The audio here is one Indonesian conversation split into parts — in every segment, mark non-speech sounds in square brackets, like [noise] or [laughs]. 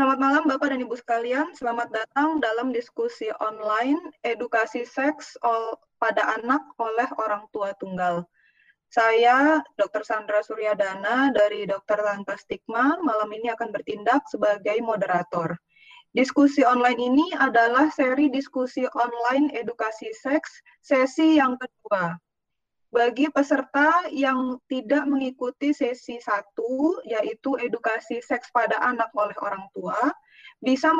Selamat malam Bapak dan Ibu sekalian. Selamat datang dalam diskusi online edukasi seks pada anak oleh orang tua tunggal. Saya Dr. Sandra Suryadana dari Dokter Tanpa Stigma malam ini akan bertindak sebagai moderator. Diskusi online ini adalah seri diskusi online edukasi seks sesi yang kedua bagi peserta yang tidak mengikuti sesi satu, yaitu edukasi seks pada anak oleh orang tua, bisa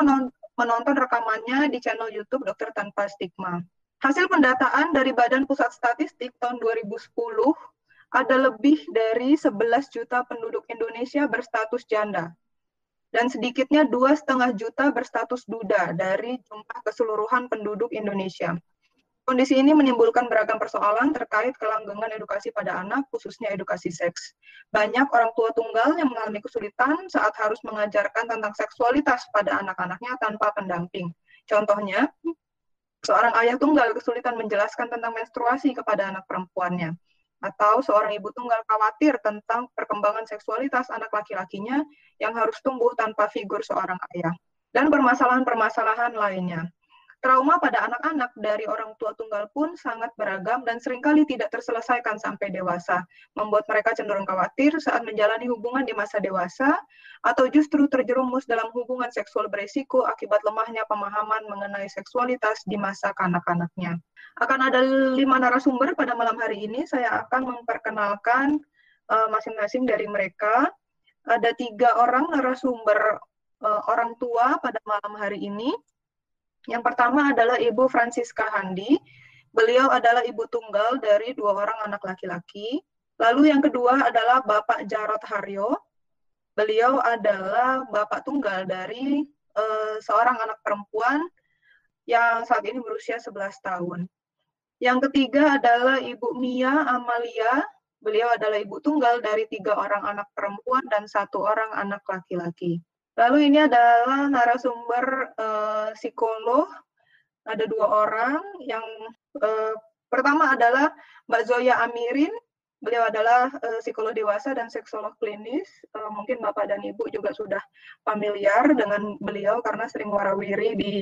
menonton rekamannya di channel YouTube Dokter Tanpa Stigma. Hasil pendataan dari Badan Pusat Statistik tahun 2010 ada lebih dari 11 juta penduduk Indonesia berstatus janda dan sedikitnya dua setengah juta berstatus duda dari jumlah keseluruhan penduduk Indonesia. Kondisi ini menimbulkan beragam persoalan terkait kelanggengan edukasi pada anak, khususnya edukasi seks. Banyak orang tua tunggal yang mengalami kesulitan saat harus mengajarkan tentang seksualitas pada anak-anaknya tanpa pendamping. Contohnya, seorang ayah tunggal kesulitan menjelaskan tentang menstruasi kepada anak perempuannya, atau seorang ibu tunggal khawatir tentang perkembangan seksualitas anak laki-lakinya yang harus tumbuh tanpa figur seorang ayah, dan permasalahan-permasalahan lainnya. Trauma pada anak-anak dari orang tua tunggal pun sangat beragam dan sering kali tidak terselesaikan sampai dewasa, membuat mereka cenderung khawatir saat menjalani hubungan di masa dewasa, atau justru terjerumus dalam hubungan seksual beresiko akibat lemahnya pemahaman mengenai seksualitas di masa kanak-kanaknya. Akan ada lima narasumber pada malam hari ini, saya akan memperkenalkan eh, masing-masing uh, dari mereka. Ada tiga orang narasumber uh, orang tua pada malam hari ini. Yang pertama adalah Ibu Francisca Handi. Beliau adalah ibu tunggal dari dua orang anak laki-laki. Lalu yang kedua adalah Bapak Jarot Haryo. Beliau adalah bapak tunggal dari uh, seorang anak perempuan yang saat ini berusia 11 tahun. Yang ketiga adalah Ibu Mia Amalia. Beliau adalah ibu tunggal dari tiga orang anak perempuan dan satu orang anak laki-laki. Lalu ini adalah narasumber uh, psikolog. Ada dua orang. Yang uh, pertama adalah Mbak Zoya Amirin. Beliau adalah uh, psikolog dewasa dan seksolog klinis. Uh, mungkin Bapak dan Ibu juga sudah familiar dengan beliau karena sering warawiri di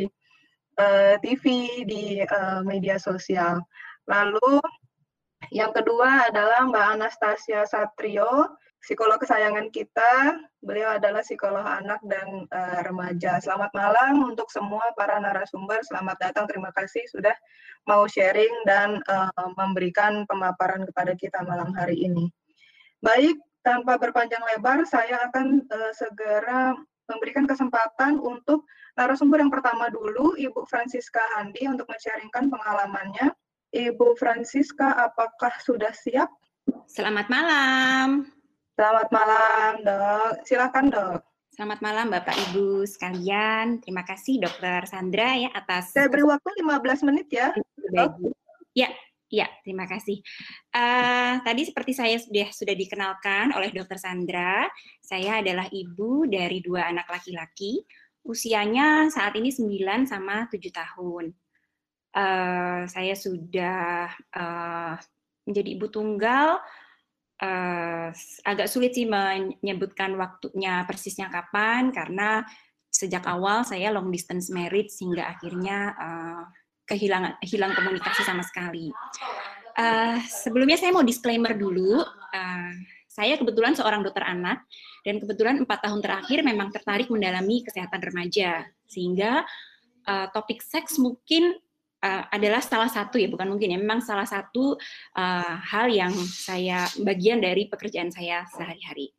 uh, TV, di uh, media sosial. Lalu yang kedua adalah Mbak Anastasia Satrio psikolog kesayangan kita. Beliau adalah psikolog anak dan uh, remaja. Selamat malam untuk semua para narasumber. Selamat datang. Terima kasih sudah mau sharing dan uh, memberikan pemaparan kepada kita malam hari ini. Baik, tanpa berpanjang lebar, saya akan uh, segera memberikan kesempatan untuk narasumber yang pertama dulu, Ibu Francisca Handi, untuk men-sharingkan pengalamannya. Ibu Francisca, apakah sudah siap? Selamat malam. Selamat malam, dok. Silakan, dok. Selamat malam, Bapak Ibu sekalian. Terima kasih, Dokter Sandra, ya atas. Saya beri waktu 15 menit ya. Dok. Ya, ya, terima kasih. Uh, tadi seperti saya sudah sudah dikenalkan oleh Dokter Sandra, saya adalah ibu dari dua anak laki-laki. Usianya saat ini 9 sama 7 tahun. Uh, saya sudah uh, menjadi ibu tunggal uh, agak sulit sih menyebutkan waktunya persisnya kapan karena sejak awal saya long distance marriage sehingga akhirnya uh, kehilangan hilang komunikasi sama sekali. Uh, sebelumnya saya mau disclaimer dulu. Uh, saya kebetulan seorang dokter anak dan kebetulan empat tahun terakhir memang tertarik mendalami kesehatan remaja sehingga uh, topik seks mungkin uh, adalah salah satu ya bukan mungkin ya memang salah satu uh, hal yang saya bagian dari pekerjaan saya sehari-hari.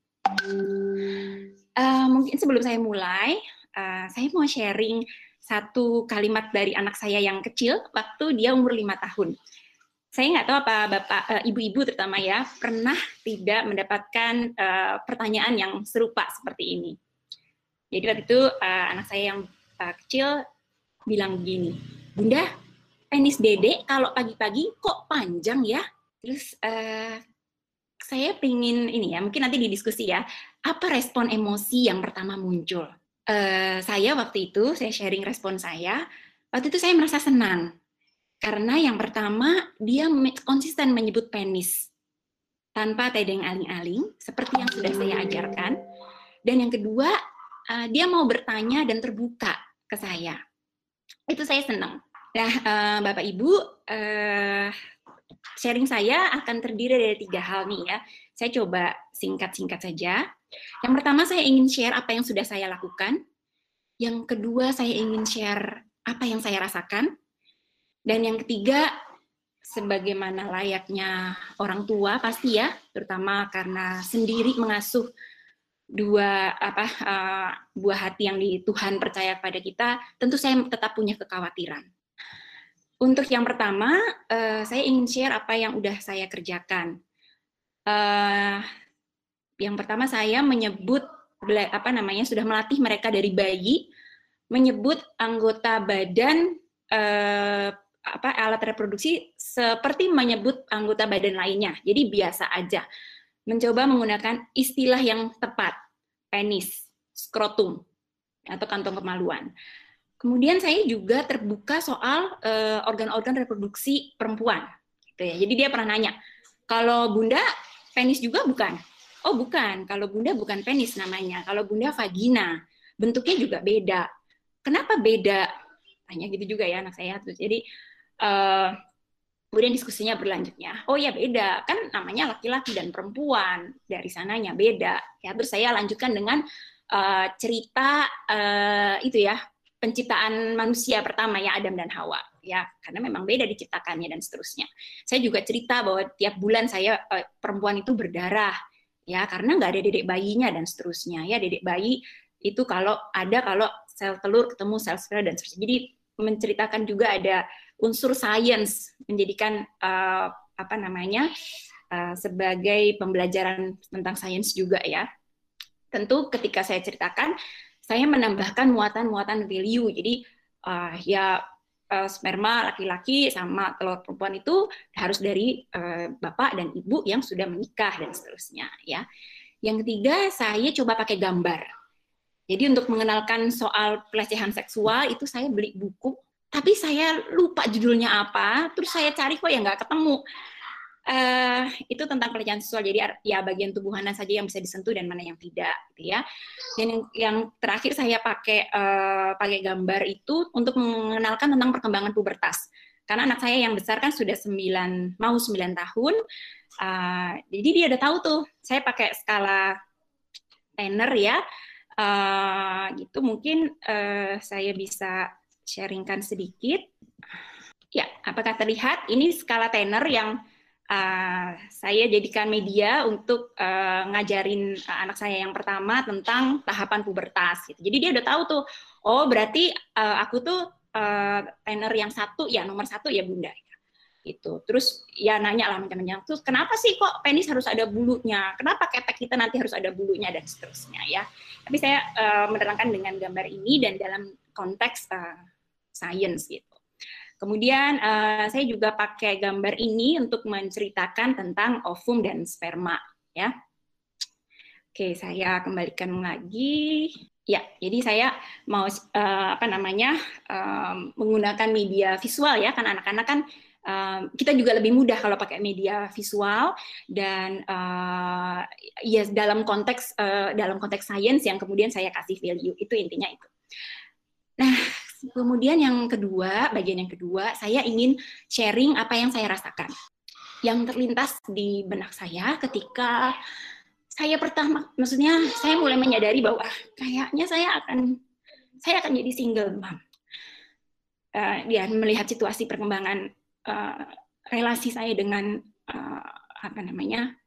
Uh, mungkin sebelum saya mulai, uh, saya mau sharing satu kalimat dari anak saya yang kecil waktu dia umur lima tahun. Saya nggak tahu apa bapak, ibu-ibu terutama ya pernah tidak mendapatkan uh, pertanyaan yang serupa seperti ini. Jadi waktu itu uh, anak saya yang uh, kecil bilang begini, Bunda, penis dede kalau pagi-pagi kok panjang ya? Terus uh, saya pingin ini ya, mungkin nanti didiskusi ya, apa respon emosi yang pertama muncul? Uh, saya waktu itu, saya sharing respon saya, waktu itu saya merasa senang. Karena yang pertama, dia konsisten menyebut penis. Tanpa tedeng aling-aling, seperti yang sudah saya ajarkan. Dan yang kedua, uh, dia mau bertanya dan terbuka ke saya. Itu saya senang. Nah, uh, Bapak Ibu, uh, sharing saya akan terdiri dari tiga hal nih ya. Saya coba singkat-singkat saja. Yang pertama saya ingin share apa yang sudah saya lakukan. Yang kedua saya ingin share apa yang saya rasakan. Dan yang ketiga sebagaimana layaknya orang tua pasti ya, terutama karena sendiri mengasuh dua apa uh, buah hati yang di Tuhan percaya pada kita, tentu saya tetap punya kekhawatiran. Untuk yang pertama, uh, saya ingin share apa yang udah saya kerjakan. Uh, yang pertama saya menyebut apa namanya sudah melatih mereka dari bayi menyebut anggota badan uh, apa alat reproduksi seperti menyebut anggota badan lainnya. Jadi biasa aja. Mencoba menggunakan istilah yang tepat. Penis, skrotum, atau kantong kemaluan. Kemudian saya juga terbuka soal eh, organ-organ reproduksi perempuan. Gitu ya. Jadi dia pernah nanya, kalau bunda penis juga bukan? Oh bukan, kalau bunda bukan penis namanya. Kalau bunda vagina, bentuknya juga beda. Kenapa beda? Tanya gitu juga ya anak saya. Jadi uh, kemudian diskusinya berlanjutnya oh ya beda kan namanya laki-laki dan perempuan dari sananya beda ya terus saya lanjutkan dengan uh, cerita uh, itu ya penciptaan manusia pertama ya Adam dan Hawa ya. Karena memang beda diciptakannya dan seterusnya. Saya juga cerita bahwa tiap bulan saya uh, perempuan itu berdarah ya. Karena nggak ada dedek bayinya dan seterusnya ya. Dedek bayi itu kalau ada kalau sel telur ketemu sel sperma dan seterusnya. Jadi menceritakan juga ada unsur sains menjadikan uh, apa namanya uh, sebagai pembelajaran tentang sains juga ya. Tentu ketika saya ceritakan, saya menambahkan muatan-muatan value. Jadi uh, ya uh, sperma laki-laki sama telur perempuan itu harus dari uh, bapak dan ibu yang sudah menikah dan seterusnya ya. Yang ketiga, saya coba pakai gambar. Jadi untuk mengenalkan soal pelecehan seksual itu saya beli buku tapi saya lupa judulnya apa, terus saya cari kok ya nggak ketemu. Uh, itu tentang pelecehan seksual, jadi ya bagian tubuh mana saja yang bisa disentuh dan mana yang tidak, gitu ya. Dan yang, yang terakhir saya pakai uh, pakai gambar itu untuk mengenalkan tentang perkembangan pubertas. Karena anak saya yang besar kan sudah 9, mau 9 tahun, uh, jadi dia udah tahu tuh, saya pakai skala Tanner ya, uh, gitu mungkin uh, saya bisa sharingkan sedikit. Ya, apakah terlihat? Ini skala tenor yang uh, saya jadikan media untuk uh, ngajarin uh, anak saya yang pertama tentang tahapan pubertas. Gitu. Jadi dia udah tahu tuh, oh berarti uh, aku tuh uh, yang satu, ya nomor satu ya bunda. Gitu. Terus ya nanya lah macam-macam. Terus kenapa sih kok penis harus ada bulunya? Kenapa ketek kita nanti harus ada bulunya dan seterusnya ya. Tapi saya uh, menerangkan dengan gambar ini dan dalam konteks uh, science gitu. Kemudian uh, saya juga pakai gambar ini untuk menceritakan tentang ovum dan sperma ya. Oke, saya kembalikan lagi. Ya, jadi saya mau uh, apa namanya um, menggunakan media visual ya, kan anak-anak kan um, kita juga lebih mudah kalau pakai media visual dan uh, ya dalam konteks uh, dalam konteks sains yang kemudian saya kasih value itu intinya itu. Nah, Kemudian yang kedua, bagian yang kedua, saya ingin sharing apa yang saya rasakan. Yang terlintas di benak saya ketika saya pertama, maksudnya saya mulai menyadari bahwa kayaknya saya akan saya akan jadi single mom. Uh, ya melihat situasi perkembangan uh, relasi saya dengan uh, apa namanya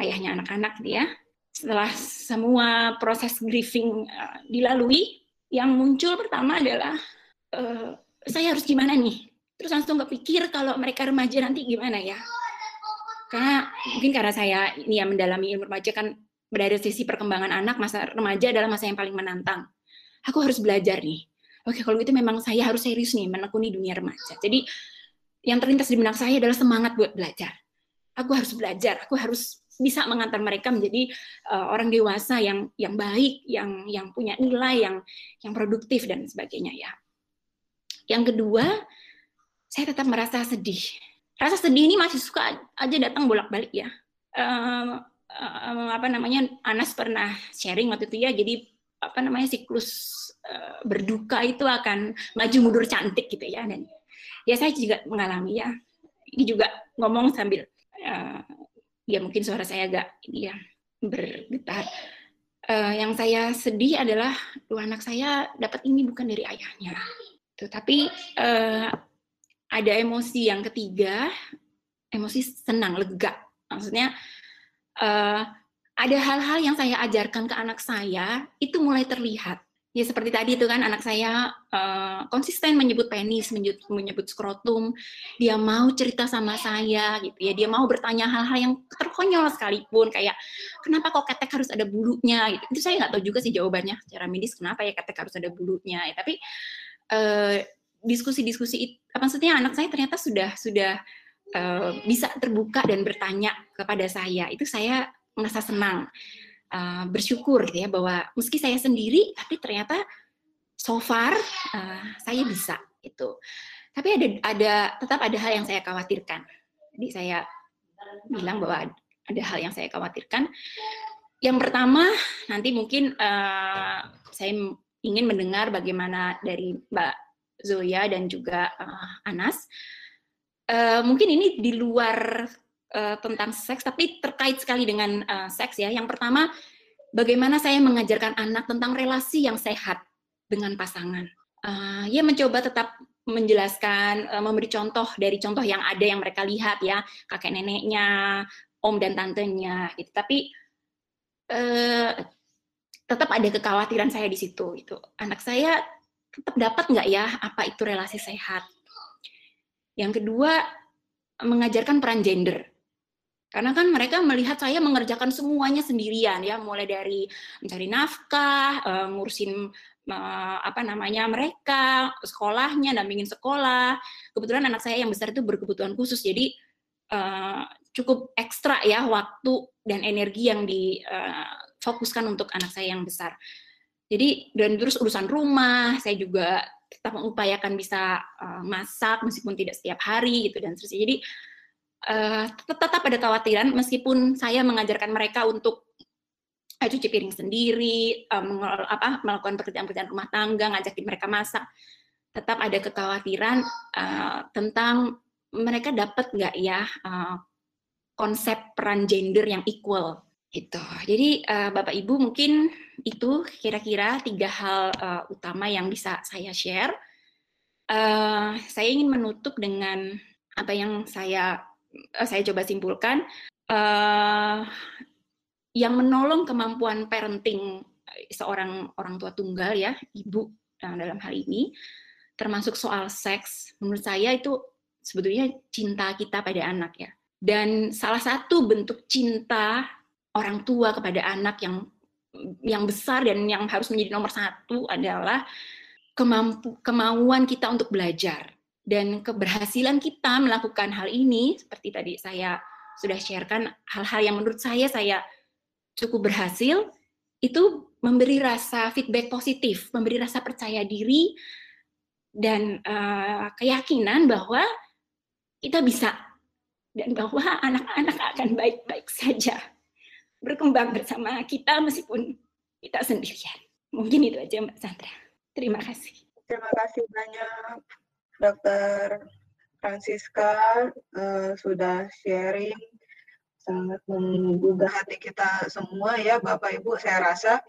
ayahnya anak-anak dia setelah semua proses grieving uh, dilalui yang muncul pertama adalah uh, saya harus gimana nih? Terus langsung kepikir kalau mereka remaja nanti gimana ya? Karena mungkin karena saya ini ya mendalami ilmu remaja kan dari sisi perkembangan anak masa remaja adalah masa yang paling menantang. Aku harus belajar nih. Oke kalau gitu memang saya harus serius nih menekuni dunia remaja. Jadi yang terlintas di benak saya adalah semangat buat belajar. Aku harus belajar aku harus bisa mengantar mereka menjadi uh, orang dewasa yang yang baik, yang yang punya nilai, yang yang produktif dan sebagainya ya. Yang kedua, saya tetap merasa sedih. Rasa sedih ini masih suka aja datang bolak-balik ya. Uh, uh, apa namanya Anas pernah sharing waktu itu ya, jadi apa namanya siklus uh, berduka itu akan maju mundur cantik gitu ya dan ya saya juga mengalami ya ini juga ngomong sambil uh, ya mungkin suara saya agak ini ya bergetar. Uh, yang saya sedih adalah dua anak saya dapat ini bukan dari ayahnya. Tuh tapi uh, ada emosi yang ketiga. Emosi senang lega. Maksudnya uh, ada hal-hal yang saya ajarkan ke anak saya itu mulai terlihat. Ya seperti tadi itu kan anak saya uh, konsisten menyebut penis, menyebut, menyebut skrotum, dia mau cerita sama saya gitu ya, dia mau bertanya hal-hal yang terkonyol sekalipun kayak kenapa kok ketek harus ada bulunya gitu. Itu saya nggak tahu juga sih jawabannya secara medis kenapa ya ketek harus ada bulunya. Ya, tapi uh, diskusi-diskusi apa maksudnya anak saya ternyata sudah sudah uh, bisa terbuka dan bertanya kepada saya. Itu saya merasa senang, uh, bersyukur gitu ya bahwa meski saya sendiri, tapi ternyata so far uh, saya bisa itu. Tapi ada ada tetap ada hal yang saya khawatirkan. Jadi saya bilang bahwa ada hal yang saya khawatirkan. Yang pertama nanti mungkin uh, saya ingin mendengar bagaimana dari Mbak Zoya dan juga uh, Anas. Uh, mungkin ini di luar uh, tentang seks, tapi terkait sekali dengan uh, seks ya. Yang pertama, bagaimana saya mengajarkan anak tentang relasi yang sehat dengan pasangan. Uh, ya mencoba tetap menjelaskan, uh, memberi contoh dari contoh yang ada yang mereka lihat ya, kakek neneknya, om dan tantenya, gitu. Tapi uh, tetap ada kekhawatiran saya di situ. Itu anak saya tetap dapat nggak ya apa itu relasi sehat. Yang kedua mengajarkan peran gender. Karena kan mereka melihat saya mengerjakan semuanya sendirian ya, mulai dari mencari nafkah, uh, ngurusin uh, apa namanya mereka, sekolahnya, dampingin sekolah. Kebetulan anak saya yang besar itu berkebutuhan khusus, jadi uh, cukup ekstra ya waktu dan energi yang difokuskan untuk anak saya yang besar. Jadi dan terus urusan rumah, saya juga tetap mengupayakan bisa masak meskipun tidak setiap hari gitu dan seterusnya. Jadi uh, tetap ada kekhawatiran meskipun saya mengajarkan mereka untuk uh, cuci piring sendiri, uh, apa, melakukan pekerjaan-pekerjaan rumah tangga, ngajakin mereka masak, tetap ada kekhawatiran uh, tentang mereka dapat nggak ya uh, konsep peran gender yang equal itu. Jadi uh, Bapak Ibu mungkin itu kira-kira tiga hal uh, utama yang bisa saya share. Uh, saya ingin menutup dengan apa yang saya saya coba simpulkan uh, yang menolong kemampuan parenting eh, seorang orang tua tunggal ya ibu dalam hal ini termasuk soal seks menurut saya itu sebetulnya cinta kita pada anak ya. Dan salah satu bentuk cinta orang tua kepada anak yang yang besar dan yang harus menjadi nomor satu adalah kemampu kemauan kita untuk belajar dan keberhasilan kita melakukan hal ini, seperti tadi saya sudah sharekan, hal-hal yang menurut saya saya cukup berhasil, itu memberi rasa feedback positif, memberi rasa percaya diri, dan uh, keyakinan bahwa kita bisa, dan bahwa anak-anak akan baik-baik saja berkembang bersama kita meskipun kita sendirian. Mungkin itu aja Mbak Sandra. Terima kasih. Terima kasih banyak. Dr. Francisca uh, sudah sharing. Sangat menggugah hati kita semua ya Bapak Ibu. Saya rasa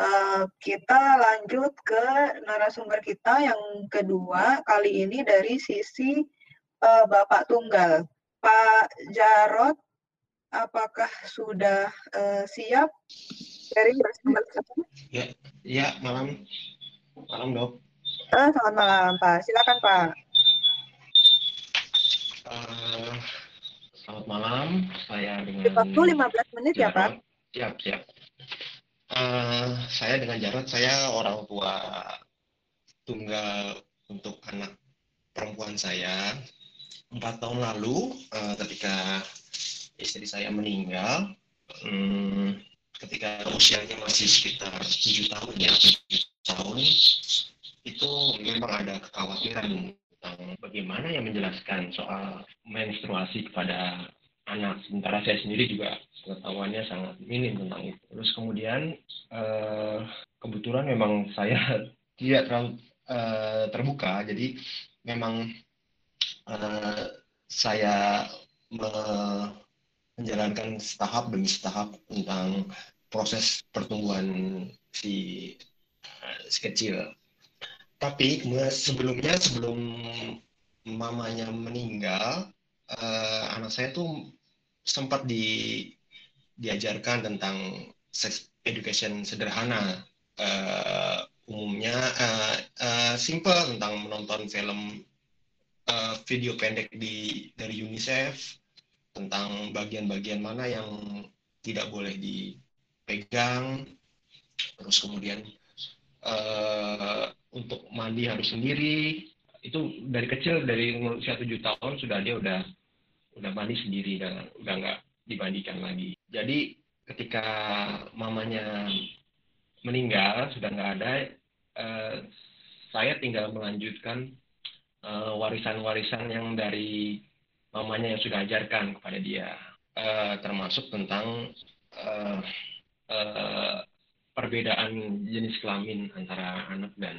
uh, kita lanjut ke narasumber kita yang kedua kali ini dari sisi uh, Bapak Tunggal. Pak Jarot apakah sudah uh, siap? Sharing bersama Ya, ya malam. Malam dok. Uh, selamat malam Pak. Silakan Pak. Uh, selamat malam. Saya dengan Waktu 15 menit ya Pak. Siap, siap. Uh, saya dengan Jarot, saya orang tua tunggal untuk anak perempuan saya. Empat tahun lalu, uh, ketika istri saya meninggal, um, ketika usianya masih sekitar tujuh tahun ya, tujuh tahun, itu memang ada kekhawatiran tentang bagaimana yang menjelaskan soal menstruasi kepada anak. Sementara saya sendiri juga pengetahuannya sangat minim tentang itu. Terus kemudian uh, kebetulan memang saya [laughs] tidak terlalu uh, terbuka, jadi memang uh, saya me menjalankan setahap demi setahap tentang proses pertumbuhan si, uh, si kecil. Tapi sebelumnya sebelum mamanya meninggal, uh, anak saya tuh sempat di diajarkan tentang sex education sederhana. Uh, umumnya uh, uh, simple tentang menonton film uh, video pendek di dari UNICEF tentang bagian-bagian mana yang tidak boleh dipegang. Terus kemudian uh, untuk mandi harus sendiri itu dari kecil dari usia tujuh tahun sudah dia udah udah mandi sendiri dan udah nggak dibandingkan lagi. Jadi ketika mamanya meninggal sudah nggak ada, eh, saya tinggal melanjutkan eh, warisan-warisan yang dari mamanya yang sudah ajarkan kepada dia, eh, termasuk tentang eh, eh, perbedaan jenis kelamin antara anak dan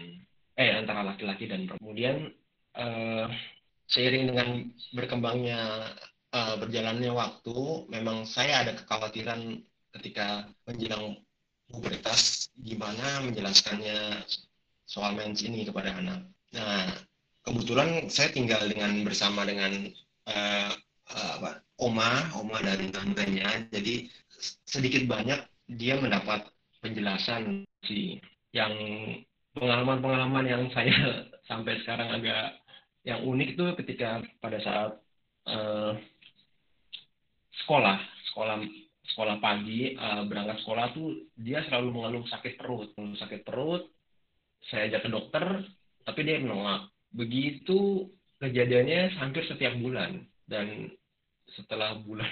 eh antara laki-laki dan kemudian eh, seiring dengan berkembangnya uh, berjalannya waktu, memang saya ada kekhawatiran ketika menjelang pubertas gimana menjelaskannya soal mens ini kepada anak. Nah, kebetulan saya tinggal dengan bersama dengan uh, uh, apa, oma, oma dan tantenya. Jadi sedikit banyak dia mendapat penjelasan sih. Yang pengalaman-pengalaman yang saya [laughs] sampai sekarang agak yang unik itu ketika pada saat uh, sekolah sekolah sekolah pagi uh, berangkat sekolah tuh dia selalu mengeluh sakit perut. Mengeluh sakit perut saya ajak ke dokter tapi dia menolak. Begitu kejadiannya hampir setiap bulan. Dan setelah bulan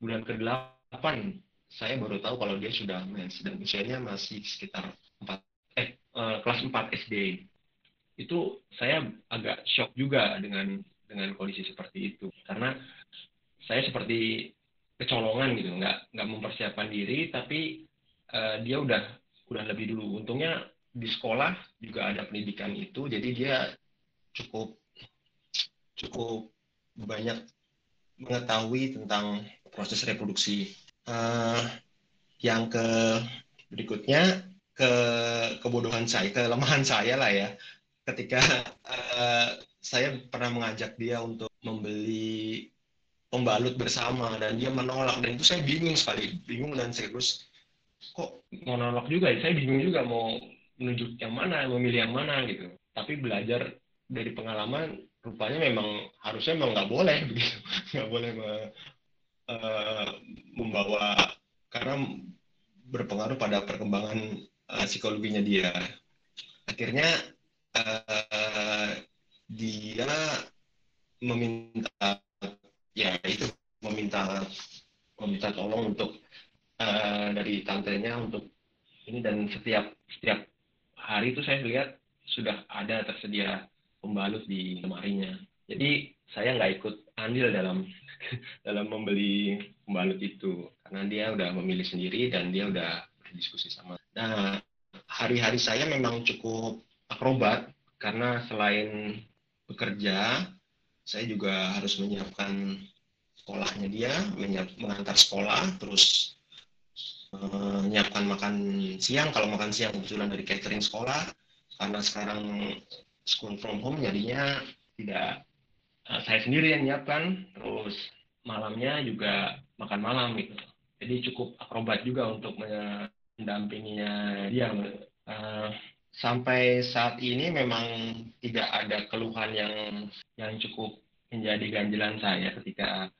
bulan ke delapan saya baru tahu kalau dia sudah mens dan usianya masih sekitar 4 eh uh, kelas 4 SD itu saya agak shock juga dengan dengan kondisi seperti itu. Karena saya seperti kecolongan gitu nggak nggak mempersiapkan diri tapi uh, dia udah udah lebih dulu. Untungnya di sekolah juga ada pendidikan itu jadi dia cukup cukup banyak mengetahui tentang proses reproduksi uh, yang ke berikutnya ke kebodohan saya kelemahan saya lah ya. Ketika uh, saya pernah mengajak dia untuk membeli pembalut bersama dan dia menolak. Dan itu saya bingung sekali bingung dan serius kok mau nolak juga ya? Saya bingung juga mau menuju yang mana memilih yang mana gitu. Tapi belajar dari pengalaman rupanya memang harusnya memang nggak boleh [laughs] begitu. Nggak boleh uh, membawa karena berpengaruh pada perkembangan uh, psikologinya dia akhirnya uh, dia meminta ya itu meminta meminta tolong untuk uh, dari tantenya untuk ini dan setiap setiap hari itu saya lihat sudah ada tersedia pembalut di lemarinya. Jadi saya nggak ikut andil dalam [laughs] dalam membeli pembalut itu karena dia udah memilih sendiri dan dia udah berdiskusi sama. Nah hari-hari saya memang cukup akrobat karena selain bekerja, saya juga harus menyiapkan sekolahnya dia, mengantar sekolah, terus menyiapkan makan siang. Kalau makan siang kebetulan dari catering sekolah, karena sekarang school from home jadinya tidak uh, saya sendiri yang menyiapkan, terus malamnya juga makan malam gitu. Jadi cukup akrobat juga untuk mendampinginya dia. Uh, sampai saat ini memang tidak ada keluhan yang yang cukup menjadi ganjilan saya ketika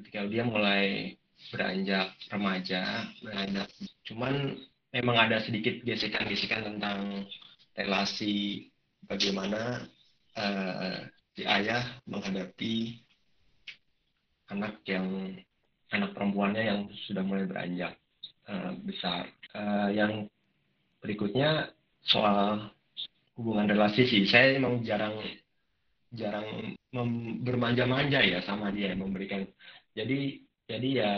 ketika dia mulai beranjak remaja beranjak cuman memang ada sedikit gesekan-gesekan tentang relasi bagaimana uh, si ayah menghadapi anak yang anak perempuannya yang sudah mulai beranjak uh, besar. Uh, yang berikutnya soal hubungan relasi sih. Saya emang jarang jarang bermanja-manja ya sama dia memberikan. Jadi jadi ya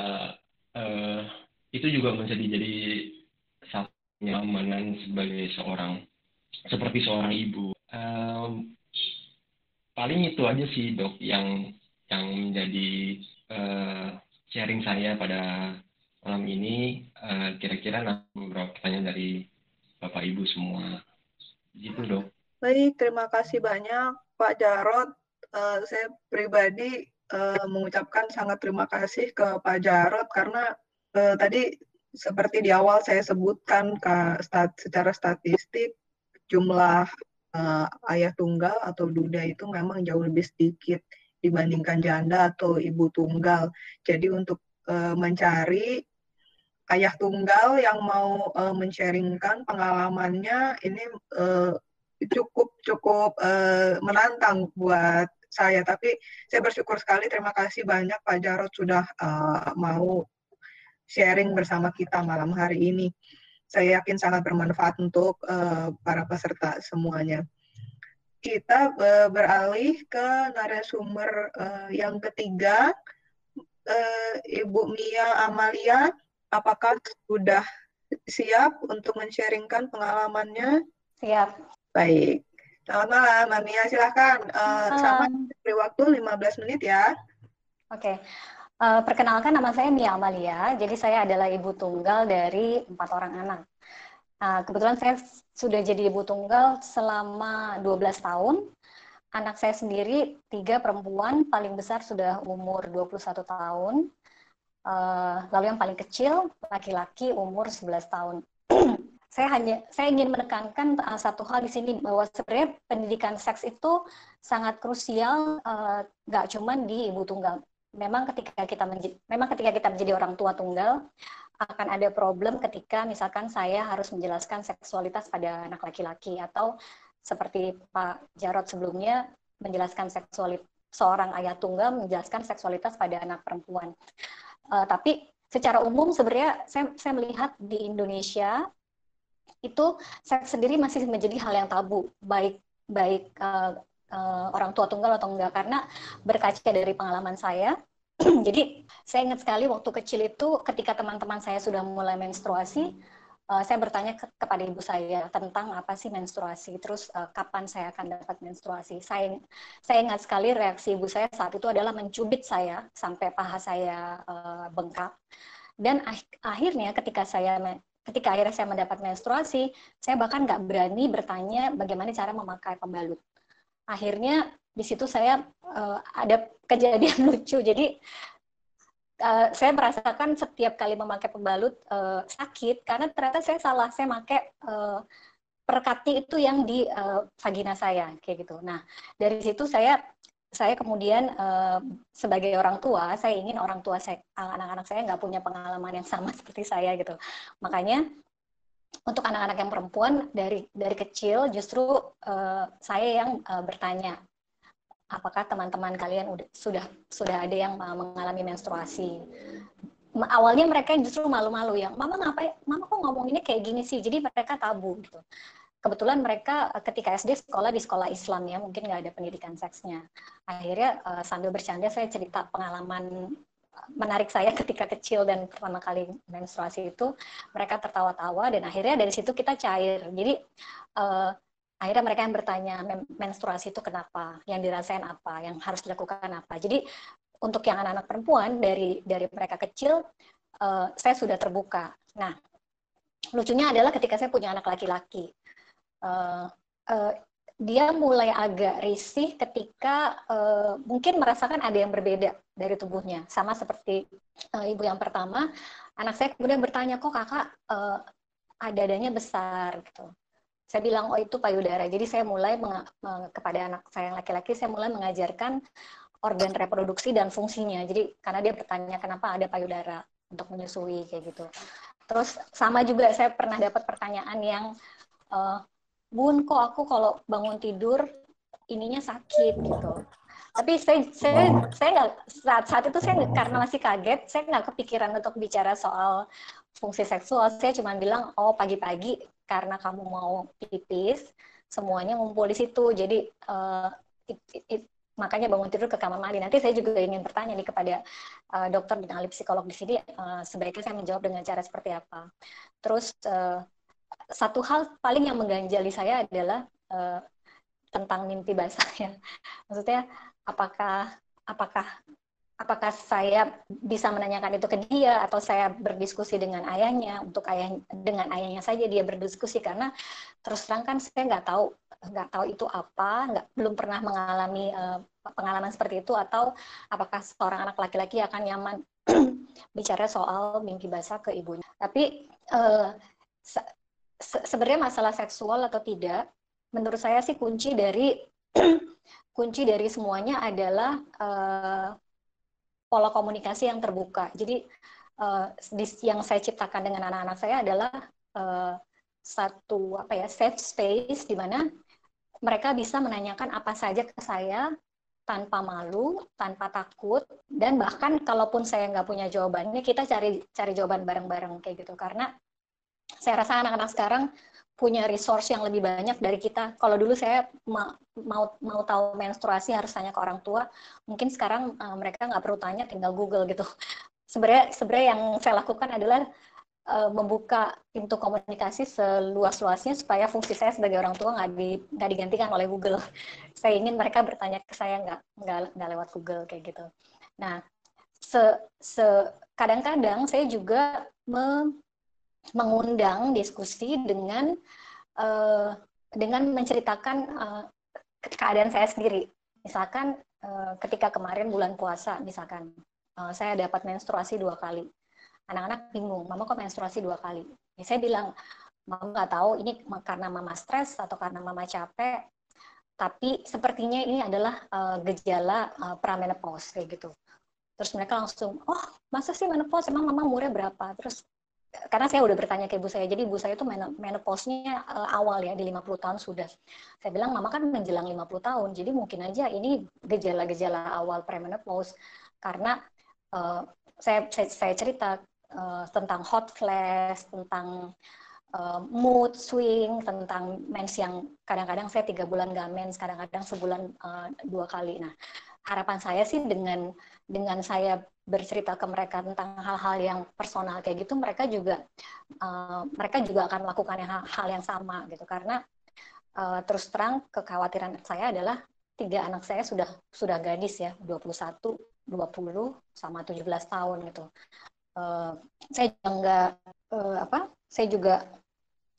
uh, itu juga menjadi jadi satu nyamanan sebagai seorang seperti seorang ibu. Um, paling itu aja sih dok yang yang menjadi uh, sharing saya pada malam ini. Uh, kira-kira nah, beberapa pertanyaan dari bapak ibu semua. Gitu dok. Baik terima kasih banyak Pak Jarot uh, saya pribadi uh, mengucapkan sangat terima kasih ke Pak Jarot karena uh, tadi seperti di awal saya sebutkan ke stat, secara statistik jumlah uh, ayah tunggal atau duda itu memang jauh lebih sedikit dibandingkan janda atau ibu tunggal. Jadi untuk uh, mencari ayah tunggal yang mau uh, men-sharingkan pengalamannya ini cukup cukup uh, menantang buat saya. Tapi saya bersyukur sekali, terima kasih banyak Pak Jarod sudah uh, mau sharing bersama kita malam hari ini saya yakin sangat bermanfaat untuk uh, para peserta semuanya. Kita uh, beralih ke narasumber uh, yang ketiga, uh, Ibu Mia Amalia. Apakah sudah siap untuk men-sharingkan pengalamannya? Siap. Baik. Selamat malam, Mbak Mia. Silahkan. Uh, sama beri waktu 15 menit ya. Oke. Okay. Uh, perkenalkan nama saya Mia Amalia, jadi saya adalah ibu tunggal dari empat orang anak. Uh, kebetulan saya sudah jadi ibu tunggal selama 12 tahun. Anak saya sendiri tiga perempuan, paling besar sudah umur 21 tahun. Uh, lalu yang paling kecil laki-laki umur 11 tahun. [clears throat] saya hanya saya ingin menekankan satu hal di sini bahwa sebenarnya pendidikan seks itu sangat krusial uh, gak cuma di ibu tunggal memang ketika kita menjadi, memang ketika kita menjadi orang tua tunggal akan ada problem ketika misalkan saya harus menjelaskan seksualitas pada anak laki-laki atau seperti Pak Jarot sebelumnya menjelaskan seksualitas seorang ayah tunggal menjelaskan seksualitas pada anak perempuan. Uh, tapi secara umum sebenarnya saya, saya melihat di Indonesia itu seks sendiri masih menjadi hal yang tabu baik baik uh, uh, orang tua tunggal atau enggak. Karena berkaca dari pengalaman saya [clears throat] jadi saya ingat sekali waktu kecil itu ketika teman-teman saya sudah mulai menstruasi uh, saya bertanya ke, kepada ibu saya tentang apa sih menstruasi terus uh, kapan saya akan dapat menstruasi. Saya saya ingat sekali reaksi ibu saya saat itu adalah mencubit saya sampai paha saya uh, bengkak. Dan akhirnya ketika saya ketika akhirnya saya mendapat menstruasi, saya bahkan nggak berani bertanya bagaimana cara memakai pembalut akhirnya di situ saya uh, ada kejadian [laughs] lucu. Jadi uh, saya merasakan setiap kali memakai pembalut uh, sakit karena ternyata saya salah. Saya pakai uh, perkati itu yang di uh, vagina saya kayak gitu. Nah dari situ saya saya kemudian uh, sebagai orang tua saya ingin orang tua saya anak-anak saya nggak punya pengalaman yang sama [laughs] seperti saya gitu makanya untuk anak-anak yang perempuan dari dari kecil justru uh, saya yang uh, bertanya apakah teman-teman kalian udah, sudah sudah ada yang uh, mengalami menstruasi? Awalnya mereka justru malu-malu yang mama ngapain mama kok ngomong ini kayak gini sih? Jadi mereka tabu gitu. Kebetulan mereka ketika SD sekolah di sekolah Islam ya mungkin nggak ada pendidikan seksnya. Akhirnya sambil bercanda saya cerita pengalaman menarik saya ketika kecil dan pertama kali menstruasi itu mereka tertawa-tawa dan akhirnya dari situ kita cair. Jadi uh, akhirnya mereka yang bertanya menstruasi itu kenapa? Yang dirasain apa? Yang harus dilakukan apa? Jadi untuk yang anak-anak perempuan dari dari mereka kecil uh, saya sudah terbuka. Nah lucunya adalah ketika saya punya anak laki-laki uh, uh, dia mulai agak risih ketika uh, mungkin merasakan ada yang berbeda dari tubuhnya. Sama seperti uh, ibu yang pertama, anak saya kemudian bertanya, kok kakak uh, ada adanya besar gitu. Saya bilang, oh itu payudara. Jadi saya mulai kepada anak saya yang laki-laki, saya mulai mengajarkan organ reproduksi dan fungsinya. Jadi karena dia bertanya kenapa ada payudara untuk menyusui kayak gitu. Terus sama juga saya pernah dapat pertanyaan yang uh, bun kok aku kalau bangun tidur ininya sakit gitu tapi saya saya saya nggak saat saat itu saya karena masih kaget saya nggak kepikiran untuk bicara soal fungsi seksual saya cuma bilang oh pagi-pagi karena kamu mau pipis semuanya ngumpul di situ jadi uh, it, it, makanya bangun tidur ke kamar mandi. Nanti saya juga ingin bertanya nih kepada uh, dokter dan ahli psikolog di sini, uh, sebaiknya saya menjawab dengan cara seperti apa. Terus uh, satu hal paling yang mengganjali saya adalah uh, tentang mimpi basah ya. Maksudnya apakah apakah apakah saya bisa menanyakan itu ke dia atau saya berdiskusi dengan ayahnya untuk ayah dengan ayahnya saja dia berdiskusi. Karena terus terang kan saya nggak tahu nggak tahu itu apa nggak belum pernah mengalami uh, pengalaman seperti itu atau apakah seorang anak laki-laki akan nyaman [clears throat] bicara soal mimpi basah ke ibunya. Tapi uh, se se sebenarnya masalah seksual atau tidak menurut saya sih kunci dari [clears throat] kunci dari semuanya adalah uh, pola komunikasi yang terbuka. Jadi uh, yang saya ciptakan dengan anak-anak saya adalah uh, satu apa ya safe space di mana mereka bisa menanyakan apa saja ke saya tanpa malu, tanpa takut, dan bahkan kalaupun saya nggak punya jawabannya, kita cari cari jawaban bareng-bareng kayak gitu. Karena saya rasa anak-anak sekarang punya resource yang lebih banyak dari kita. Kalau dulu saya ma mau mau tahu menstruasi harus tanya ke orang tua, mungkin sekarang uh, mereka nggak perlu tanya, tinggal Google gitu. [laughs] Sebenarnya sebenarnya yang saya lakukan adalah uh, membuka pintu komunikasi seluas-luasnya supaya fungsi saya sebagai orang tua nggak di, nggak digantikan oleh Google. [laughs] Saya ingin mereka bertanya ke saya nggak nggak nggak lewat Google kayak gitu. Nah, se, se kadang-kadang saya juga me, mengundang diskusi dengan uh, dengan menceritakan uh, keadaan saya sendiri. Misalkan uh, ketika kemarin bulan puasa, misalkan uh, saya dapat menstruasi dua kali. Anak-anak bingung, mama kok menstruasi dua kali? Ya, saya bilang, mama nggak tahu ini karena mama stres atau karena mama capek. Tapi sepertinya ini adalah uh, gejala uh, pramenopause kayak gitu. Terus mereka langsung, oh masa sih menopause? Emang mama umurnya berapa? Terus karena saya udah bertanya ke ibu saya, jadi ibu saya itu menopause-nya uh, awal ya, di 50 tahun sudah. Saya bilang, mama kan menjelang 50 tahun, jadi mungkin aja ini gejala-gejala awal premenopause. Karena uh, saya, saya, saya cerita uh, tentang hot flash, tentang uh, mood swing, tentang mens yang kadang-kadang saya tiga bulan gak mens, kadang-kadang sebulan uh, dua kali. Nah, harapan saya sih dengan dengan saya bercerita ke mereka tentang hal-hal yang personal kayak gitu mereka juga uh, mereka juga akan melakukan hal, hal yang sama gitu. Karena uh, terus terang kekhawatiran saya adalah tiga anak saya sudah sudah gadis ya 21 20 sama 17 tahun gitu. Uh, saya juga enggak uh, apa saya juga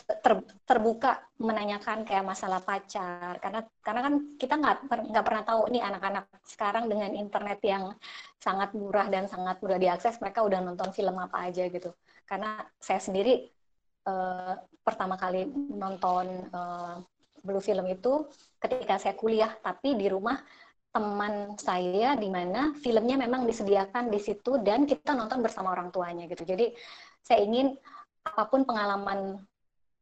ter, terbuka menanyakan kayak masalah pacar. Karena karena kan kita nggak nggak pernah tahu nih anak-anak sekarang dengan internet yang sangat murah dan sangat mudah diakses mereka udah nonton film apa aja gitu. Karena saya sendiri uh, pertama kali nonton uh, Blue Film itu ketika saya kuliah. Tapi di rumah teman saya di mana filmnya memang disediakan di situ dan kita nonton bersama orang tuanya gitu. Jadi saya ingin apa pun pengalaman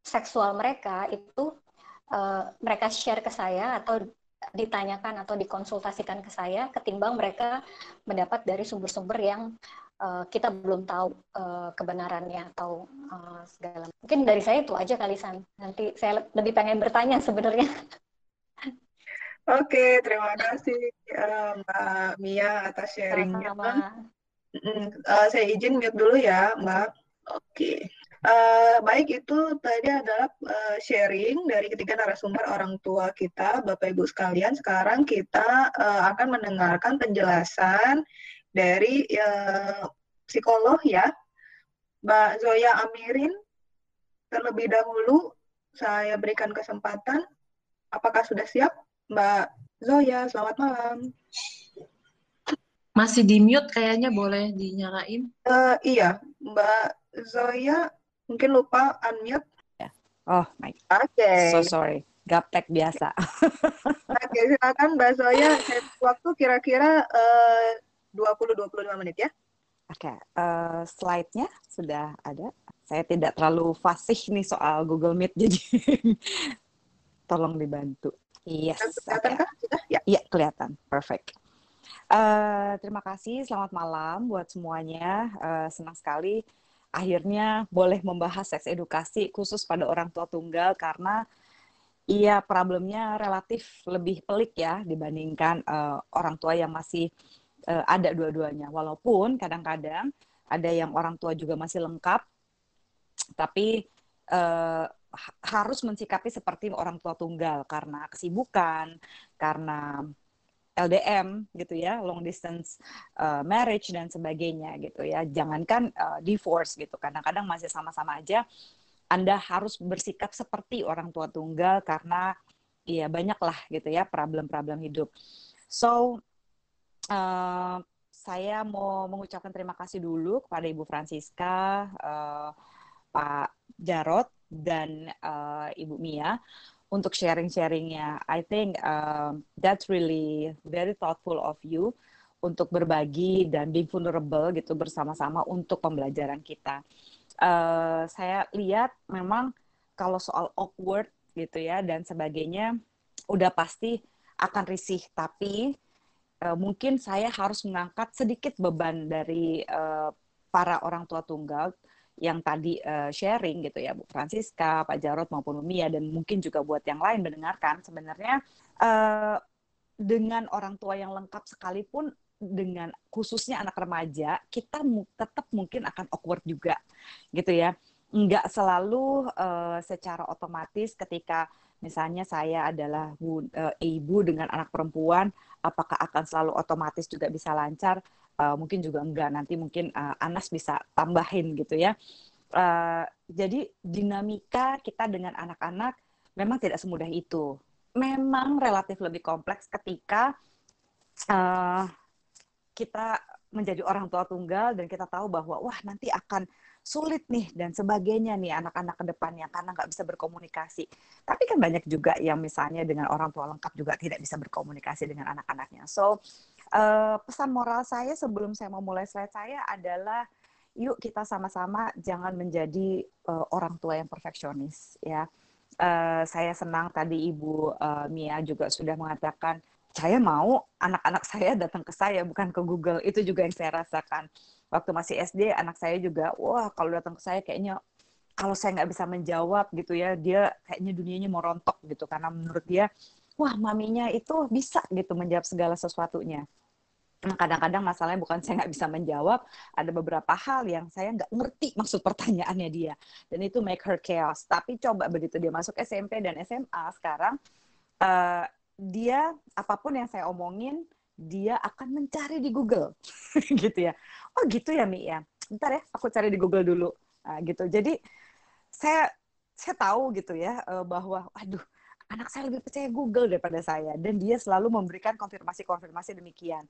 seksual mereka itu uh, mereka share ke saya atau ditanyakan atau dikonsultasikan ke saya ketimbang mereka mendapat dari sumber-sumber yang uh, kita belum tahu uh, kebenarannya atau uh, segala mungkin dari saya itu aja kali San nanti saya lebih pengen bertanya sebenarnya Oke, terima kasih Mbak Mia atas sharingnya. Uh, saya izin mute dulu ya, Mbak. Oke. Uh, baik itu tadi adalah uh, sharing dari ketiga narasumber orang tua kita, Bapak Ibu sekalian. Sekarang kita uh, akan mendengarkan penjelasan dari uh, psikolog ya, Mbak Zoya Amirin. Terlebih dahulu saya berikan kesempatan. Apakah sudah siap, Mbak Zoya? Selamat malam. Masih di mute kayaknya boleh dinyalain. Uh, iya, Mbak Zoya Mungkin lupa unmute. Ya. Oh, my. Oke. Okay. So sorry. Gaptek biasa. [laughs] Oke, okay, silakan Mbak Zoya. Waktu kira-kira uh, 20-25 menit ya. Oke, okay. uh, eh, slide-nya sudah ada. Saya tidak terlalu fasih nih soal Google Meet, [laughs] jadi tolong dibantu. Yes. Kelihatan okay. Sudah? Ya. Iya, kelihatan. Perfect. Uh, terima kasih, selamat malam buat semuanya. Uh, senang sekali akhirnya boleh membahas seks edukasi khusus pada orang tua tunggal karena Iya, problemnya relatif lebih pelik ya dibandingkan uh, orang tua yang masih uh, ada dua-duanya. Walaupun kadang-kadang ada yang orang tua juga masih lengkap, tapi uh, harus mensikapi seperti orang tua tunggal karena kesibukan, karena LDM gitu ya, long distance uh, marriage dan sebagainya gitu ya. Jangankan uh, divorce gitu, kadang-kadang masih sama-sama aja anda harus bersikap seperti orang tua tunggal karena ya banyaklah gitu ya problem-problem hidup. So uh, saya mau mengucapkan terima kasih dulu kepada Ibu Francisca, uh, Pak Jarot dan uh, Ibu Mia untuk sharing-sharingnya. I think uh, that's really very thoughtful of you untuk berbagi dan being vulnerable gitu bersama-sama untuk pembelajaran kita. Uh, saya lihat memang kalau soal awkward gitu ya dan sebagainya udah pasti akan risih. Tapi uh, mungkin saya harus mengangkat sedikit beban dari uh, para orang tua tunggal yang tadi uh, sharing gitu ya Bu Francisca, Pak Jarot maupun Mia dan mungkin juga buat yang lain mendengarkan sebenarnya uh, dengan orang tua yang lengkap sekalipun dengan khususnya anak remaja kita tetap mungkin akan awkward juga gitu ya. Nggak selalu uh, secara otomatis ketika misalnya saya adalah bu, uh, ibu dengan anak perempuan apakah akan selalu otomatis juga bisa lancar uh, mungkin juga enggak nanti mungkin uh, Anas bisa tambahin gitu ya uh, jadi dinamika kita dengan anak-anak memang tidak semudah itu memang relatif lebih kompleks ketika uh, kita menjadi orang tua tunggal dan kita tahu bahwa wah nanti akan sulit nih dan sebagainya nih anak-anak ke depannya karena nggak bisa berkomunikasi. Tapi kan banyak juga yang misalnya dengan orang tua lengkap juga tidak bisa berkomunikasi dengan anak-anaknya. So uh, pesan moral saya sebelum saya mau mulai slide saya adalah yuk kita sama-sama jangan menjadi uh, orang tua yang perfeksionis ya. Uh, saya senang tadi Ibu uh, Mia juga sudah mengatakan saya mau anak-anak saya datang ke saya bukan ke Google. Itu juga yang saya rasakan. Waktu masih SD anak saya juga wah kalau datang ke saya kayaknya kalau saya nggak bisa menjawab gitu ya dia kayaknya dunianya mau rontok gitu. Karena menurut dia wah maminya itu bisa gitu menjawab segala sesuatunya. Nah, kadang-kadang masalahnya bukan saya nggak bisa menjawab ada beberapa hal yang saya nggak ngerti maksud pertanyaannya dia dan itu make her chaos. Tapi coba begitu dia masuk SMP dan SMA sekarang uh, dia apa pun yang saya omongin dia akan mencari di Google [laughs] gitu ya. Oh gitu ya Mi ya. Bentar ya aku cari di Google dulu. Nah, gitu. Jadi saya saya tahu gitu ya eh, bahwa aduh anak saya lebih percaya Google daripada saya dan dia selalu memberikan konfirmasi-konfirmasi demikian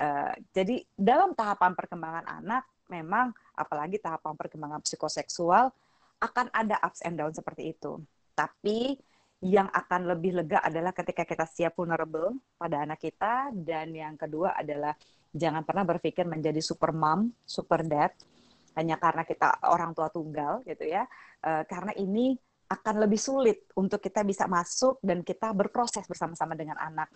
uh, jadi dalam tahapan perkembangan anak memang apalagi tahapan perkembangan psikoseksual akan ada ups and down seperti itu tapi yang akan lebih lega adalah ketika kita siap vulnerable pada anak kita dan yang kedua adalah jangan pernah berpikir menjadi super mom, super dad hanya karena kita orang tua tunggal gitu ya. Uh, karena ini akan lebih sulit untuk kita bisa masuk dan kita berproses bersama-sama dengan anak.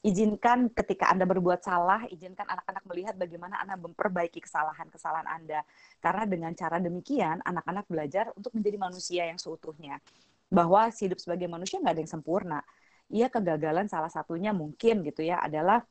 Izinkan ketika Anda berbuat salah, izinkan anak-anak melihat bagaimana Anda memperbaiki kesalahan-kesalahan Anda. Karena dengan cara demikian, anak-anak belajar untuk menjadi manusia yang seutuhnya bahwa hidup sebagai manusia nggak ada yang sempurna. Ia kegagalan salah satunya mungkin gitu ya adalah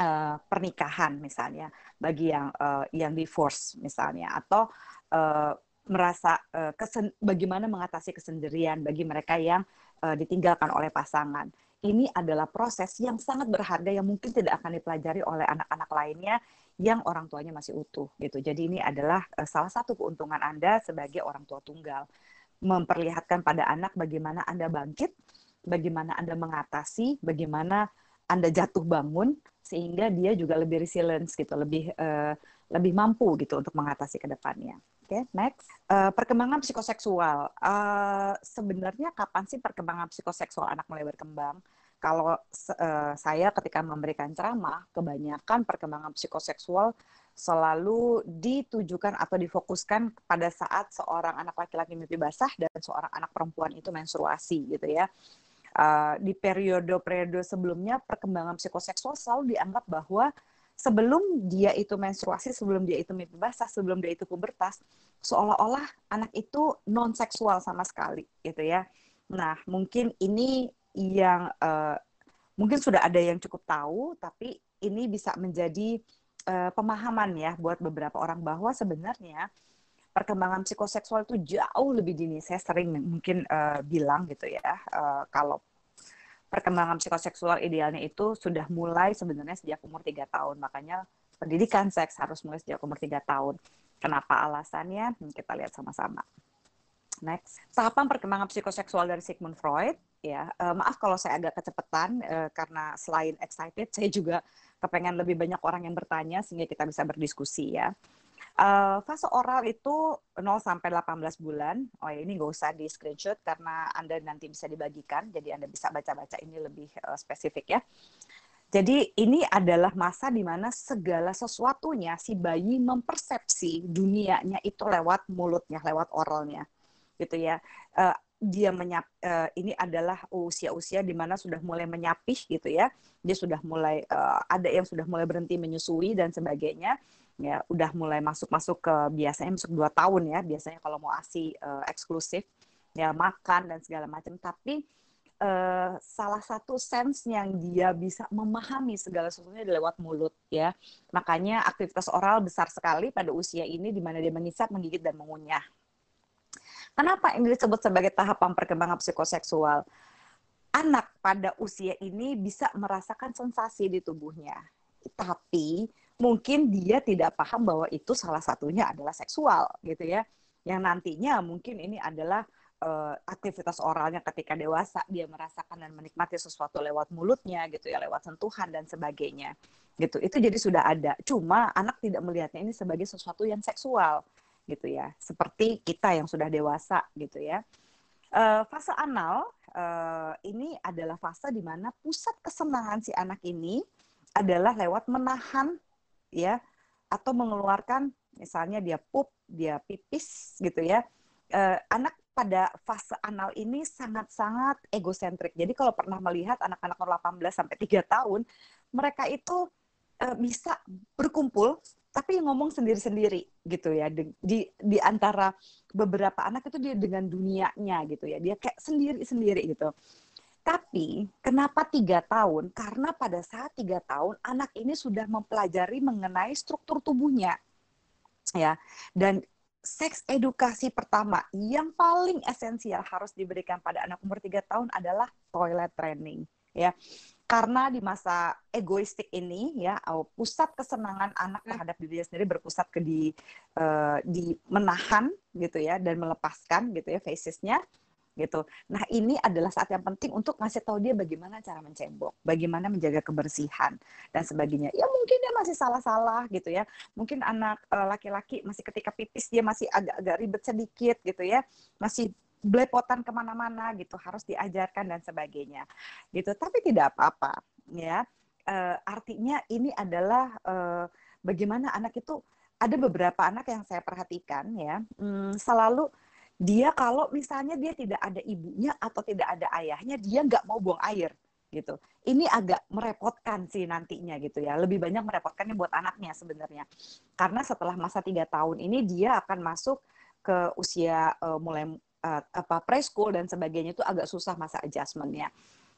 uh, pernikahan misalnya bagi yang uh, yang divorce misalnya atau uh, merasa uh, kesen bagaimana mengatasi kesendirian bagi mereka yang uh, ditinggalkan oleh pasangan. Ini adalah proses yang sangat berharga yang mungkin tidak akan dipelajari oleh anak-anak lainnya yang orang tuanya masih utuh gitu. Jadi ini adalah uh, salah satu keuntungan Anda sebagai orang tua tunggal memperlihatkan pada anak bagaimana Anda bangkit, bagaimana Anda mengatasi, bagaimana Anda jatuh bangun sehingga dia juga lebih resilient gitu, lebih uh, lebih mampu gitu untuk mengatasi ke depannya. Oke, okay, next. Uh, perkembangan psikoseksual. Uh, sebenarnya kapan sih perkembangan psikoseksual anak mulai berkembang? Kalau uh, saya ketika memberikan ceramah, kebanyakan perkembangan psikoseksual selalu ditujukan atau difokuskan pada saat seorang anak laki-laki mimpi basah dan seorang anak perempuan itu menstruasi gitu ya. Uh, di periode-periode sebelumnya perkembangan psikoseksual selalu dianggap bahwa sebelum dia itu menstruasi, sebelum dia itu mimpi basah, sebelum dia itu pubertas, seolah-olah anak itu non seksual sama sekali gitu ya. Nah, mungkin ini yang uh, mungkin sudah ada yang cukup tahu, tapi ini bisa menjadi uh, pemahaman ya buat beberapa orang bahwa sebenarnya perkembangan psikoseksual itu jauh lebih dini. Saya sering mungkin uh, bilang gitu ya, uh, kalau perkembangan psikoseksual idealnya itu sudah mulai sebenarnya sejak umur tiga tahun. Makanya pendidikan seks harus mulai sejak umur tiga tahun. Kenapa alasannya? Hmm, kita lihat sama-sama. Next, tahapan perkembangan psikoseksual dari Sigmund Freud. Ya, uh, maaf kalau saya agak kecepatan uh, karena selain excited, [laughs] saya juga kepengen lebih banyak orang yang bertanya sehingga kita bisa berdiskusi ya. Uh, fase oral itu 0 sampai 18 bulan. Oh ya, ini nggak usah di screenshot karena Anda nanti bisa dibagikan, jadi Anda bisa baca-baca ini lebih uh, spesifik ya. Jadi ini adalah masa di mana segala sesuatunya si bayi mempersepsi dunianya itu lewat mulutnya, lewat oralnya, gitu ya. Uh, dia menyap uh, ini adalah usia-usia di mana sudah mulai menyapih gitu ya. Dia sudah mulai uh, ada yang sudah mulai berhenti menyusui dan sebagainya ya udah mulai masuk-masuk ke biasanya masuk dua tahun ya biasanya kalau mau asi uh, eksklusif ya makan dan segala macam. Tapi uh, salah satu sense yang dia bisa memahami segala sesuatunya lewat mulut ya. Makanya aktivitas oral besar sekali pada usia ini di mana dia mengisap menggigit dan mengunyah. Kenapa ini disebut sebagai tahapan perkembangan psikoseksual? Anak pada usia ini bisa merasakan sensasi di tubuhnya. Tapi mungkin dia tidak paham bahwa itu salah satunya adalah seksual gitu ya. Yang nantinya mungkin ini adalah uh, aktivitas oralnya ketika dewasa dia merasakan dan menikmati sesuatu lewat mulutnya gitu ya lewat sentuhan dan sebagainya gitu. Itu jadi sudah ada. Cuma anak tidak melihatnya ini sebagai sesuatu yang seksual gitu ya. Seperti kita yang sudah dewasa gitu ya. Uh, fase anal uh, ini adalah fase di mana pusat kesenangan si anak ini adalah lewat menahan ya atau mengeluarkan misalnya dia pup, dia pipis gitu ya. Uh, anak pada fase anal ini sangat-sangat egosentrik. Jadi kalau pernah melihat anak-anak 18 sampai 3 tahun, mereka itu uh, bisa berkumpul tapi ngomong sendiri-sendiri gitu ya di di antara beberapa anak itu dia dengan dunianya gitu ya dia kayak sendiri-sendiri gitu tapi kenapa tiga tahun? Karena pada saat tiga tahun anak ini sudah mempelajari mengenai struktur tubuhnya, ya. Dan seks edukasi pertama yang paling esensial harus diberikan pada anak umur tiga tahun adalah toilet training, ya. Karena di masa egoistik ini, ya, pusat kesenangan anak hmm. terhadap dirinya sendiri berpusat ke di uh, di menahan gitu ya dan melepaskan gitu ya facesnya gitu. Nah ini adalah saat yang penting untuk ngasih tahu dia bagaimana cara mencebok, bagaimana menjaga kebersihan dan sebagainya. Ya mungkin dia masih salah-salah gitu ya. Mungkin anak eh, laki-laki masih ketika pipis dia masih agak-agak ribet sedikit gitu ya, masih belepotan ke mana-mana gitu harus diajarkan dan sebagainya gitu. Tapi tidak apa-apa ya. Uh, artinya ini adalah uh, bagaimana anak itu ada beberapa anak yang saya perhatikan ya hmm, selalu dia kalau misalnya dia tidak ada ibunya atau tidak ada ayahnya, dia nggak mau buang air gitu. Ini agak merepotkan sih nantinya gitu ya. Lebih banyak merepotkannya buat anaknya sebenarnya. Karena setelah masa tiga tahun ini dia akan masuk ke usia uh, mulai uh, apa preschool dan sebagainya itu agak susah masa adjustmentnya.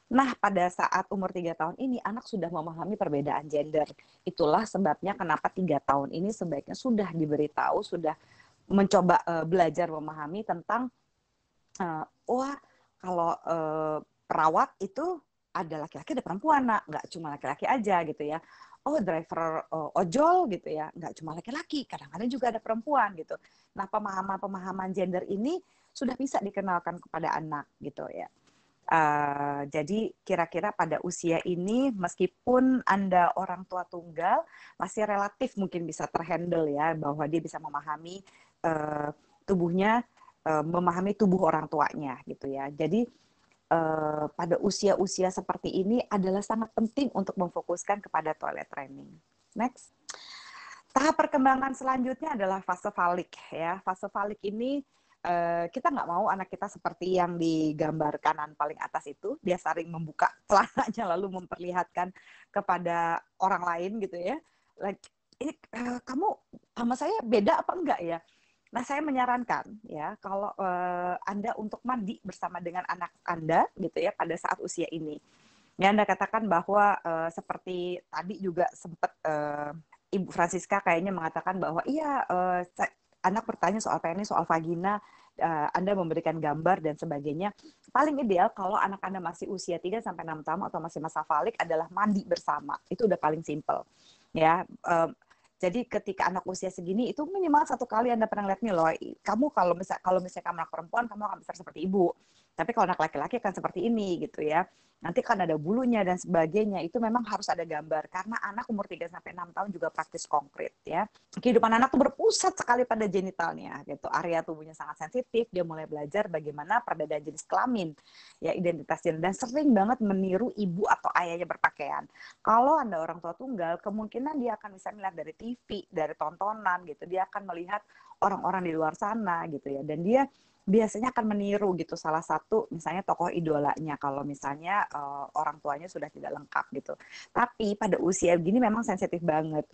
Nah, pada saat umur tiga tahun ini, anak sudah memahami perbedaan gender. Itulah sebabnya kenapa tiga tahun ini sebaiknya sudah diberitahu, sudah mencoba uh, belajar memahami tentang uh, wah kalau uh, perawat itu ada laki-laki ada perempuan nak. Nggak cuma laki-laki aja gitu ya. Oh driver uh, ojol gitu ya. Nggak cuma laki-laki kadang-kadang juga ada perempuan gitu. Nah pemahaman-pemahaman gender ini sudah bisa dikenalkan kepada anak gitu ya. Uh, jadi kira-kira pada usia ini meskipun Anda orang tua tunggal masih relatif mungkin bisa terhandle ya bahwa dia bisa memahami uh, tubuhnya uh, memahami tubuh orang tuanya gitu ya. Jadi uh, pada usia-usia seperti ini adalah sangat penting untuk memfokuskan kepada toilet training. Next. Tahap perkembangan selanjutnya adalah fase falik ya. Fase falik ini Uh, kita nggak mau anak kita seperti yang digambar kanan paling atas itu dia sering membuka [laughs] celananya lalu memperlihatkan kepada orang lain gitu ya like ini uh, kamu sama saya beda apa enggak ya Nah, saya menyarankan ya kalau uh, Anda untuk mandi bersama dengan anak Anda gitu ya pada saat usia ini. Ya Anda katakan bahwa uh, seperti tadi juga sempat uh, Ibu Francisca kayaknya mengatakan bahwa iya uh, anak bertanya soal penis, soal vagina, uh, Anda memberikan gambar dan sebagainya. Paling ideal kalau anak Anda masih usia 3 sampai 6 tahun atau masih masa falik adalah mandi bersama. Itu udah paling simple. Ya, jadi ketika anak usia segini itu minimal satu kali Anda pernah lihat nih loh, kamu kalau misal kalau misalnya kamu anak perempuan kamu akan besar seperti ibu. Tapi kalau anak laki-laki akan seperti ini gitu ya. Nanti kan ada bulunya dan sebagainya. Itu memang harus ada gambar karena anak umur 3 sampai 6 tahun juga praktis konkret ya. Kehidupan anak tuh berpusat sekali pada genitalnya gitu. Area tubuhnya sangat sensitif, dia mulai belajar bagaimana perbedaan jenis kelamin, ya identitas gender dan sering banget meniru ibu atau ayahnya berpakaian. Kalau Anda orang tua tunggal, kemungkinan dia akan bisa melihat dari TV, dari tontonan gitu. Dia akan melihat orang-orang di luar sana gitu ya. Dan dia biasanya akan meniru gitu salah satu misalnya tokoh idolanya kalau misalnya uh, orang tuanya sudah tidak lengkap gitu. Tapi pada usia begini memang sensitif banget.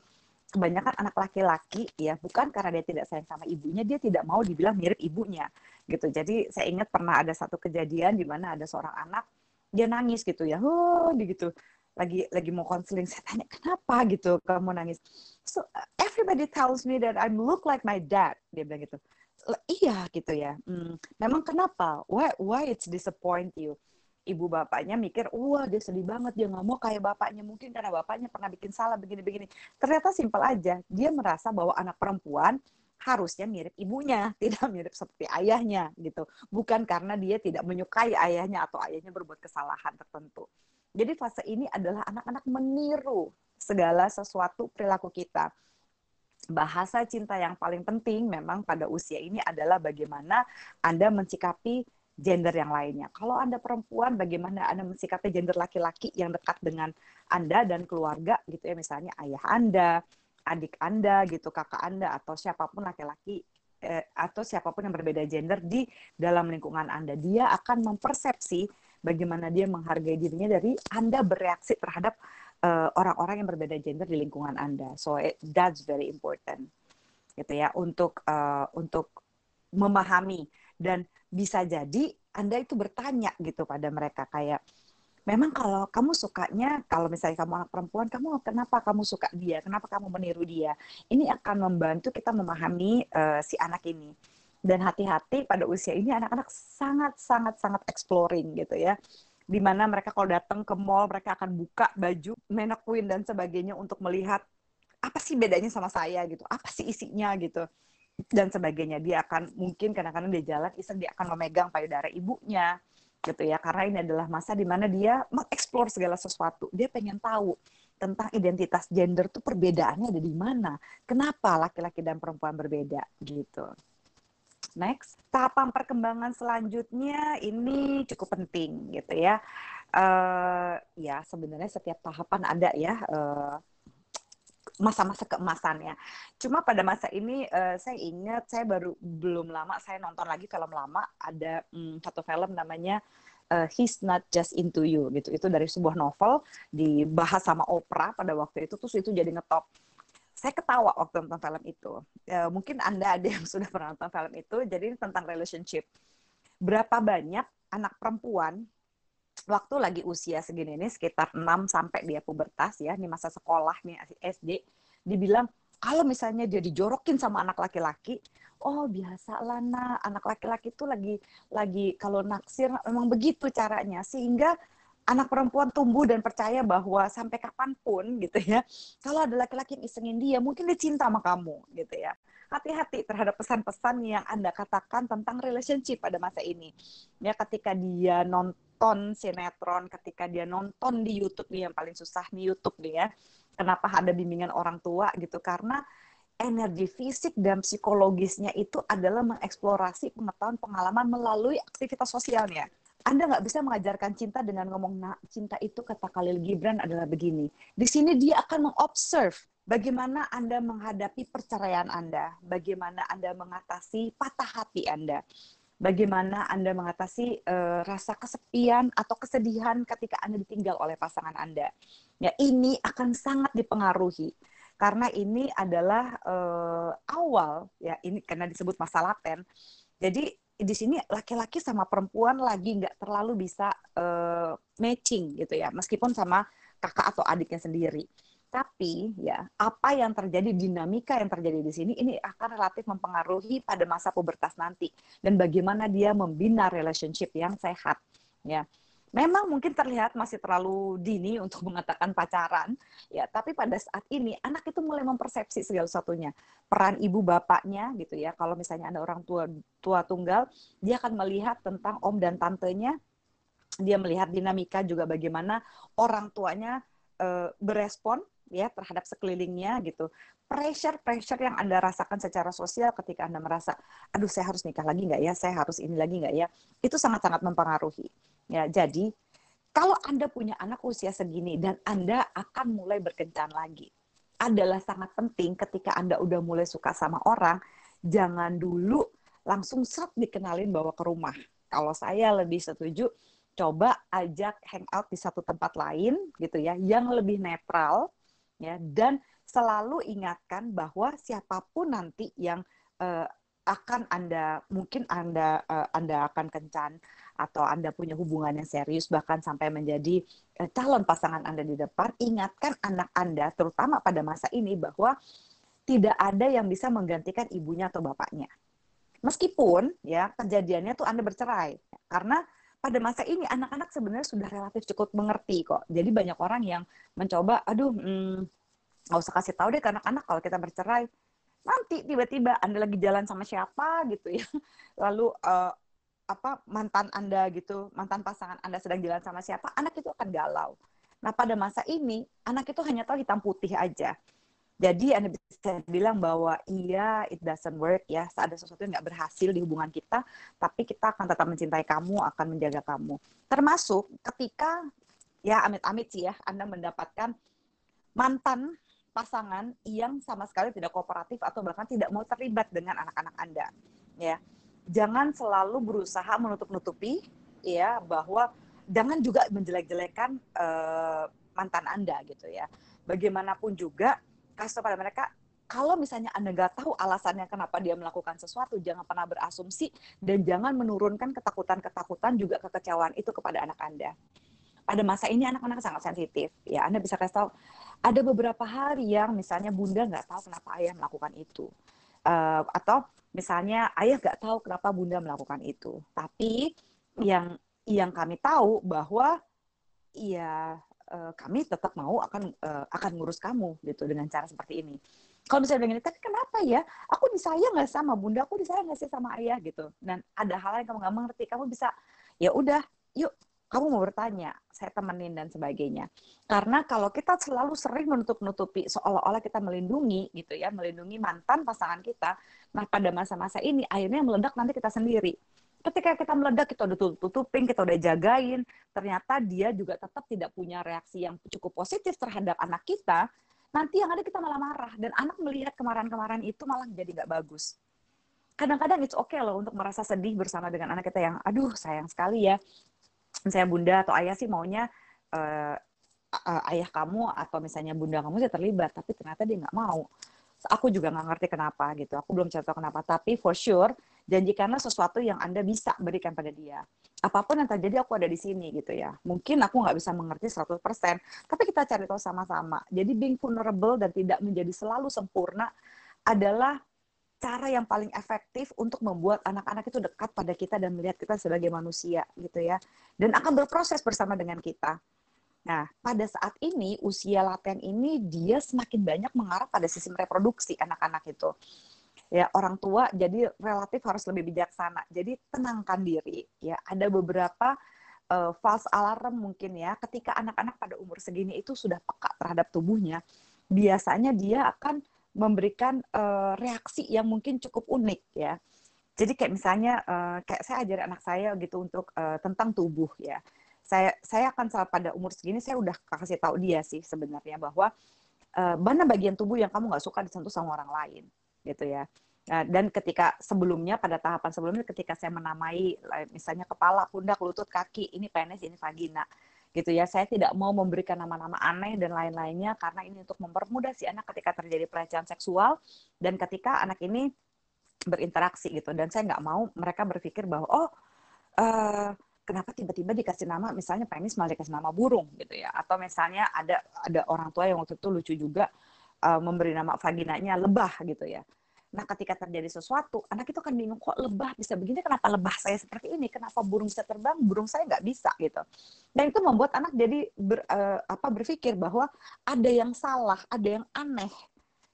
Kebanyakan anak laki-laki ya bukan karena dia tidak sayang sama ibunya, dia tidak mau dibilang mirip ibunya gitu. Jadi saya ingat pernah ada satu kejadian di mana ada seorang anak dia nangis gitu ya, oh gitu lagi lagi mau konseling saya tanya kenapa gitu kamu nangis so everybody tells me that I look like my dad dia bilang gitu iya gitu ya. Hmm, memang kenapa? Why why it's disappoint you? Ibu bapaknya mikir, wah dia sedih banget, dia nggak mau kayak bapaknya. Mungkin karena bapaknya pernah bikin salah begini-begini. Ternyata simpel aja, dia merasa bahwa anak perempuan harusnya mirip ibunya, [laughs] tidak mirip seperti ayahnya gitu. Bukan karena dia tidak menyukai ayahnya atau ayahnya berbuat kesalahan tertentu. Jadi fase ini adalah anak-anak meniru segala sesuatu perilaku kita bahasa cinta yang paling penting memang pada usia ini adalah bagaimana Anda mencikapi gender yang lainnya. Kalau Anda perempuan, bagaimana Anda mensikapi gender laki-laki yang dekat dengan Anda dan keluarga gitu ya, misalnya ayah Anda, adik Anda gitu, kakak Anda atau siapa pun laki-laki eh, atau siapa pun yang berbeda gender di dalam lingkungan Anda. Dia akan mempersepsi bagaimana dia menghargai dirinya dari Anda bereaksi terhadap orang-orang uh, yang berbeda gender di lingkungan Anda. So it, that's very important, gitu ya, untuk uh, untuk memahami. Dan bisa jadi Anda itu bertanya gitu pada mereka kayak memang kalau kamu sukanya kalau misalnya kamu anak perempuan kamu kenapa kamu suka dia? Kenapa kamu meniru dia? Ini akan membantu kita memahami uh, si anak ini. Dan hati-hati pada usia ini anak-anak sangat sangat sangat exploring gitu ya di mana mereka kalau datang ke mall mereka akan buka baju mannequin dan sebagainya untuk melihat apa sih bedanya sama saya gitu, apa sih isinya gitu dan sebagainya. Dia akan mungkin kadang-kadang dia jalan iseng dia akan memegang payudara ibunya gitu ya karena ini adalah masa di mana dia mengeksplor segala sesuatu. Dia pengen tahu tentang identitas gender tuh perbedaannya ada di mana. Kenapa laki-laki dan perempuan berbeda gitu. Next, tahapan perkembangan selanjutnya ini cukup penting gitu ya. Uh, ya sebenarnya setiap tahapan ada ya uh, masa-masa keemasannya. Cuma pada masa ini uh, saya ingat saya baru belum lama saya nonton lagi film lama ada um, satu film namanya uh, He's Not Just Into You gitu. Itu dari sebuah novel dibahas sama Oprah pada waktu itu terus itu jadi ngetop saya ketawa waktu nonton film itu. Ya, mungkin Anda ada yang [laughs] sudah pernah nonton film itu, jadi ini tentang relationship. Berapa banyak anak perempuan waktu lagi usia segini ini sekitar 6 sampai dia pubertas ya, ini masa sekolah nih SD, dibilang kalau misalnya dia dijorokin sama anak laki-laki, oh biasa lah nak, anak laki-laki itu lagi lagi kalau naksir memang begitu caranya sehingga anak perempuan tumbuh dan percaya bahwa sampai kapan pun gitu ya, kalau ada laki-laki yang isengin dia, mungkin dia cinta sama kamu gitu ya. Hati-hati terhadap pesan-pesan yang Anda katakan tentang relationship pada masa ini. Ya ketika dia nonton sinetron, ketika dia nonton di YouTube nih yang paling susah nih YouTube nih ya. Kenapa ada bimbingan orang tua gitu? Karena energi fisik dan psikologisnya itu adalah mengeksplorasi pengetahuan pengalaman melalui aktivitas sosialnya anda nggak bisa mengajarkan cinta dengan ngomong, nah, cinta itu kata Khalil Gibran adalah begini. Di sini dia akan mengobserve bagaimana Anda menghadapi perceraian Anda, bagaimana Anda mengatasi patah hati Anda, bagaimana Anda mengatasi uh, rasa kesepian atau kesedihan ketika Anda ditinggal oleh pasangan Anda. Ya, ini akan sangat dipengaruhi karena ini adalah uh, awal ya ini karena disebut masa laten. Jadi di sini laki-laki sama perempuan lagi nggak terlalu bisa uh, matching gitu ya, meskipun sama kakak atau adiknya sendiri. Tapi ya apa yang terjadi dinamika yang terjadi di sini ini akan relatif mempengaruhi pada masa pubertas nanti dan bagaimana dia membina relationship yang sehat ya. Memang mungkin terlihat masih terlalu dini untuk mengatakan pacaran, ya. Tapi pada saat ini anak itu mulai mempersepsi segala sesuatunya. Peran ibu bapaknya, gitu ya. Kalau misalnya ada orang tua tua tunggal, dia akan melihat tentang om dan tantenya. Dia melihat dinamika juga bagaimana orang tuanya e, berespon ya terhadap sekelilingnya gitu. Pressure pressure yang anda rasakan secara sosial ketika anda merasa, aduh saya harus nikah lagi nggak ya, saya harus ini lagi nggak ya, itu sangat sangat mempengaruhi Ya, jadi kalau Anda punya anak usia segini dan Anda akan mulai berkencan lagi, adalah sangat penting ketika Anda udah mulai suka sama orang, jangan dulu langsung seret dikenalin bawa ke rumah. Kalau saya lebih setuju, coba ajak hangout di satu tempat lain gitu ya, yang lebih netral ya dan selalu ingatkan bahwa siapa pun nanti yang uh, akan Anda mungkin Anda uh, Anda akan kencan atau Anda punya hubungan yang serius bahkan sampai menjadi uh, calon pasangan Anda di depan, ingatkan anak Anda terutama pada masa ini bahwa tidak ada yang bisa menggantikan ibunya atau bapaknya. Meskipun ya kejadiannya tuh Anda bercerai karena pada masa ini anak-anak sebenarnya sudah relatif cukup mengerti kok. Jadi banyak orang yang mencoba, aduh, hmm, nggak usah kasih tahu deh ke anak-anak kalau kita bercerai. Nanti tiba-tiba Anda lagi jalan sama siapa gitu ya, [laughs] lalu uh, apa mantan Anda gitu, mantan pasangan Anda sedang jalan sama siapa, anak itu akan galau. Nah, pada masa ini, anak itu hanya tahu hitam putih aja. Jadi Anda bisa bilang bahwa iya, it doesn't work ya, ada sesuatu yang nggak berhasil di hubungan kita, tapi kita akan tetap mencintai kamu, akan menjaga kamu. Termasuk ketika, ya amit-amit sih ya, Anda mendapatkan mantan pasangan yang sama sekali tidak kooperatif atau bahkan tidak mau terlibat dengan anak-anak Anda. Ya, jangan selalu berusaha menutup-nutupi ya bahwa jangan juga menjelek-jelekan uh, mantan Anda gitu ya. Bagaimanapun juga kasih pada mereka kalau misalnya Anda nggak tahu alasannya kenapa dia melakukan sesuatu, jangan pernah berasumsi dan jangan menurunkan ketakutan-ketakutan juga kekecewaan itu kepada anak Anda. Pada masa ini anak-anak sangat sensitif. Ya, Anda bisa kasih tahu ada beberapa hari yang misalnya Bunda nggak tahu kenapa ayah melakukan itu. Uh, atau Misalnya ayah nggak tahu kenapa bunda melakukan itu, tapi yang yang kami tahu bahwa ya kami tetap mau akan uh, akan ngurus kamu gitu dengan cara seperti ini. Kalau misalnya begini, tapi kenapa ya? Aku disayang nggak sama bunda, aku disayang nggak sih sama ayah gitu. Dan ada hal yang kamu nggak mengerti, kamu bisa ya udah, yuk kamu mau bertanya, saya temenin dan sebagainya. Karena kalau kita selalu sering menutup-nutupi seolah-olah kita melindungi gitu ya, melindungi mantan pasangan kita, nah pada masa-masa ini akhirnya meledak nanti kita sendiri. Ketika kita meledak, kita udah tutupin, kita udah jagain, ternyata dia juga tetap tidak punya reaksi yang cukup positif terhadap anak kita, nanti yang ada kita malah marah. Dan anak melihat kemarahan-kemarahan itu malah jadi nggak bagus kadang-kadang it's okay loh untuk merasa sedih bersama dengan anak kita yang aduh sayang sekali ya misalnya bunda atau ayah sih maunya uh, uh, ayah kamu atau misalnya bunda kamu sih terlibat tapi ternyata dia nggak mau. Aku juga nggak ngerti kenapa gitu. Aku belum cerita kenapa tapi for sure janjikanlah sesuatu yang anda bisa berikan pada dia. Apa pun yang terjadi aku ada di sini gitu ya. Mungkin aku nggak bisa mengerti 100% tapi kita cari tahu sama-sama. Jadi being vulnerable dan tidak menjadi selalu sempurna adalah cara yang paling efektif untuk membuat anak-anak itu dekat pada kita dan melihat kita sebagai manusia gitu ya dan akan berproses bersama dengan kita. Nah, pada saat ini usia laten ini dia semakin banyak mengarah pada sistem reproduksi anak-anak itu. Ya, orang tua jadi relatif harus lebih bijaksana. Jadi tenangkan diri ya. Ada beberapa uh, false alarm mungkin ya ketika anak-anak pada umur segini itu sudah peka terhadap tubuhnya. Biasanya dia akan memberikan uh, reaksi yang mungkin cukup unik ya. Jadi kayak misalnya uh, kayak saya ajari anak saya gitu untuk uh, tentang tubuh ya. Saya saya akan saat pada umur segini saya udah kasih tahu dia sih sebenarnya bahwa uh, mana bagian tubuh yang kamu nggak suka disentuh sama orang lain gitu ya. Nah, dan ketika sebelumnya pada tahapan sebelumnya ketika saya menamai misalnya kepala, pundak, lutut, kaki, ini penis, ini vagina gitu ya. Saya tidak mau memberikan nama-nama aneh dan lain-lainnya karena ini untuk mempermudah si anak ketika terjadi pelecehan seksual dan ketika anak ini berinteraksi gitu. Dan saya nggak mau mereka berpikir bahwa oh uh, kenapa tiba-tiba dikasih nama misalnya penis malah dikasih nama burung gitu ya atau misalnya ada ada orang tua yang waktu itu lucu juga uh, memberi nama vaginanya lebah gitu ya Nah, ketika terjadi sesuatu, anak itu akan bingung kok lebah bisa begini, kenapa lebah saya seperti ini, kenapa burung bisa terbang, burung saya nggak bisa gitu. Dan itu membuat anak jadi ber, uh, apa berpikir bahwa ada yang salah, ada yang aneh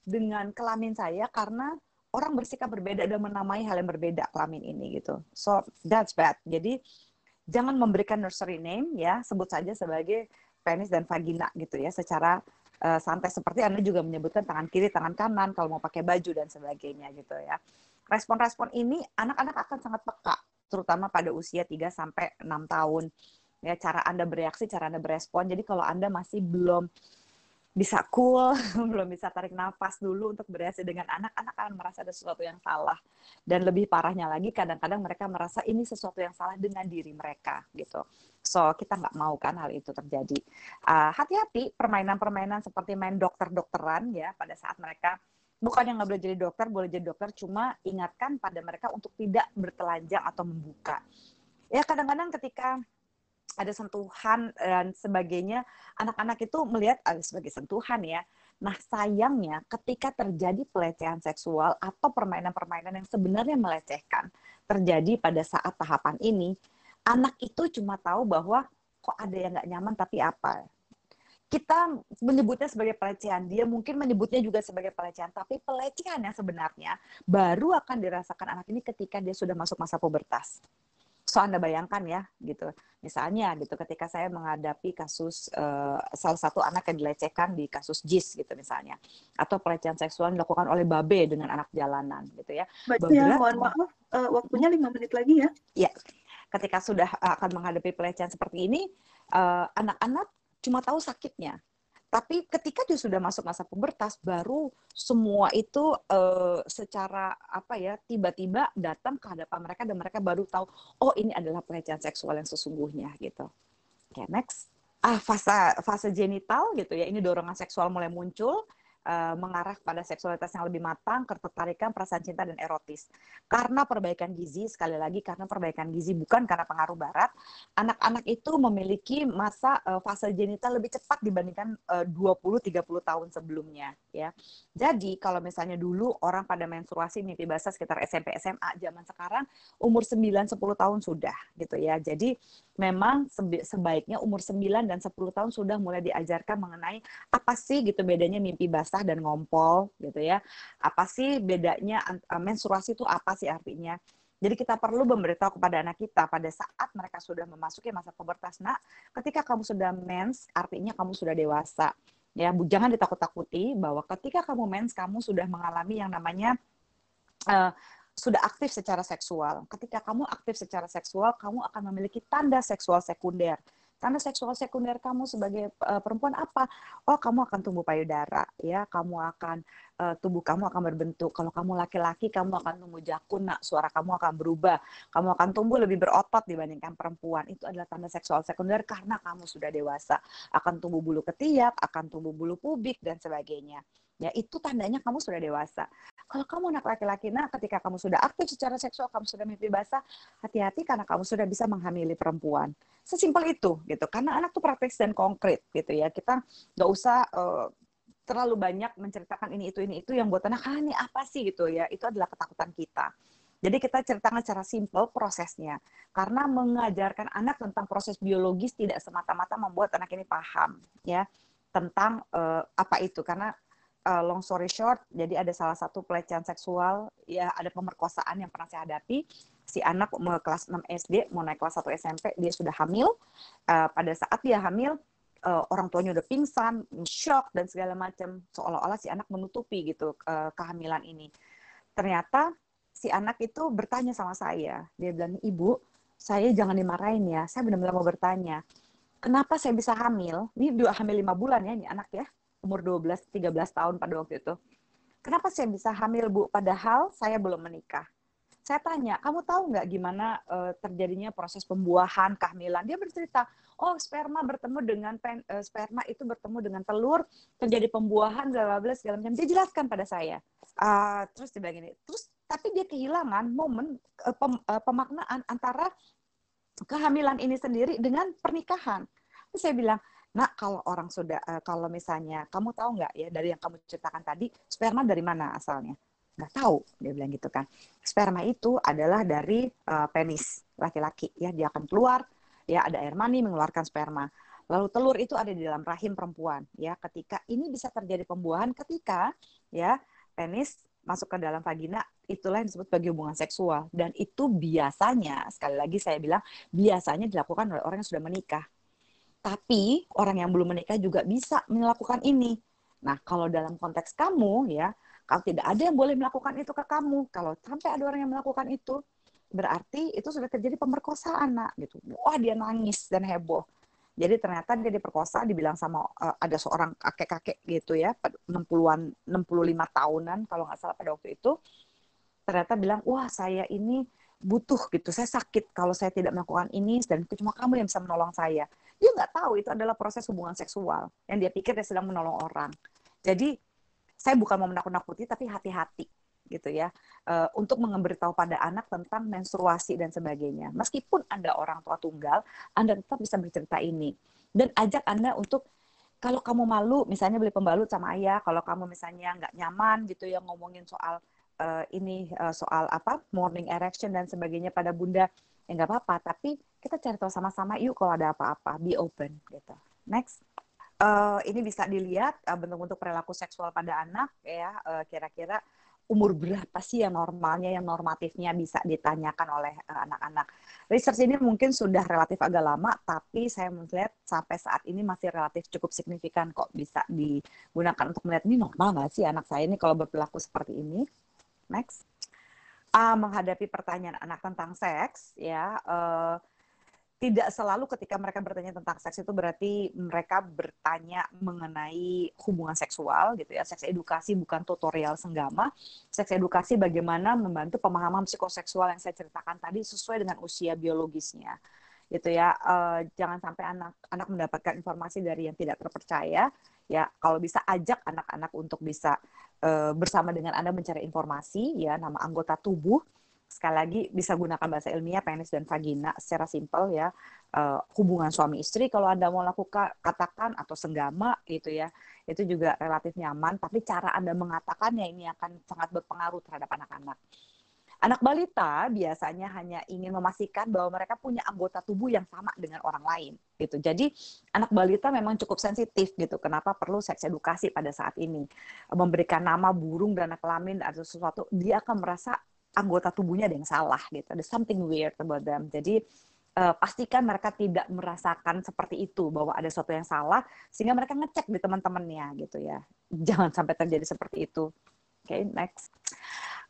dengan kelamin saya karena orang bersikap berbeda dan menamai hal yang berbeda kelamin ini gitu. So that's bad. Jadi jangan memberikan nursery name ya, sebut saja sebagai penis dan vagina gitu ya secara uh, santai seperti Anda juga menyebutkan tangan kiri, tangan kanan kalau mau pakai baju dan sebagainya gitu ya. Respon-respon ini anak-anak akan sangat peka terutama pada usia 3 sampai 6 tahun. Ya, cara Anda bereaksi, cara Anda berespon. Jadi kalau Anda masih belum bisa cool, [laughs] belum bisa tarik nafas dulu untuk bereaksi dengan anak, anak akan merasa ada sesuatu yang salah. Dan lebih parahnya lagi, kadang-kadang mereka merasa ini sesuatu yang salah dengan diri mereka, gitu. So, kita nggak mau kan hal itu terjadi. Uh, hati-hati, permainan-permainan seperti main dokter-dokteran, ya, pada saat mereka bukan yang nggak boleh jadi dokter, boleh jadi dokter, cuma ingatkan pada mereka untuk tidak bertelanjang atau membuka. Ya, kadang-kadang ketika ada sentuhan dan sebagainya, anak-anak itu melihat ada sebagai sentuhan ya. Nah, sayangnya ketika terjadi pelecehan seksual atau permainan-permainan yang sebenarnya melecehkan terjadi pada saat tahapan ini, anak itu cuma tahu bahwa kok ada yang nggak nyaman tapi apa. Kita menyebutnya sebagai pelecehan, dia mungkin menyebutnya juga sebagai pelecehan, tapi pelecehan yang sebenarnya baru akan dirasakan anak ini ketika dia sudah masuk masa pubertas so Anda bayangkan ya gitu. Misalnya gitu ketika saya menghadapi kasus uh, salah satu anak yang dilecehkan di kasus JIS gitu misalnya atau pelecehan seksual dilakukan oleh babe dengan anak jalanan gitu ya. Baca ya, mohon maaf uh, waktunya lima menit lagi ya. Ya. Ketika sudah akan menghadapi pelecehan seperti ini eh, anak-anak cuma tahu sakitnya tapi ketika dia sudah masuk masa pubertas, baru semua itu uh, secara apa ya tiba-tiba datang ke hadapan mereka dan mereka baru tahu, oh ini adalah pelecehan seksual yang sesungguhnya gitu. Oke, okay, next. Ah, fase fase genital gitu ya. Ini dorongan seksual mulai muncul uh, mengarah pada seksualitas yang lebih matang, ketertarikan, perasaan cinta dan erotis. Karena perbaikan gizi, sekali lagi karena perbaikan gizi bukan karena pengaruh barat, anak-anak itu memiliki masa uh, fase genital lebih cepat dibandingkan uh, 20-30 tahun sebelumnya ya. Jadi kalau misalnya dulu orang pada menstruasi mimpi basah sekitar SMP SMA, zaman sekarang umur 9 10 tahun sudah gitu ya. Jadi memang sebaiknya umur 9 dan 10 tahun sudah mulai diajarkan mengenai apa sih gitu bedanya mimpi basah dan ngompol gitu ya. Apa sih bedanya eh, menstruasi itu apa sih artinya? Jadi kita perlu memberitahu kepada anak kita pada saat mereka sudah memasuki masa pubertas, nak, ketika kamu sudah mens, artinya kamu sudah dewasa. Ya, jangan ditakut-takuti bahwa ketika kamu mens, kamu sudah mengalami yang namanya uh, sudah aktif secara seksual. Ketika kamu aktif secara seksual, kamu akan memiliki tanda seksual sekunder. Tanda seksual sekunder kamu sebagai uh, perempuan apa? Oh, kamu akan tumbuh payudara, ya. Kamu akan uh, tubuh kamu akan berbentuk. Kalau kamu laki-laki, kamu akan tumbuh jakun, nak. Suara kamu akan berubah. Kamu akan tumbuh lebih berotot dibandingkan perempuan. Itu adalah tanda seksual sekunder karena kamu sudah dewasa. Akan tumbuh bulu ketiak, akan tumbuh bulu pubik dan sebagainya ya itu tandanya kamu sudah dewasa. Kalau kamu anak laki-laki, nah ketika kamu sudah aktif secara seksual, kamu sudah mimpi basah, hati-hati karena kamu sudah bisa menghamili perempuan. Sesimpel itu gitu. Karena anak tuh praktis dan konkret gitu ya. Kita nggak usah uh, terlalu banyak menceritakan ini itu ini itu yang buat anak ah ini apa sih gitu ya. Itu adalah ketakutan kita. Jadi kita ceritakan secara simpel prosesnya. Karena mengajarkan anak tentang proses biologis tidak semata-mata membuat anak ini paham ya tentang uh, apa itu karena uh, long story short, jadi ada salah satu pelecehan seksual, ya ada pemerkosaan yang pernah saya hadapi. Si anak mau kelas 6 SD, mau naik kelas 1 SMP, dia sudah hamil. Uh, pada saat dia hamil, uh, orang tuanya udah pingsan, shock dan segala macam. Seolah-olah si anak menutupi gitu uh, kehamilan ini. Ternyata si anak itu bertanya sama saya. Dia bilang, "Ibu, saya jangan dimarahin ya. Saya benar-benar mau bertanya. Kenapa saya bisa hamil? Ini dua hamil lima bulan ya, ini anak ya umur 12-13 tahun pada waktu itu. Kenapa saya bisa hamil, Bu? Padahal saya belum menikah. saya tanya, kamu tahu nggak gimana uh, terjadinya proses pembuahan kehamilan? Dia bercerita, oh sperma bertemu dengan pen, uh, sperma itu bertemu dengan telur, terjadi pembuahan bla bla segala macam. Dia jelaskan pada saya. Uh, terus dia bilang terus tapi dia kehilangan momen uh, pem, uh, pemaknaan antara kehamilan ini sendiri dengan pernikahan. Terus saya bilang, Nah, kalau orang sudah, uh, kalau misalnya kamu tahu nggak ya dari yang kamu ceritakan tadi, sperma dari mana asalnya? nggak tahu dia bilang gitu kan. Sperma itu adalah dari uh, penis laki-laki ya dia akan keluar ya ada air mani mengeluarkan sperma. Lalu telur itu ada di dalam rahim perempuan ya ketika ini bisa terjadi pembuahan ketika ya penis masuk ke dalam vagina itulah yang disebut sebagai hubungan seksual. Dan itu biasanya sekali lagi saya bilang biasanya dilakukan oleh orang yang sudah menikah tapi orang yang belum menikah juga bisa melakukan ini nah kalau dalam konteks kamu ya kalau tidak ada yang boleh melakukan itu ke kamu, kalau sampai ada orang yang melakukan itu, berarti itu sudah terjadi pemerkosaan, nak gitu. Wah, dia nangis dan heboh. Jadi ternyata dia diperkosa, dibilang sama uh, ada seorang kakek-kakek gitu ya, 60-an, 65 tahunan kalau nggak salah pada waktu itu, ternyata bilang, wah saya ini butuh gitu, saya sakit kalau saya tidak melakukan ini dan cuma kamu yang bisa menolong saya. Dia nggak tahu itu adalah proses hubungan seksual yang dia pikir dia sedang menolong orang. Jadi saya bukan mau menakut-nakuti tapi hati-hati gitu ya uh, untuk memberitahu pada anak tentang menstruasi dan sebagainya. Meskipun anda orang tua tunggal anda tetap bisa bercerita ini. Dan ajak anda untuk kalau kamu malu misalnya beli pembalut sama ayah kalau kamu misalnya nggak nyaman gitu ya ngomongin soal uh, ini uh, soal apa morning erection dan sebagainya pada bunda ya nggak apa-apa. Tapi kita cari tahu sama-sama yuk kalau ada apa-apa be open gitu next uh, ini bisa dilihat uh, bentuk-bentuk perilaku seksual pada anak ya uh, kira-kira umur berapa sih yang normalnya yang normatifnya bisa ditanyakan oleh anak-anak. Research ini mungkin sudah relatif agak lama, tapi saya melihat sampai saat ini masih relatif cukup signifikan kok bisa digunakan untuk melihat ini normal nggak sih anak saya ini kalau berperilaku seperti ini. Next. Uh, menghadapi pertanyaan anak tentang seks, ya. Uh, tidak selalu ketika mereka bertanya tentang seks itu berarti mereka bertanya mengenai hubungan seksual gitu ya. Seks edukasi bukan tutorial senggama. Seks edukasi bagaimana membantu pemahaman psikoseksual yang saya ceritakan tadi sesuai dengan usia biologisnya. Gitu ya. Uh, jangan sampai anak-anak mendapatkan informasi dari yang tidak terpercaya. Ya, kalau bisa ajak anak-anak untuk bisa uh, bersama dengan Anda mencari informasi ya, nama anggota tubuh sekali lagi bisa gunakan bahasa ilmiah penis dan vagina secara simpel ya. Uh, hubungan suami istri kalau anda mau lakukan katakan atau senggama gitu ya itu juga relatif nyaman. Tapi cara anda mengatakannya ini akan sangat berpengaruh terhadap anak-anak. Anak balita biasanya hanya ingin memastikan bahwa mereka punya anggota tubuh yang sama dengan orang lain gitu. Jadi anak balita memang cukup sensitif gitu. Kenapa perlu seks edukasi pada saat ini? Memberikan nama burung dan kelamin atau sesuatu dia akan merasa anggota tubuhnya ada yang salah gitu. Ada something weird about them. Jadi uh, pastikan mereka tidak merasakan seperti itu bahwa ada sesuatu yang salah sehingga mereka ngecek di teman-temannya gitu ya. Jangan sampai terjadi seperti itu. Oke, okay, next.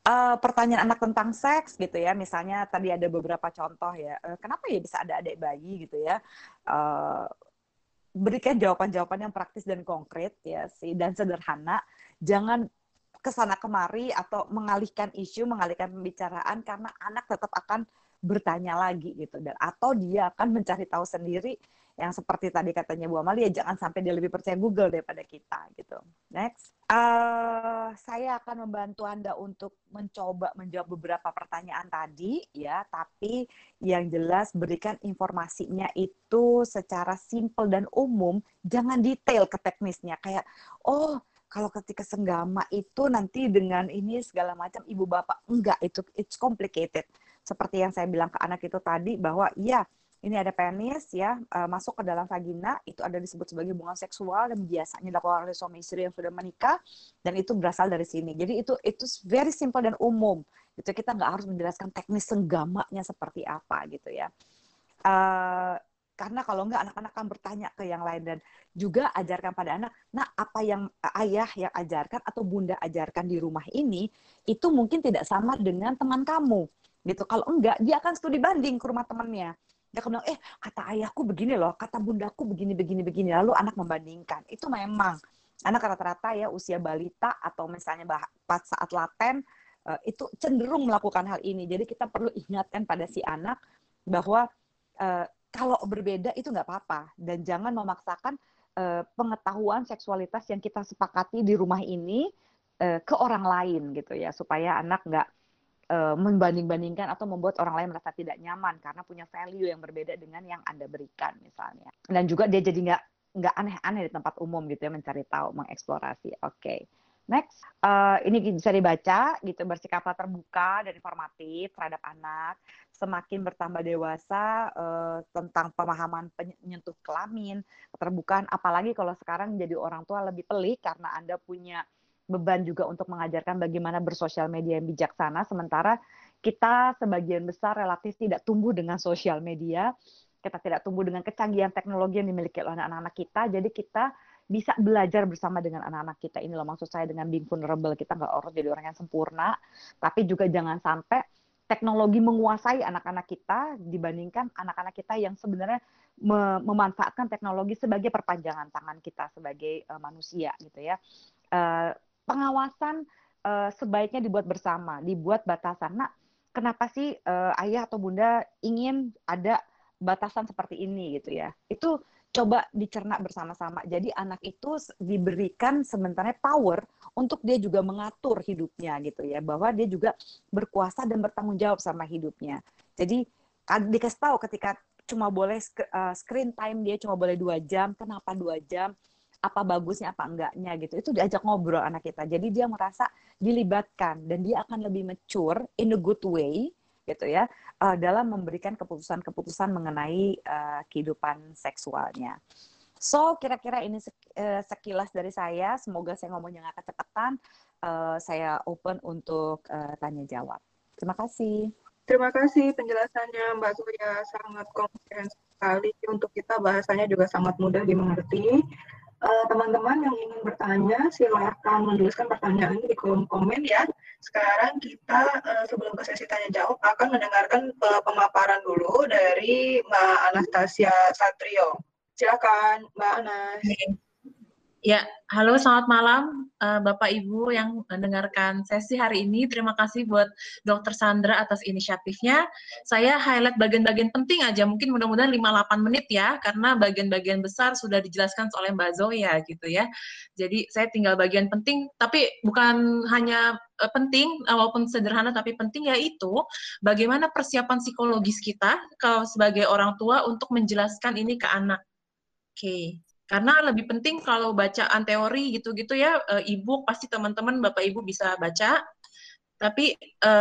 Uh, pertanyaan anak tentang seks gitu ya, misalnya tadi ada beberapa contoh ya, uh, kenapa ya bisa ada adik bayi gitu ya, uh, berikan jawaban-jawaban yang praktis dan konkret ya sih dan sederhana, jangan ke sana kemari atau mengalihkan isu, mengalihkan pembicaraan karena anak tetap akan bertanya lagi gitu. Dan atau dia akan mencari tahu sendiri yang seperti tadi katanya Bu Amalia jangan sampai dia lebih percaya Google daripada kita gitu. Next, uh, saya akan membantu Anda untuk mencoba menjawab beberapa pertanyaan tadi ya, tapi yang jelas berikan informasinya itu secara simple dan umum, jangan detail ke teknisnya. Kayak oh kalau ketika senggama itu nanti dengan ini segala macam ibu bapak enggak. Itu it's complicated. Seperti yang saya bilang ke anak itu tadi bahwa ya ini ada penis ya uh, masuk ke dalam vagina itu ada disebut sebagai hubungan seksual dan biasanya dilakukan oleh suami istri yang sudah menikah dan itu berasal dari sini. Jadi itu itu very simple dan umum. Itu kita nggak harus menjelaskan teknis senggamanya seperti apa gitu ya. Uh, karena kalau enggak anak-anak akan bertanya ke yang lain dan juga ajarkan pada anak nah apa yang ayah yang ajarkan atau bunda ajarkan di rumah ini itu mungkin tidak sama dengan teman kamu. Gitu. Kalau enggak dia akan studi banding ke rumah temannya. Dia akan bilang eh kata ayahku begini loh kata bundaku begini begini begini. Lalu anak membandingkan. Itu memang anak rata-rata ya usia balita atau misalnya pas saat laten uh, itu cenderung melakukan hal ini. Jadi kita perlu ingatkan pada si anak bahwa uh, kalau berbeda itu nggak apa-apa. Dan jangan memaksakan uh, pengetahuan seksualitas yang kita sepakati di rumah ini uh, ke orang lain gitu ya. Supaya anak nggak uh, membanding-bandingkan atau membuat orang lain merasa tidak nyaman karena punya value yang berbeda dengan yang anda berikan misalnya. Dan juga dia jadi nggak nggak aneh-aneh di tempat umum gitu ya mencari tahu mengeksplorasi. Oke. okay. Next, uh, ini bisa dibaca gitu bersikaplah terbuka dan informatif terhadap anak. Semakin bertambah dewasa uh, tentang pemahaman penyentuh kelamin, keterbukaan, apalagi kalau sekarang jadi orang tua lebih pelik karena anda punya beban juga untuk mengajarkan bagaimana bersosial media yang bijaksana, sementara kita sebagian besar relatif tidak tumbuh dengan sosial media, kita tidak tumbuh dengan kecanggihan teknologi yang dimiliki oleh anak-anak kita, jadi kita bisa belajar bersama dengan anak-anak kita. Ini loh maksud saya dengan being vulnerable. Kita nggak harus jadi orang yang sempurna tapi juga jangan sampai teknologi menguasai anak-anak kita dibandingkan anak-anak kita yang sebenarnya memanfaatkan teknologi sebagai perpanjangan tangan kita sebagai uh, manusia gitu ya. Uh, pengawasan uh, sebaiknya dibuat bersama dibuat batasan. Nah kenapa sih uh, ayah atau bunda ingin ada batasan seperti ini gitu ya? Itu coba dicerna bersama-sama. Jadi anak itu diberikan sementara power untuk dia juga mengatur hidupnya gitu ya, bahwa dia juga berkuasa dan bertanggung jawab sama hidupnya. Jadi dikasih tahu ketika cuma boleh eh, screen time dia cuma boleh dua jam, kenapa dua jam? Apa bagusnya, apa enggaknya gitu. Itu diajak ngobrol anak kita. Jadi dia merasa dilibatkan dan dia akan lebih mature in a good way gitu ya uh, dalam memberikan keputusan-keputusan mengenai uh, kehidupan seksualnya. So kira-kira ini uh, sekilas dari saya. Semoga saya ngomongnya nggak kecepatan. Uh, saya open untuk uh, tanya jawab. Terima kasih. Terima kasih penjelasannya Mbak Surya sangat komprehensif sekali untuk kita bahasanya juga sangat mudah dimengerti. Eh, teman-teman uh, yang ingin bertanya, silahkan menuliskan pertanyaan di kolom komen ya. Sekarang kita uh, sebelum ke sesi tanya jawab akan mendengarkan uh, pemaparan dulu dari Mbak Anastasia Satrio. Silakan Mbak Anas. Ya, halo selamat malam uh, Bapak Ibu yang mendengarkan sesi hari ini. Terima kasih buat Dr. Sandra atas inisiatifnya. Saya highlight bagian-bagian penting aja, mungkin mudah-mudahan 5-8 menit ya, karena bagian-bagian besar sudah dijelaskan oleh Mbak Zoya gitu ya. Jadi saya tinggal bagian penting, tapi bukan hanya uh, penting, walaupun sederhana tapi penting yaitu bagaimana persiapan psikologis kita kalau sebagai orang tua untuk menjelaskan ini ke anak. Oke. Okay. Karena lebih penting kalau bacaan teori gitu-gitu ya, e-book pasti teman-teman Bapak Ibu bisa baca. Tapi e,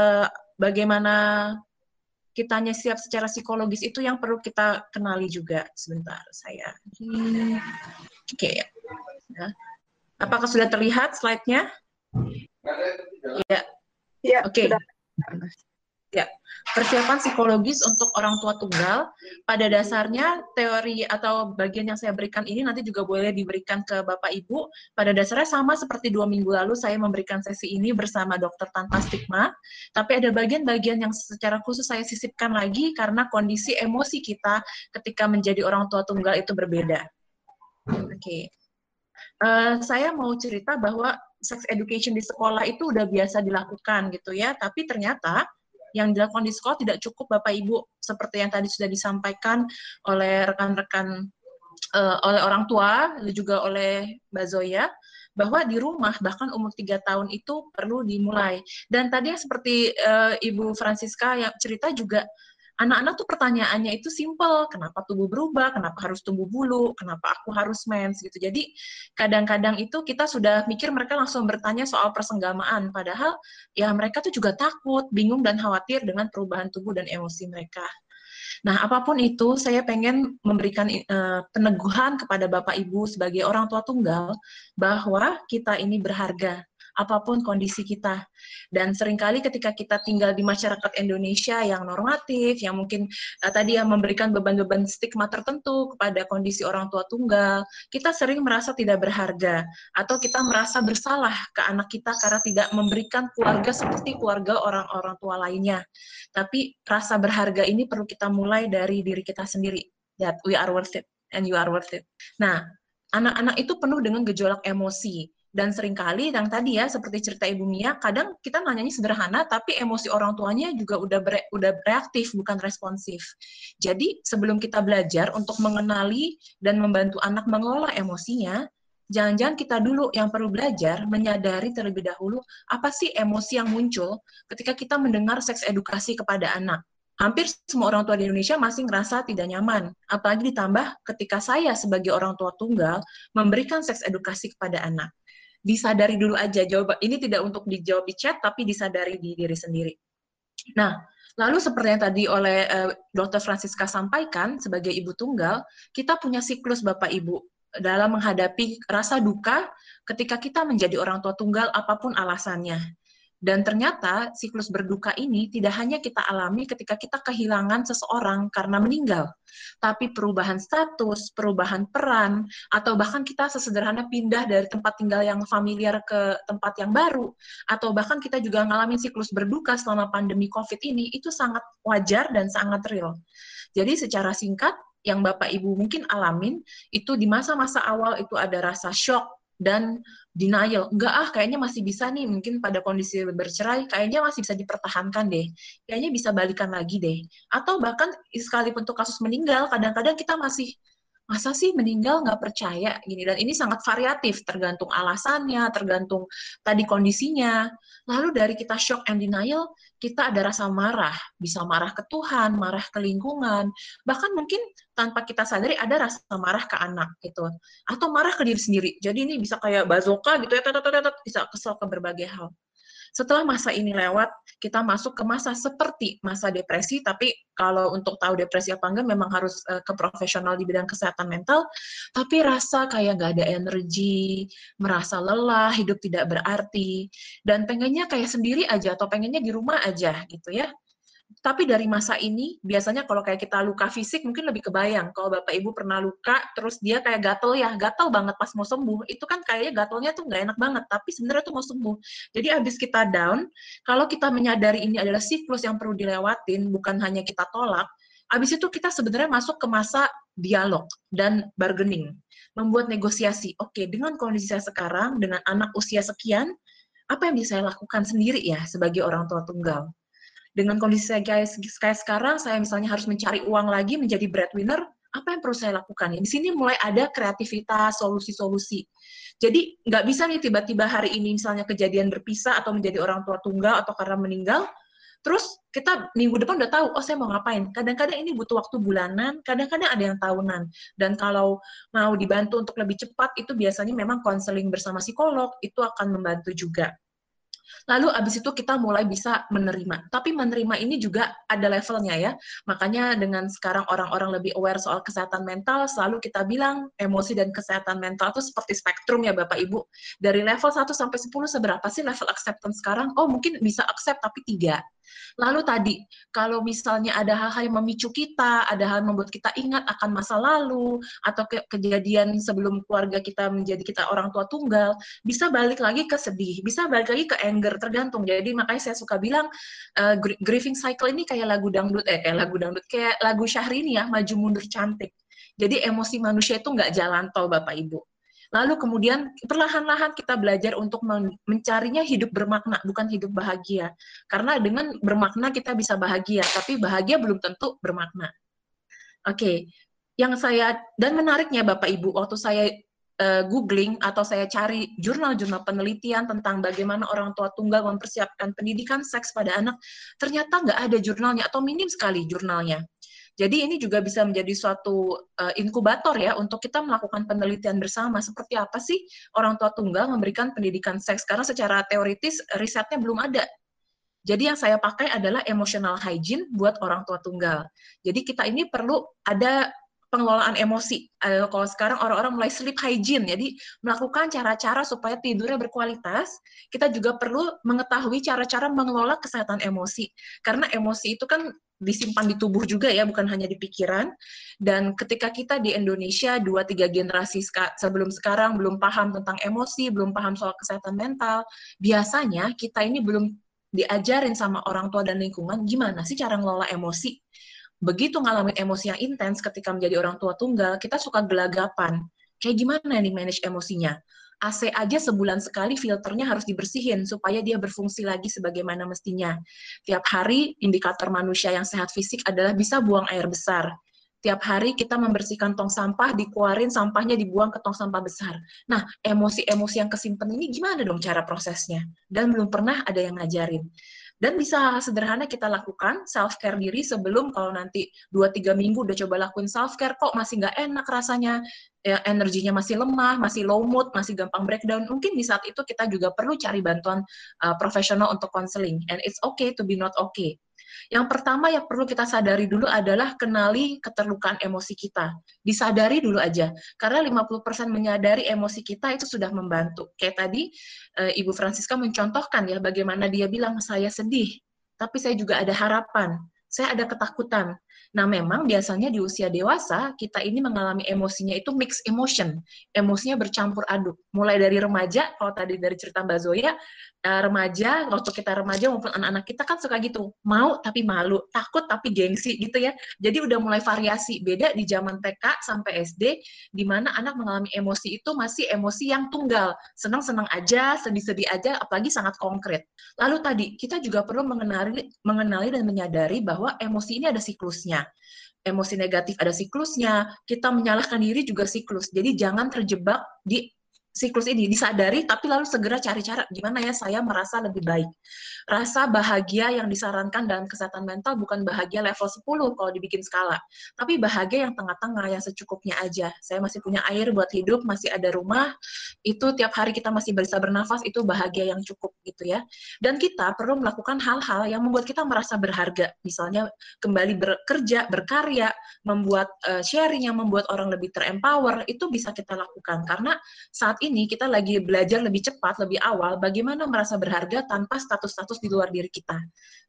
bagaimana kitanya siap secara psikologis itu yang perlu kita kenali juga. Sebentar, saya. Hmm. Oke. Okay. Ya. Apakah sudah terlihat slide-nya? Ya. Ya, Oke. Okay. Ya, persiapan psikologis untuk orang tua tunggal. Pada dasarnya teori atau bagian yang saya berikan ini nanti juga boleh diberikan ke Bapak Ibu. Pada dasarnya sama seperti dua minggu lalu saya memberikan sesi ini bersama Dokter Tanpa Stigma. Tapi ada bagian-bagian yang secara khusus saya sisipkan lagi karena kondisi emosi kita ketika menjadi orang tua tunggal itu berbeda. Oke. Okay. Uh, eh, saya mau cerita bahwa sex education di sekolah itu udah biasa dilakukan gitu ya, tapi ternyata yang dilakukan di sekolah tidak cukup Bapak Ibu seperti yang tadi sudah disampaikan oleh rekan-rekan uh, oleh orang tua juga oleh Mbak Zoya bahwa di rumah bahkan umur tiga tahun itu perlu dimulai. Dan tadi yang seperti uh, Ibu Francisca yang cerita juga anak-anak tuh pertanyaannya itu simple, kenapa tubuh berubah, kenapa harus tumbuh bulu, kenapa aku harus mens gitu. Jadi kadang-kadang itu kita sudah mikir mereka langsung bertanya soal persenggamaan, padahal ya mereka tuh juga takut, bingung dan khawatir dengan perubahan tubuh dan emosi mereka. Nah, apa pun itu, saya pengen memberikan uh, peneguhan kepada Bapak Ibu sebagai orang tua tunggal bahwa kita ini berharga apa pun kondisi kita. Dan sering kali ketika kita tinggal di masyarakat Indonesia yang normatif, yang mungkin uh, tadi yang memberikan beban-beban stigma tertentu kepada kondisi orang tua tunggal, kita sering merasa tidak berharga atau kita merasa bersalah ke anak kita karena tidak memberikan keluarga seperti keluarga orang-orang tua lainnya. Tapi rasa berharga ini perlu kita mulai dari diri kita sendiri. That we are worth it and you are worth it. Nah, anak-anak itu penuh dengan gejolak emosi Dan sering kali yang tadi ya seperti cerita Ibu Mia, kadang kita nanyanya sederhana tapi emosi orang tuanya juga udah ber, udah reaktif bukan responsif. Jadi sebelum kita belajar untuk mengenali dan membantu anak mengelola emosinya, jangan-jangan kita dulu yang perlu belajar menyadari terlebih dahulu apa sih emosi yang muncul ketika kita mendengar seks edukasi kepada anak hampir semua orang tua di Indonesia masih ngerasa tidak nyaman. Apalagi ditambah ketika saya sebagai orang tua tunggal memberikan seks edukasi kepada anak. Disadari dulu aja jawab ini tidak untuk dijawab di chat tapi disadari di diri sendiri. Nah, lalu seperti yang tadi oleh uh, eh, Dr. Francisca sampaikan sebagai ibu tunggal, kita punya siklus Bapak Ibu dalam menghadapi rasa duka ketika kita menjadi orang tua tunggal apa pun alasannya. Dan ternyata siklus berduka ini tidak hanya kita alami ketika kita kehilangan seseorang karena meninggal, tapi perubahan status, perubahan peran, atau bahkan kita sesederhana pindah dari tempat tinggal yang familiar ke tempat yang baru, atau bahkan kita juga ngalamin siklus berduka selama pandemi COVID ini, itu sangat wajar dan sangat real. Jadi secara singkat, yang Bapak Ibu mungkin alamin, itu di masa-masa awal itu ada rasa shock, dan denial. Enggak ah, kayaknya masih bisa nih, mungkin pada kondisi bercerai, kayaknya masih bisa dipertahankan deh. Kayaknya bisa balikan lagi deh. Atau bahkan sekalipun untuk kasus meninggal, kadang-kadang kita masih masa sih meninggal nggak percaya gini dan ini sangat variatif tergantung alasannya tergantung tadi kondisinya lalu dari kita shock and denial kita ada rasa marah bisa marah ke Tuhan marah ke lingkungan. Bahkan mungkin tanpa kita sadari ada rasa marah ke anak gitu. Atau marah ke diri sendiri. Jadi ini bisa kayak bazoka gitu ya bisa kesel ke berbagai hal setelah masa ini lewat, kita masuk ke masa seperti masa depresi, tapi kalau untuk tahu depresi apa enggak memang harus uh, ke profesional di bidang kesehatan mental, tapi rasa kayak nggak ada energi, merasa lelah, hidup tidak berarti, dan pengennya kayak sendiri aja atau pengennya di rumah aja gitu ya tapi dari masa ini biasanya kalau kayak kita luka fisik mungkin lebih kebayang. Kalau bapak ibu pernah luka terus dia kayak gatel ya gatel banget pas mau sembuh itu kan kayaknya gatelnya tuh nggak enak banget tapi sebenarnya tuh mau sembuh. Jadi abis kita down kalau kita menyadari ini adalah siklus yang perlu dilewatin bukan hanya kita tolak abis itu kita sebenarnya masuk ke masa dialog dan bargaining membuat negosiasi. Oke dengan kondisi saya sekarang dengan anak usia sekian apa yang bisa saya lakukan sendiri ya sebagai orang tua tunggal dengan kondisi saya kayak, kayak sekarang, saya misalnya harus mencari uang lagi menjadi breadwinner, apa yang perlu saya lakukan? Di sini mulai ada kreativitas, solusi-solusi. Jadi nggak bisa nih tiba-tiba hari ini misalnya kejadian berpisah atau menjadi orang tua tunggal atau karena meninggal, terus kita minggu depan udah tahu, oh saya mau ngapain. Kadang-kadang ini butuh waktu bulanan, kadang-kadang ada yang tahunan. Dan kalau mau dibantu untuk lebih cepat, itu biasanya memang konseling bersama psikolog, itu akan membantu juga. Lalu abis itu kita mulai bisa menerima. Tapi menerima ini juga ada levelnya ya. Makanya dengan sekarang orang-orang lebih aware soal kesehatan mental, selalu kita bilang emosi dan kesehatan mental itu seperti spektrum ya Bapak Ibu. Dari level 1 sampai 10 seberapa sih level acceptance sekarang? Oh mungkin bisa accept tapi tiga Lalu tadi, kalau misalnya ada hal-hal yang memicu kita, ada hal yang membuat kita ingat akan masa lalu, atau ke kejadian sebelum keluarga kita menjadi kita orang tua tunggal, bisa balik lagi ke sedih, bisa balik lagi ke anger, tergantung. Jadi makanya saya suka bilang, uh, grieving cycle ini kayak lagu dangdut, eh kayak lagu dangdut, kayak lagu Syahrini ya, maju mundur cantik. Jadi emosi manusia itu nggak jalan tol Bapak Ibu. Lalu kemudian perlahan-lahan kita belajar untuk mencarinya hidup bermakna, bukan hidup bahagia. Karena dengan bermakna kita bisa bahagia, tapi bahagia belum tentu bermakna. Oke, okay. yang saya dan menariknya Bapak Ibu, waktu saya uh, googling atau saya cari jurnal-jurnal penelitian tentang bagaimana orang tua tunggal mempersiapkan pendidikan seks pada anak, ternyata nggak ada jurnalnya atau minim sekali jurnalnya. Jadi ini juga bisa menjadi suatu uh, inkubator ya untuk kita melakukan penelitian bersama seperti apa sih orang tua tunggal memberikan pendidikan seks karena secara teoritis risetnya belum ada. Jadi yang saya pakai adalah emotional hygiene buat orang tua tunggal. Jadi kita ini perlu ada pengelolaan emosi. Uh, kalau sekarang orang-orang mulai sleep hygiene, jadi melakukan cara-cara supaya tidurnya berkualitas. Kita juga perlu mengetahui cara-cara mengelola kesehatan emosi. Karena emosi itu kan disimpan di tubuh juga ya, bukan hanya di pikiran. Dan ketika kita di Indonesia dua tiga generasi sebelum sekarang belum paham tentang emosi, belum paham soal kesehatan mental, biasanya kita ini belum diajarin sama orang tua dan lingkungan gimana sih cara ngelola emosi. Begitu ngalamin emosi yang intens ketika menjadi orang tua tunggal, kita suka gelagapan. Kayak gimana nih manage emosinya? AC aja sebulan sekali filternya harus dibersihin supaya dia berfungsi lagi sebagaimana mestinya. Tiap hari indikator manusia yang sehat fisik adalah bisa buang air besar. Tiap hari kita membersihkan tong sampah, dikeluarin sampahnya dibuang ke tong sampah besar. Nah, emosi-emosi yang kesimpan ini gimana dong cara prosesnya? Dan belum pernah ada yang ngajarin. Dan bisa sederhana kita lakukan self care diri sebelum kalau nanti 2-3 minggu udah coba lakuin self care kok masih nggak enak rasanya, ya, energinya masih lemah, masih low mood, masih gampang breakdown. Mungkin di saat itu kita juga perlu cari bantuan uh, profesional untuk counseling. And it's okay to be not okay. Yang pertama yang perlu kita sadari dulu adalah kenali keterlukaan emosi kita. Disadari dulu aja. Karena 50% menyadari emosi kita itu sudah membantu. Kayak tadi e, Ibu Francisca mencontohkan ya bagaimana dia bilang saya sedih, tapi saya juga ada harapan. Saya ada ketakutan. Nah, memang biasanya di usia dewasa kita ini mengalami emosinya itu mix emotion, emosinya bercampur aduk. Mulai dari remaja, kalau tadi dari cerita Mbak Zoya, uh, remaja, waktu kita remaja maupun anak-anak kita kan suka gitu, mau tapi malu, takut tapi gengsi gitu ya. Jadi udah mulai variasi, beda di zaman TK sampai SD, di mana anak mengalami emosi itu masih emosi yang tunggal, senang-senang aja, sedih-sedih aja, apalagi sangat konkret. Lalu tadi, kita juga perlu mengenali, mengenali dan menyadari bahwa emosi ini ada siklusnya emosi negatif ada siklusnya, kita menyalahkan diri juga siklus. Jadi jangan terjebak di siklus ini disadari tapi lalu segera cari cara gimana ya saya merasa lebih baik. Rasa bahagia yang disarankan dalam kesehatan mental bukan bahagia level 10 kalau dibikin skala, tapi bahagia yang tengah-tengah yang secukupnya aja. Saya masih punya air buat hidup, masih ada rumah, itu tiap hari kita masih bisa bernafas itu bahagia yang cukup gitu ya. Dan kita perlu melakukan hal-hal yang membuat kita merasa berharga. Misalnya kembali bekerja, berkarya, membuat uh, sharing yang membuat orang lebih terempower itu bisa kita lakukan karena saat ini kita lagi belajar lebih cepat, lebih awal, bagaimana merasa berharga tanpa status-status di luar diri kita.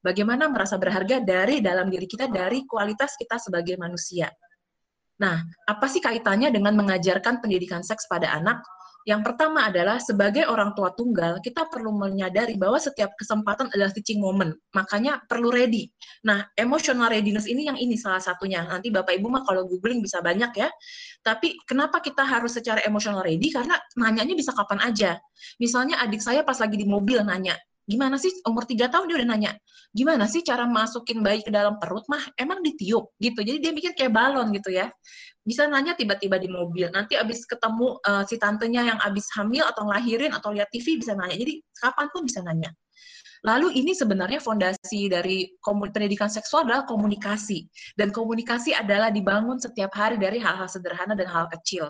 Bagaimana merasa berharga dari dalam diri kita, dari kualitas kita sebagai manusia. Nah, apa sih kaitannya dengan mengajarkan pendidikan seks pada anak? Yang pertama adalah sebagai orang tua tunggal, kita perlu menyadari bahwa setiap kesempatan adalah teaching moment. Makanya perlu ready. Nah, emotional readiness ini yang ini salah satunya. Nanti Bapak Ibu mah kalau googling bisa banyak ya. Tapi kenapa kita harus secara emotional ready? Karena nanyanya bisa kapan aja. Misalnya adik saya pas lagi di mobil nanya, gimana sih? Umur tiga tahun? Dia udah nanya gimana sih cara masukin bayi ke dalam perut mah? Emang ditiup? Gitu. Jadi dia mikir kayak balon gitu ya. Bisa nanya tiba-tiba di mobil. Nanti abis ketemu uh, si tantenya yang abis hamil atau ngelahirin atau lihat TV bisa nanya. Jadi kapan pun bisa nanya. Lalu ini sebenarnya fondasi dari pendidikan seksual adalah komunikasi. Dan komunikasi adalah dibangun setiap hari dari hal-hal sederhana dan hal kecil.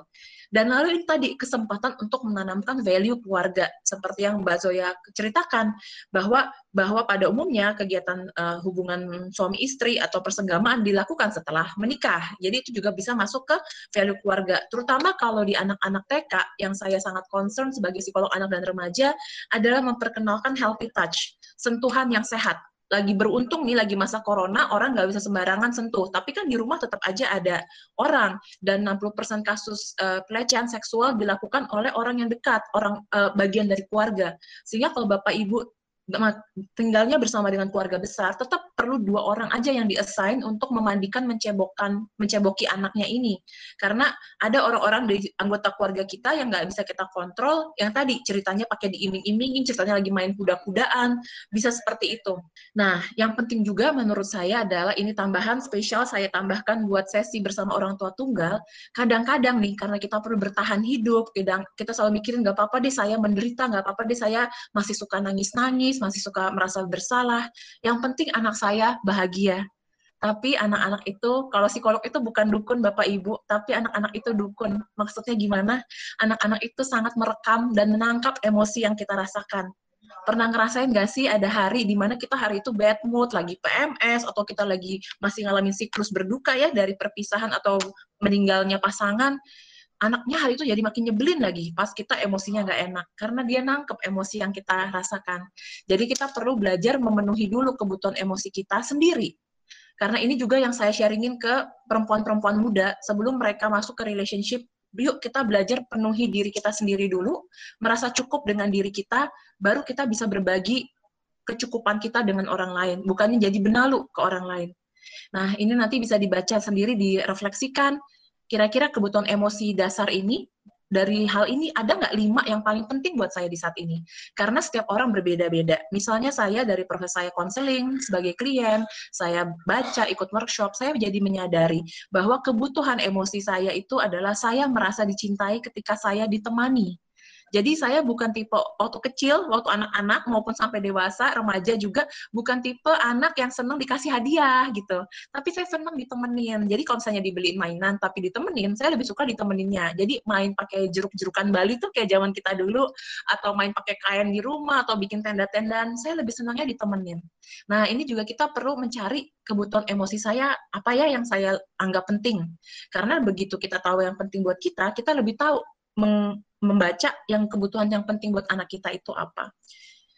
Dan lalu ini tadi kesempatan untuk menanamkan value keluarga seperti yang Mbak Zoya ceritakan bahwa bahwa pada umumnya kegiatan uh, hubungan suami istri atau persenggamaan dilakukan setelah menikah. Jadi itu juga bisa masuk ke value keluarga. Terutama kalau di anak-anak TK yang saya sangat concern sebagai psikolog anak dan remaja adalah memperkenalkan healthy touch, sentuhan yang sehat lagi beruntung nih lagi masa corona orang nggak bisa sembarangan sentuh. Tapi kan di rumah tetap aja ada orang. Dan 60% kasus uh, pelecehan seksual dilakukan oleh orang yang dekat orang uh, bagian dari keluarga. Sehingga kalau bapak ibu tinggalnya bersama dengan keluarga besar, tetap perlu dua orang aja yang diassign untuk memandikan, mencebokkan, menceboki anaknya ini. Karena ada orang-orang dari anggota keluarga kita yang nggak bisa kita kontrol, yang tadi ceritanya pakai diiming-imingin, ceritanya lagi main kuda-kudaan, bisa seperti itu. Nah, yang penting juga menurut saya adalah ini tambahan spesial saya tambahkan buat sesi bersama orang tua tunggal. Kadang-kadang nih, karena kita perlu bertahan hidup, kita selalu mikirin nggak apa-apa deh saya menderita, nggak apa-apa deh saya masih suka nangis-nangis, masih suka merasa bersalah. Yang penting anak saya bahagia. Tapi anak-anak itu, kalau psikolog itu bukan dukun Bapak Ibu, tapi anak-anak itu dukun. Maksudnya gimana? Anak-anak itu sangat merekam dan menangkap emosi yang kita rasakan. Pernah ngerasain gak sih ada hari di mana kita hari itu bad mood, lagi PMS, atau kita lagi masih ngalamin siklus berduka ya dari perpisahan atau meninggalnya pasangan, anaknya hari itu jadi makin nyebelin lagi pas kita emosinya nggak enak karena dia nangkep emosi yang kita rasakan. Jadi kita perlu belajar memenuhi dulu kebutuhan emosi kita sendiri. Karena ini juga yang saya sharingin ke perempuan-perempuan muda sebelum mereka masuk ke relationship. Yuk kita belajar penuhi diri kita sendiri dulu, merasa cukup dengan diri kita, baru kita bisa berbagi kecukupan kita dengan orang lain, bukannya jadi benalu ke orang lain. Nah, ini nanti bisa dibaca sendiri, direfleksikan, kira-kira kebutuhan emosi dasar ini dari hal ini ada nggak lima yang paling penting buat saya di saat ini? Karena setiap orang berbeda-beda. Misalnya saya dari proses saya konseling sebagai klien, saya baca, ikut workshop, saya jadi menyadari bahwa kebutuhan emosi saya itu adalah saya merasa dicintai ketika saya ditemani. Jadi saya bukan tipe waktu kecil, waktu anak-anak maupun sampai dewasa, remaja juga bukan tipe anak yang senang dikasih hadiah gitu. Tapi saya senang ditemenin. Jadi kalau misalnya dibeliin mainan tapi ditemenin, saya lebih suka ditemeninnya. Jadi main pakai jeruk-jerukan Bali tuh kayak zaman kita dulu atau main pakai kain di rumah atau bikin tenda-tendaan, saya lebih senangnya ditemenin. Nah, ini juga kita perlu mencari kebutuhan emosi saya apa ya yang saya anggap penting. Karena begitu kita tahu yang penting buat kita, kita lebih tahu membaca yang kebutuhan yang penting buat anak kita itu apa.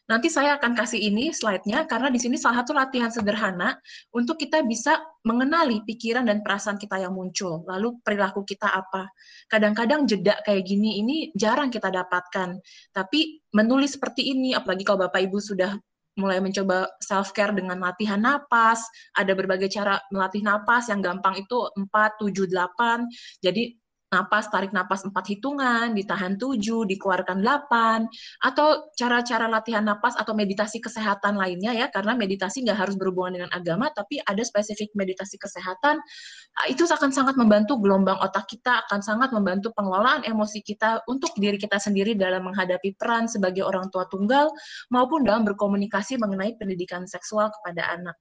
Nanti saya akan kasih ini slide-nya karena di sini salah satu latihan sederhana untuk kita bisa mengenali pikiran dan perasaan kita yang muncul. Lalu perilaku kita apa. Kadang-kadang jeda kayak gini ini jarang kita dapatkan. Tapi menulis seperti ini, apalagi kalau Bapak Ibu sudah mulai mencoba self care dengan latihan napas, ada berbagai cara melatih napas yang gampang itu 4 7 8. Jadi napas, tarik napas empat hitungan, ditahan tujuh, dikeluarkan delapan, atau cara-cara latihan napas atau meditasi kesehatan lainnya ya, karena meditasi nggak harus berhubungan dengan agama, tapi ada spesifik meditasi kesehatan, ah, itu akan sangat membantu gelombang otak kita, akan sangat membantu pengelolaan emosi kita untuk diri kita sendiri dalam menghadapi peran sebagai orang tua tunggal, maupun dalam berkomunikasi mengenai pendidikan seksual kepada anak.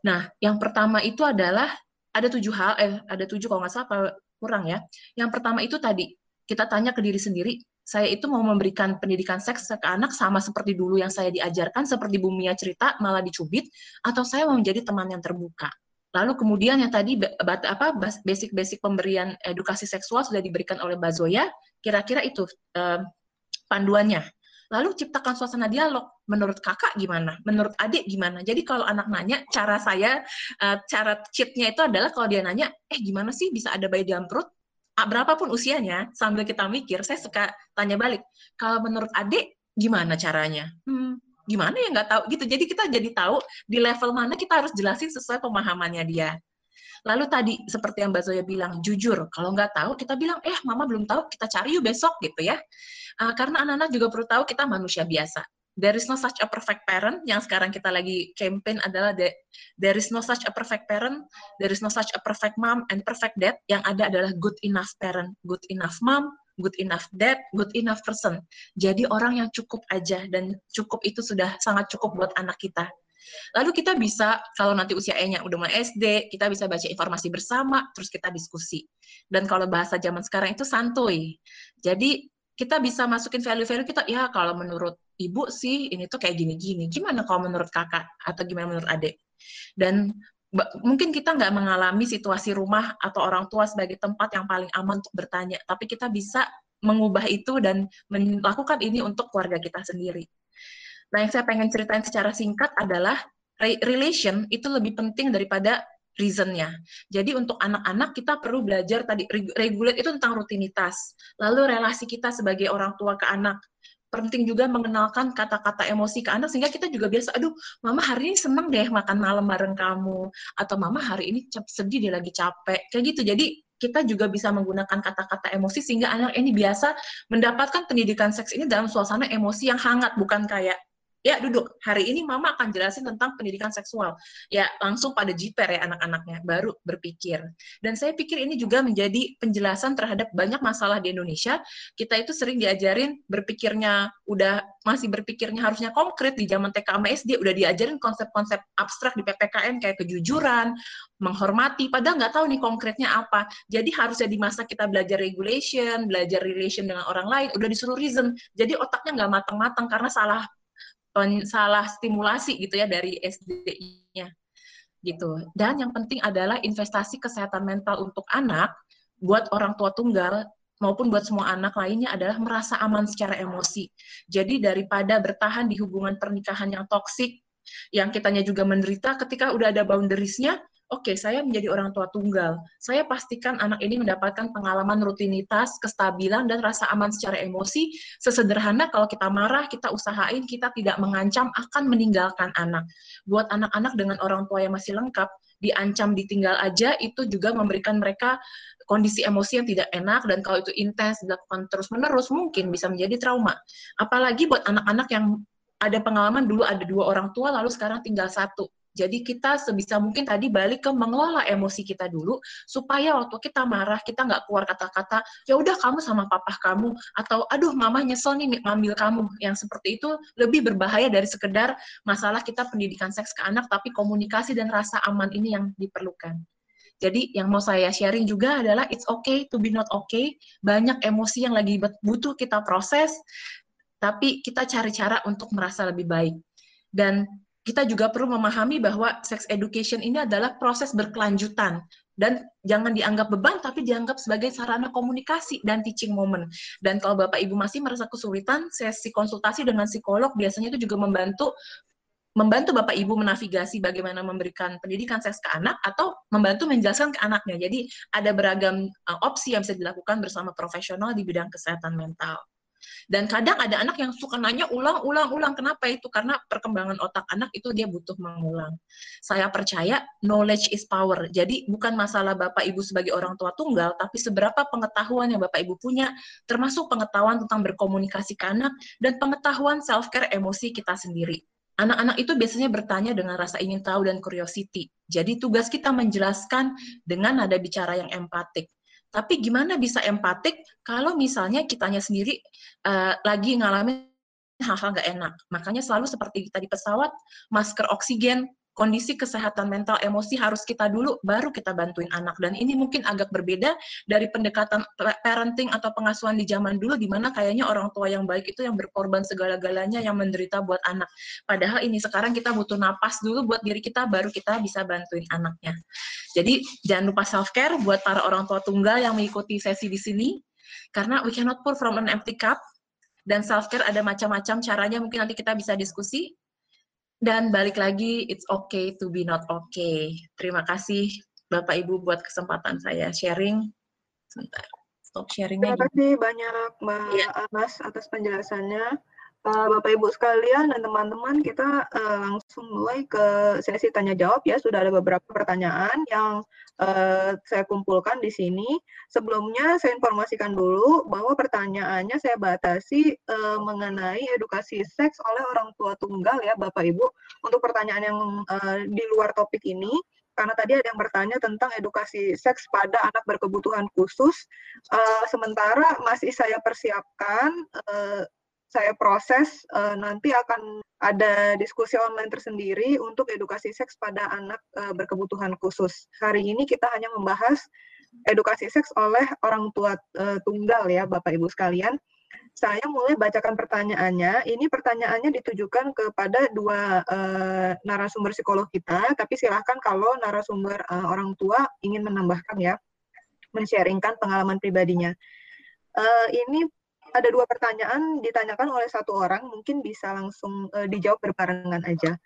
Nah, yang pertama itu adalah ada tujuh hal, eh ada tujuh kalau nggak salah kurang ya. Yang pertama itu tadi, kita tanya ke diri sendiri, saya itu mau memberikan pendidikan seks ke anak sama seperti dulu yang saya diajarkan, seperti Bumia cerita, malah dicubit, atau saya mau menjadi teman yang terbuka. Lalu kemudian yang tadi apa basic-basic pemberian edukasi seksual sudah diberikan oleh Mbak Zoya, kira-kira itu eh, panduannya. Lalu ciptakan suasana dialog. Menurut kakak gimana? Menurut adik gimana? Jadi kalau anak nanya, cara saya, uh, cara cheatnya itu adalah kalau dia nanya, eh gimana sih bisa ada bayi dalam perut? Berapapun usianya, sambil kita mikir, saya suka tanya balik. Kalau menurut adik, gimana caranya? Hmm, gimana ya nggak tahu gitu. Jadi kita jadi tahu di level mana kita harus jelasin sesuai pemahamannya dia. Lalu tadi seperti yang Mbak Zoya bilang, jujur. Kalau nggak tahu, kita bilang, eh mama belum tahu, kita cari yuk besok gitu ya. Uh, karena anak-anak juga perlu tahu kita manusia biasa. There is no such a perfect parent. Yang sekarang kita lagi campaign adalah the, there is no such a perfect parent, there is no such a perfect mom and perfect dad. Yang ada adalah good enough parent, good enough mom, good enough dad, good enough person. Jadi orang yang cukup aja dan cukup itu sudah sangat cukup buat anak kita. Lalu kita bisa, kalau nanti usia E-nya udah mulai SD, kita bisa baca informasi bersama, terus kita diskusi. Dan kalau bahasa zaman sekarang itu santuy. Jadi kita bisa masukin value-value kita, ya kalau menurut ibu sih ini tuh kayak gini-gini. Gimana kalau menurut kakak? Atau gimana menurut adik? Dan mungkin kita nggak mengalami situasi rumah atau orang tua sebagai tempat yang paling aman untuk bertanya, tapi kita bisa mengubah itu dan melakukan ini untuk keluarga kita sendiri. Nah, yang saya pengen ceritain secara singkat adalah relation itu lebih penting daripada reasonnya. Jadi untuk anak-anak kita perlu belajar tadi regulate itu tentang rutinitas. Lalu relasi kita sebagai orang tua ke anak. Penting juga mengenalkan kata-kata emosi ke anak sehingga kita juga biasa, aduh, mama hari ini seneng deh makan malam bareng kamu. Atau mama hari ini sedih dia lagi capek. Kayak gitu. Jadi kita juga bisa menggunakan kata-kata emosi sehingga anak ini biasa mendapatkan pendidikan seks ini dalam suasana emosi yang hangat, bukan kayak ya duduk. Hari ini mama akan jelasin tentang pendidikan seksual. Ya langsung pada jiper ya anak-anaknya baru berpikir. Dan saya pikir ini juga menjadi penjelasan terhadap banyak masalah di Indonesia. Kita itu sering diajarin berpikirnya udah masih berpikirnya harusnya konkret di zaman TK sama SD udah diajarin konsep-konsep abstrak di PPKN kayak kejujuran menghormati padahal nggak tahu nih konkretnya apa. Jadi harusnya di masa kita belajar regulation belajar relation dengan orang lain udah disuruh reason. Jadi otaknya nggak matang-matang karena salah salah stimulasi gitu ya dari SD-nya gitu. Dan yang penting adalah investasi kesehatan mental untuk anak buat orang tua tunggal maupun buat semua anak lainnya adalah merasa aman secara emosi. Jadi daripada bertahan di hubungan pernikahan yang toksik, yang kitanya juga menderita ketika udah ada boundariesnya, oke, okay, saya menjadi orang tua tunggal. Saya pastikan anak ini mendapatkan pengalaman rutinitas, kestabilan, dan rasa aman secara emosi. Sesederhana kalau kita marah, kita usahain, kita tidak mengancam akan meninggalkan anak. Buat anak-anak dengan orang tua yang masih lengkap, diancam ditinggal aja itu juga memberikan mereka kondisi emosi yang tidak enak dan kalau itu intens dilakukan terus-menerus mungkin bisa menjadi trauma. Apalagi buat anak-anak yang ada pengalaman dulu ada dua orang tua lalu sekarang tinggal satu jadi kita sebisa mungkin tadi balik ke mengelola emosi kita dulu supaya waktu kita marah kita nggak keluar kata-kata ya udah kamu sama papa kamu atau aduh mama nyesel nih ngambil kamu yang seperti itu lebih berbahaya dari sekedar masalah kita pendidikan seks ke anak tapi komunikasi dan rasa aman ini yang diperlukan. Jadi yang mau saya sharing juga adalah it's okay to be not okay. Banyak emosi yang lagi butuh kita proses, tapi kita cari cara untuk merasa lebih baik. Dan kita juga perlu memahami bahwa sex education ini adalah proses berkelanjutan dan jangan dianggap beban tapi dianggap sebagai sarana komunikasi dan teaching moment. Dan kalau Bapak Ibu masih merasa kesulitan, sesi konsultasi dengan psikolog biasanya itu juga membantu membantu Bapak Ibu menavigasi bagaimana memberikan pendidikan seks ke anak atau membantu menjelaskan ke anaknya. Jadi ada beragam uh, opsi yang bisa dilakukan bersama profesional di bidang kesehatan mental. Dan kadang ada anak yang suka nanya ulang-ulang-ulang. Kenapa itu? Karena perkembangan otak anak itu dia butuh mengulang. Saya percaya knowledge is power. Jadi bukan masalah Bapak Ibu sebagai orang tua tunggal, tapi seberapa pengetahuan yang Bapak Ibu punya, termasuk pengetahuan tentang berkomunikasi ke anak, dan pengetahuan self-care emosi kita sendiri. Anak-anak itu biasanya bertanya dengan rasa ingin tahu dan curiosity. Jadi tugas kita menjelaskan dengan nada bicara yang empatik. Tapi gimana bisa empatik kalau misalnya kitanya sendiri uh, lagi ngalamin hal-hal nggak enak. Makanya selalu seperti kita di pesawat, masker oksigen, kondisi kesehatan mental emosi harus kita dulu baru kita bantuin anak. Dan ini mungkin agak berbeda dari pendekatan parenting atau pengasuhan di zaman dulu di mana kayaknya orang tua yang baik itu yang berkorban segala-galanya yang menderita buat anak. Padahal ini sekarang kita butuh napas dulu buat diri kita baru kita bisa bantuin anaknya. Jadi jangan lupa self care buat para orang tua tunggal yang mengikuti sesi di sini karena we cannot pour from an empty cup. Dan self care ada macam-macam caranya mungkin nanti kita bisa diskusi dan balik lagi, it's okay to be not okay. Terima kasih Bapak Ibu buat kesempatan saya sharing. Sebentar, stop sharingnya. Terima kasih banyak Mbak ya. Anas atas penjelasannya. Uh, Bapak Ibu sekalian dan teman-teman, kita uh, langsung mulai ke sesi tanya jawab ya. Sudah ada beberapa pertanyaan yang uh, saya kumpulkan di sini. Sebelumnya saya informasikan dulu bahwa pertanyaannya saya batasi uh, mengenai edukasi seks oleh orang tua tunggal ya Bapak Ibu. Untuk pertanyaan yang uh, di luar topik ini, karena tadi ada yang bertanya tentang edukasi seks pada anak berkebutuhan khusus. Uh, sementara masih saya persiapkan uh, saya proses uh, nanti akan ada diskusi online tersendiri untuk edukasi seks pada anak uh, berkebutuhan khusus. Hari ini kita hanya membahas edukasi seks oleh orang tua uh, tunggal ya Bapak Ibu sekalian. Saya mulai bacakan pertanyaannya. Ini pertanyaannya ditujukan kepada dua uh, narasumber psikolog kita, tapi silahkan kalau narasumber uh, orang tua ingin menambahkan ya, men-sharingkan pengalaman pribadinya. Uh, ini ada dua pertanyaan ditanyakan oleh satu orang, mungkin bisa langsung uh, dijawab berbarengan aja.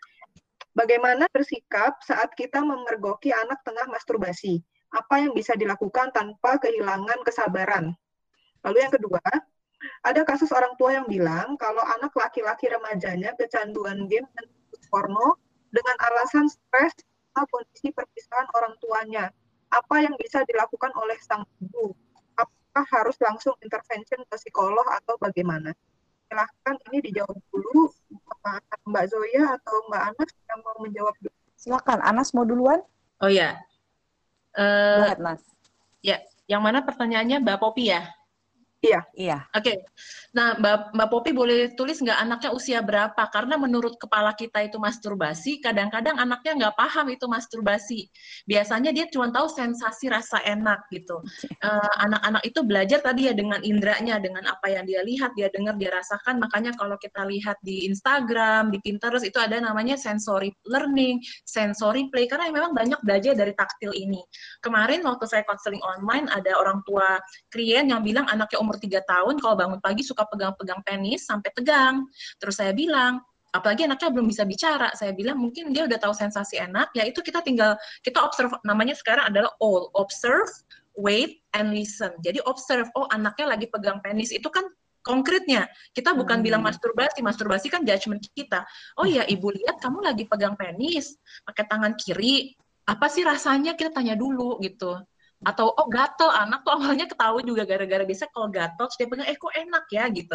Bagaimana bersikap saat kita memergoki anak tengah masturbasi? Apa yang bisa dilakukan tanpa kehilangan kesabaran? Lalu yang kedua, ada kasus orang tua yang bilang kalau anak laki-laki remajanya kecanduan game dan porno dengan alasan stres atau kondisi perpisahan orang tuanya. Apa yang bisa dilakukan oleh sang ibu? Apakah harus langsung intervention ke psikolog atau bagaimana? Silahkan ini dijawab dulu Mbak Zoya atau Mbak Anas yang mau menjawab dulu. Silakan, Anas mau duluan? Oh ya. Uh, Lihat, Mas. Ya, yang mana pertanyaannya Mbak Popi ya? Iya. Iya. Oke. Okay. Nah, Mbak, Mbak Popi boleh tulis nggak anaknya usia berapa? Karena menurut kepala kita itu masturbasi, kadang-kadang anaknya nggak paham itu masturbasi. Biasanya dia cuma tahu sensasi rasa enak gitu. Eh, anak-anak uh, itu belajar tadi ya dengan indranya, dengan apa yang dia lihat, dia dengar, dia rasakan. Makanya kalau kita lihat di Instagram, di Pinterest itu ada namanya sensory learning, sensory play. Karena memang banyak belajar dari taktil ini. Kemarin waktu saya counseling online, ada orang tua klien yang bilang anaknya umur umur tiga tahun kalau bangun pagi suka pegang-pegang penis sampai tegang. Terus saya bilang, apalagi anaknya belum bisa bicara saya bilang mungkin dia udah tahu sensasi enak ya itu kita tinggal kita observe namanya sekarang adalah all observe wait and listen. Jadi observe oh anaknya lagi pegang penis itu kan konkretnya. Kita bukan hmm. bilang masturbasi masturbasi kan judgement kita. Oh ya ibu lihat kamu lagi pegang penis pakai tangan kiri apa sih rasanya? Kita tanya dulu gitu atau oh gatel. Anak tuh awalnya ketahui juga gara-gara biasa kalau gatel dia pegang eh kok enak ya? Gitu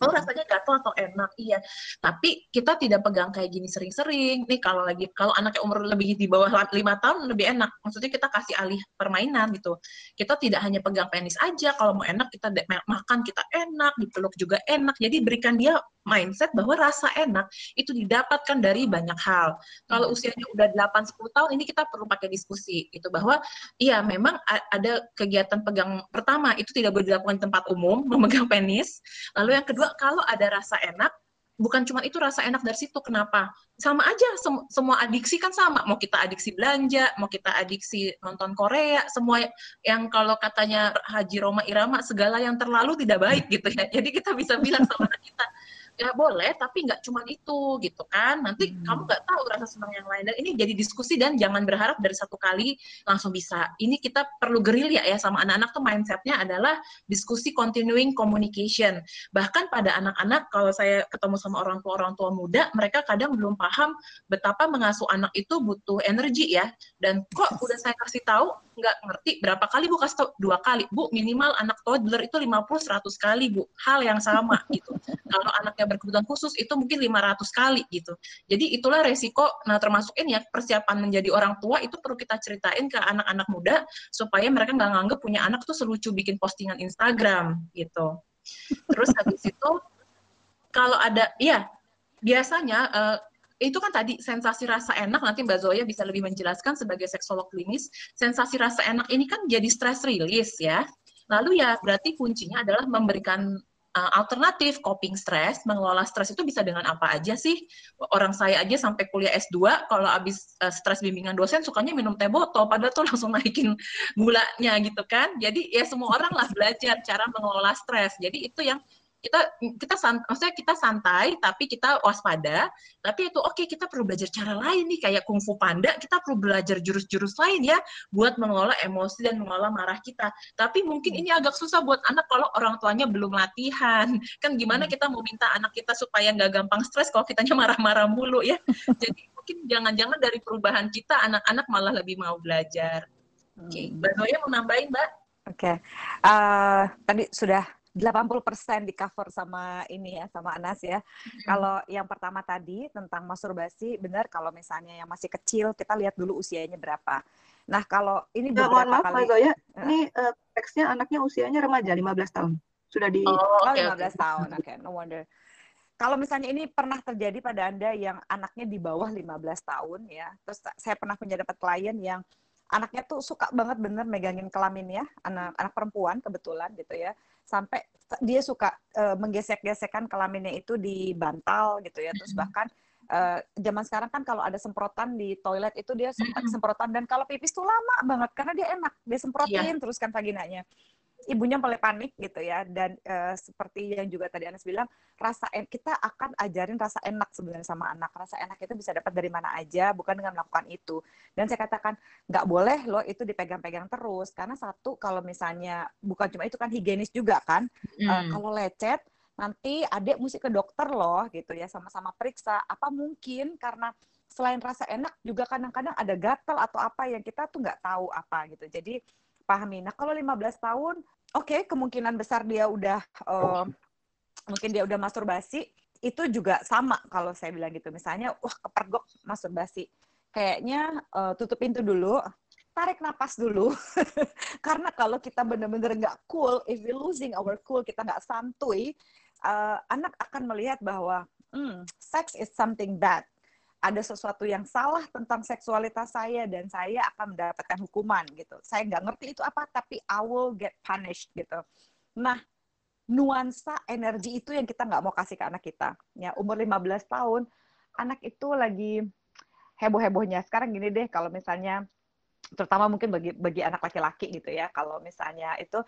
Oh rasanya gatel atau enak, iya. Tapi kita tidak pegang kayak gini sering-sering. Nih kalau lagi kalau anaknya umur lebih di bawah lima tahun lebih enak. Maksudnya kita kasih alih permainan gitu. Kita tidak hanya pegang penis aja. Kalau mau enak kita makan kita enak, dipeluk juga enak. Jadi berikan dia mindset bahwa rasa enak itu didapatkan dari banyak hal. Kalau usianya udah 8 10 tahun ini kita perlu pakai diskusi itu bahwa iya memang ada kegiatan pegang pertama itu tidak boleh dilakukan di tempat umum [laughs] memegang penis. Lalu yang kedua kalau ada rasa enak bukan cuma itu rasa enak dari situ kenapa? Sama aja sem semua adiksi kan sama. Mau kita adiksi belanja mau kita adiksi nonton Korea semua yang kalau katanya Haji Roma Irama segala yang terlalu tidak baik gitu ya. Jadi kita bisa bilang sama kita ya boleh tapi nggak cuma itu gitu kan. Nanti hmm. kamu nggak tahu rasa senang yang lain. Dan ini jadi diskusi dan jangan berharap dari satu kali langsung bisa. Ini kita perlu gerilya ya sama anak-anak tuh mindsetnya adalah diskusi continuing communication. Bahkan pada anak-anak kalau saya ketemu sama orang tua orang tua muda mereka kadang belum paham betapa mengasuh anak itu butuh energi ya. Dan kok [laughs] udah saya kasih tahu nggak ngerti berapa kali bu kasih tau. Dua kali. Bu minimal anak toddler itu 50 100 kali bu. Hal yang sama [laughs] gitu. Kalau anaknya berkebutuhan khusus itu mungkin 500 kali gitu. Jadi itulah resiko. Nah termasuk ini ya persiapan menjadi orang tua itu perlu kita ceritain ke anak-anak muda supaya mereka nggak nganggep punya anak tuh selucu bikin postingan Instagram gitu. Terus habis itu kalau ada ya biasanya uh, itu kan tadi sensasi rasa enak nanti Mbak Zoya bisa lebih menjelaskan sebagai seksolog klinis sensasi rasa enak ini kan jadi stress release ya. Lalu ya berarti kuncinya adalah memberikan uh, alternatif coping stress mengelola stres itu bisa dengan apa aja sih? Orang saya aja sampai kuliah S2 kalau habis uh, stres bimbingan dosen sukanya minum teh botol padahal tuh [laughs] langsung naikin gulanya gitu kan. Jadi ya semua orang lah belajar cara mengelola stres jadi itu yang kita kita sant, maksudnya kita santai tapi kita waspada tapi itu oke okay, kita perlu belajar cara lain nih kayak kungfu panda kita perlu belajar jurus-jurus lain ya buat mengelola emosi dan mengelola marah kita tapi mungkin ini agak susah buat anak kalau orang tuanya belum latihan [laughs] kan gimana hmm. kita mau minta anak kita supaya nggak gampang stres kalau kitanya marah-marah mulu ya [laughs] jadi mungkin jangan-jangan dari perubahan kita anak-anak malah lebih mau belajar oke okay. Hmm. mbak Noya mau nambahin mbak oke okay. uh, eh, tadi sudah 80% di cover sama ini ya sama Anas ya. Hmm. Kalau yang pertama tadi tentang masturbasi benar kalau misalnya yang masih kecil kita lihat dulu usianya berapa. Nah, kalau ini ya, mohon maaf, kali uh, ini uh, teksnya anaknya usianya remaja 15 tahun. Sudah di Oh, okay, 15 okay. tahun. Oke, okay, no wonder. Kalau misalnya ini pernah terjadi pada Anda yang anaknya di bawah 15 tahun ya. Terus saya pernah punya dapat klien yang anaknya tuh suka banget bener megangin kelamin ya, anak anak perempuan kebetulan gitu ya sampai dia suka uh, menggesek-gesekkan kelaminnya itu di bantal gitu ya. Terus bahkan uh, zaman sekarang kan kalau ada semprotan di toilet itu dia sempat semprotan. Dan kalau pipis tuh lama banget karena dia enak dia semprotin yeah. terus kan vaginanya ibunya mulai panik gitu ya. Dan uh, seperti yang juga tadi Anas bilang rasa en kita akan ajarin rasa enak sebenarnya sama anak. Rasa enak itu bisa dapat dari mana aja bukan dengan melakukan itu. Dan saya katakan nggak boleh loh itu dipegang-pegang terus. Karena satu kalau misalnya bukan cuma itu kan higienis juga kan. Mm. uh, kalau lecet nanti adik mesti ke dokter loh gitu ya sama-sama periksa. Apa mungkin? Karena selain rasa enak juga kadang-kadang ada gatal atau apa yang kita tuh nggak tahu apa gitu. Jadi pahami. Nah, kalau 15 tahun, oke, okay, kemungkinan besar dia udah uh, mungkin dia udah masturbasi, itu juga sama kalau saya bilang gitu. Misalnya, wah kepergok masturbasi. Kayaknya uh, tutup pintu dulu, tarik napas dulu. [laughs] Karena kalau kita benar-benar nggak cool, if we losing our cool, kita nggak santuy, uh, anak akan melihat bahwa hmm, sex is something bad ada sesuatu yang salah tentang seksualitas saya dan saya akan mendapatkan hukuman gitu. Saya nggak ngerti itu apa, tapi I will get punished gitu. Nah, nuansa energi itu yang kita nggak mau kasih ke anak kita. Ya, umur 15 tahun, anak itu lagi heboh-hebohnya. Sekarang gini deh, kalau misalnya terutama mungkin bagi bagi anak laki-laki gitu ya. Kalau misalnya itu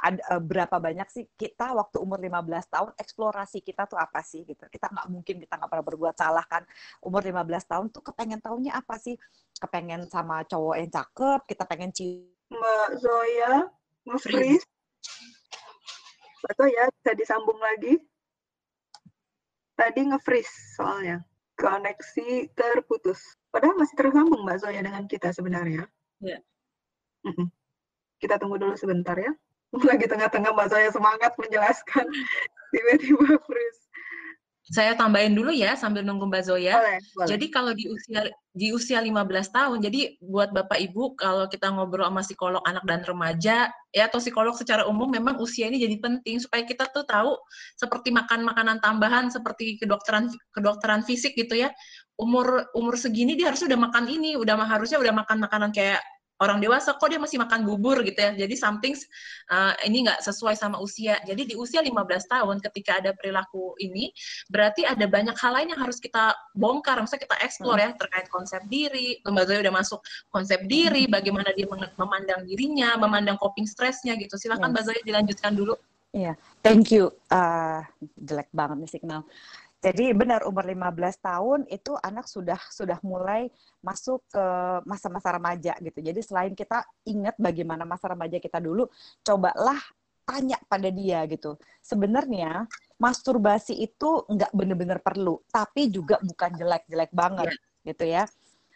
ada uh, berapa banyak sih kita waktu umur 15 tahun eksplorasi kita tuh apa sih gitu? Kita nggak mungkin kita nggak pernah berbuat salah kan. Umur 15 tahun tuh kepengen tahunya apa sih? Kepengen sama cowok yang cakep kita pengen cium Mbak Zoya Mbak Zoya bisa disambung lagi? Tadi nge-freeze soalnya. Koneksi terputus. Padahal masih tersambung Mbak Zoya dengan kita sebenarnya Ya. Kita tunggu dulu sebentar ya. [laughs] Lagi tengah-tengah Mbak Zoya semangat menjelaskan, [laughs] tiba-tiba freeze. Saya tambahin dulu ya sambil nunggu Mbak Zoya. Boleh, boleh. Jadi kalau di usia di usia 15 tahun, jadi buat Bapak Ibu kalau kita ngobrol sama psikolog anak dan remaja ya atau psikolog secara umum memang usia ini jadi penting supaya kita tuh tahu seperti makan makanan tambahan seperti kedokteran kedokteran fisik gitu ya. Umur umur segini dia harusnya udah makan ini, udah harusnya udah makan makanan kayak orang dewasa kok dia masih makan bubur gitu ya. Jadi something uh, ini nggak sesuai sama usia. Jadi di usia 15 tahun ketika ada perilaku ini berarti ada banyak hal lain yang harus kita bongkar, maksudnya kita explore ya terkait konsep diri. Mbak Zoya udah masuk konsep diri, bagaimana dia memandang dirinya, memandang coping stressnya gitu. Silakan Yes. Mbak Zoya dilanjutkan dulu. Iya, thank you. Ah, jelek banget nih signal. Jadi benar umur 15 tahun itu anak sudah sudah mulai masuk ke masa-masa remaja gitu. Jadi selain kita ingat bagaimana masa remaja kita dulu, cobalah tanya pada dia gitu. Sebenarnya masturbasi itu nggak benar-benar perlu, tapi juga bukan jelek-jelek banget gitu ya.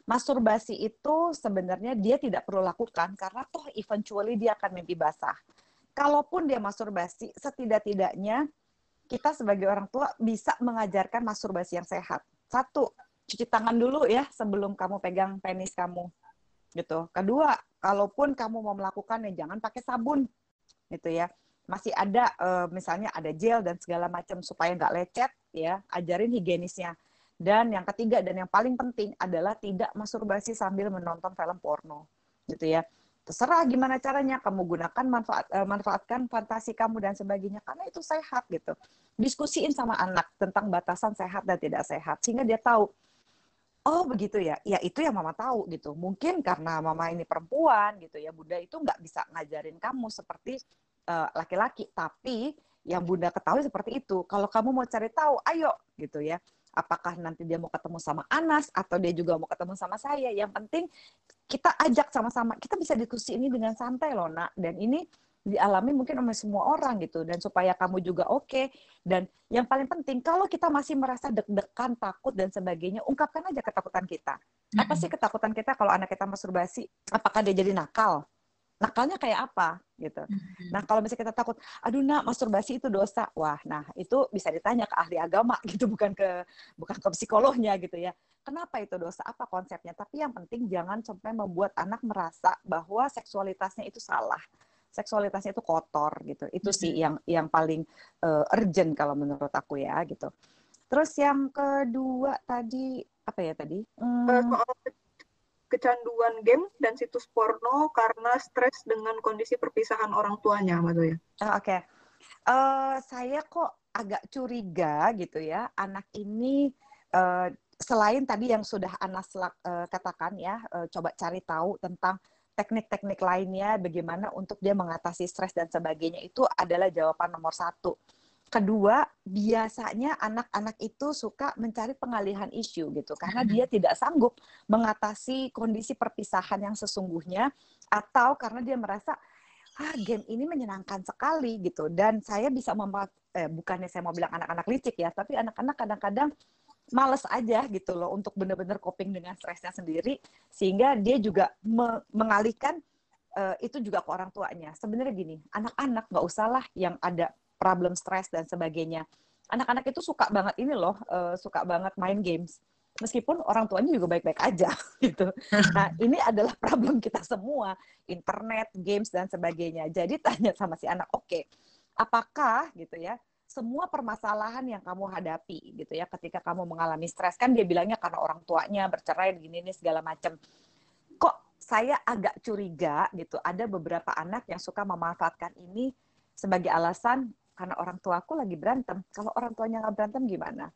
Masturbasi itu sebenarnya dia tidak perlu lakukan karena toh eventually dia akan mimpi basah kalaupun dia masturbasi, setidak-tidaknya kita sebagai orang tua bisa mengajarkan masturbasi yang sehat. Satu, cuci tangan dulu ya sebelum kamu pegang penis kamu. Gitu. Kedua, kalaupun kamu mau melakukannya jangan pakai sabun. Gitu ya. Masih ada eh, misalnya ada gel dan segala macam supaya nggak lecet ya, ajarin higienisnya. Dan yang ketiga dan yang paling penting adalah tidak masturbasi sambil menonton film porno. Gitu ya terserah gimana caranya kamu gunakan manfaat eh, manfaatkan fantasi kamu dan sebagainya karena itu sehat gitu. Diskusiin sama anak tentang batasan sehat dan tidak sehat sehingga dia tahu oh begitu ya ya itu yang mama tahu gitu. Mungkin karena mama ini perempuan gitu ya bunda itu nggak bisa ngajarin kamu seperti eh, laki-laki tapi yang bunda ketahui seperti itu. Kalau kamu mau cari tahu ayo gitu ya apakah nanti dia mau ketemu sama Anas atau dia juga mau ketemu sama saya. Yang penting kita ajak sama-sama. Kita bisa diskusi ini dengan santai loh nak. Dan ini dialami mungkin oleh semua orang gitu. Dan supaya kamu juga oke. Dan yang paling penting kalau kita masih merasa deg-degan takut dan sebagainya ungkapkan aja ketakutan kita. Apa sih ketakutan kita kalau anak kita masturbasi? Apakah dia jadi nakal nakalnya kayak apa gitu. Nah kalau misalnya kita takut aduh nak masturbasi itu dosa. Wah nah itu bisa ditanya ke ahli agama [laughs] gitu bukan ke bukan ke psikolognya gitu ya. Kenapa itu dosa? Apa konsepnya? Tapi yang penting jangan sampai membuat anak merasa bahwa seksualitasnya itu salah. Seksualitasnya itu kotor gitu. Itu sih yang yang paling uh, urgent kalau menurut aku ya gitu. Terus yang kedua tadi apa ya tadi? Eh, Hmm, soal kecanduan game dan situs porno karena stres dengan kondisi perpisahan orang tuanya, Mbak Zoya. Ah, Oke, Eh, saya kok agak curiga gitu ya, anak ini eh, selain tadi yang sudah Anas lak- eh, katakan ya, eh, coba cari tahu tentang teknik-teknik lainnya, bagaimana untuk dia mengatasi stres dan sebagainya itu adalah jawaban nomor satu. Kedua, biasanya anak-anak itu suka mencari pengalihan isu gitu, karena dia tidak sanggup mengatasi kondisi perpisahan yang sesungguhnya, atau karena dia merasa ah game ini menyenangkan sekali gitu. Dan saya bisa memanfaat eh, bukannya saya mau bilang anak-anak licik ya tapi anak-anak kadang-kadang males aja gitu loh untuk benar-benar coping dengan stresnya sendiri sehingga dia juga me- mengalihkan eh, itu juga ke orang tuanya. Sebenarnya gini anak-anak nggak usah lah yang ada problem stres dan sebagainya anak-anak itu suka banget ini loh eh, suka banget main games meskipun orang tuanya juga baik-baik aja [laughs] gitu. Nah, ini adalah [laughs] problem kita semua, internet, games dan sebagainya. Jadi tanya sama si anak, oke, apakah gitu ya, semua permasalahan yang kamu hadapi gitu ya ketika kamu mengalami stres kan dia bilangnya karena orang tuanya bercerai gini nih segala macam. Kok saya agak curiga gitu, ada beberapa anak yang suka memanfaatkan ini sebagai alasan karena orang tuaku lagi berantem. Kalau orang tuanya nggak berantem gimana?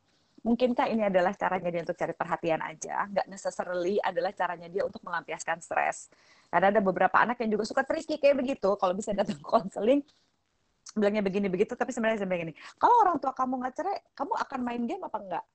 mungkinkah ini adalah caranya dia untuk cari perhatian aja nggak necessarily adalah caranya dia untuk melampiaskan stres karena ada beberapa anak yang juga suka tricky kayak begitu kalau bisa datang konseling bilangnya begini begitu tapi sebenarnya sebenarnya begini kalau orang tua kamu nggak cerai kamu akan main game apa enggak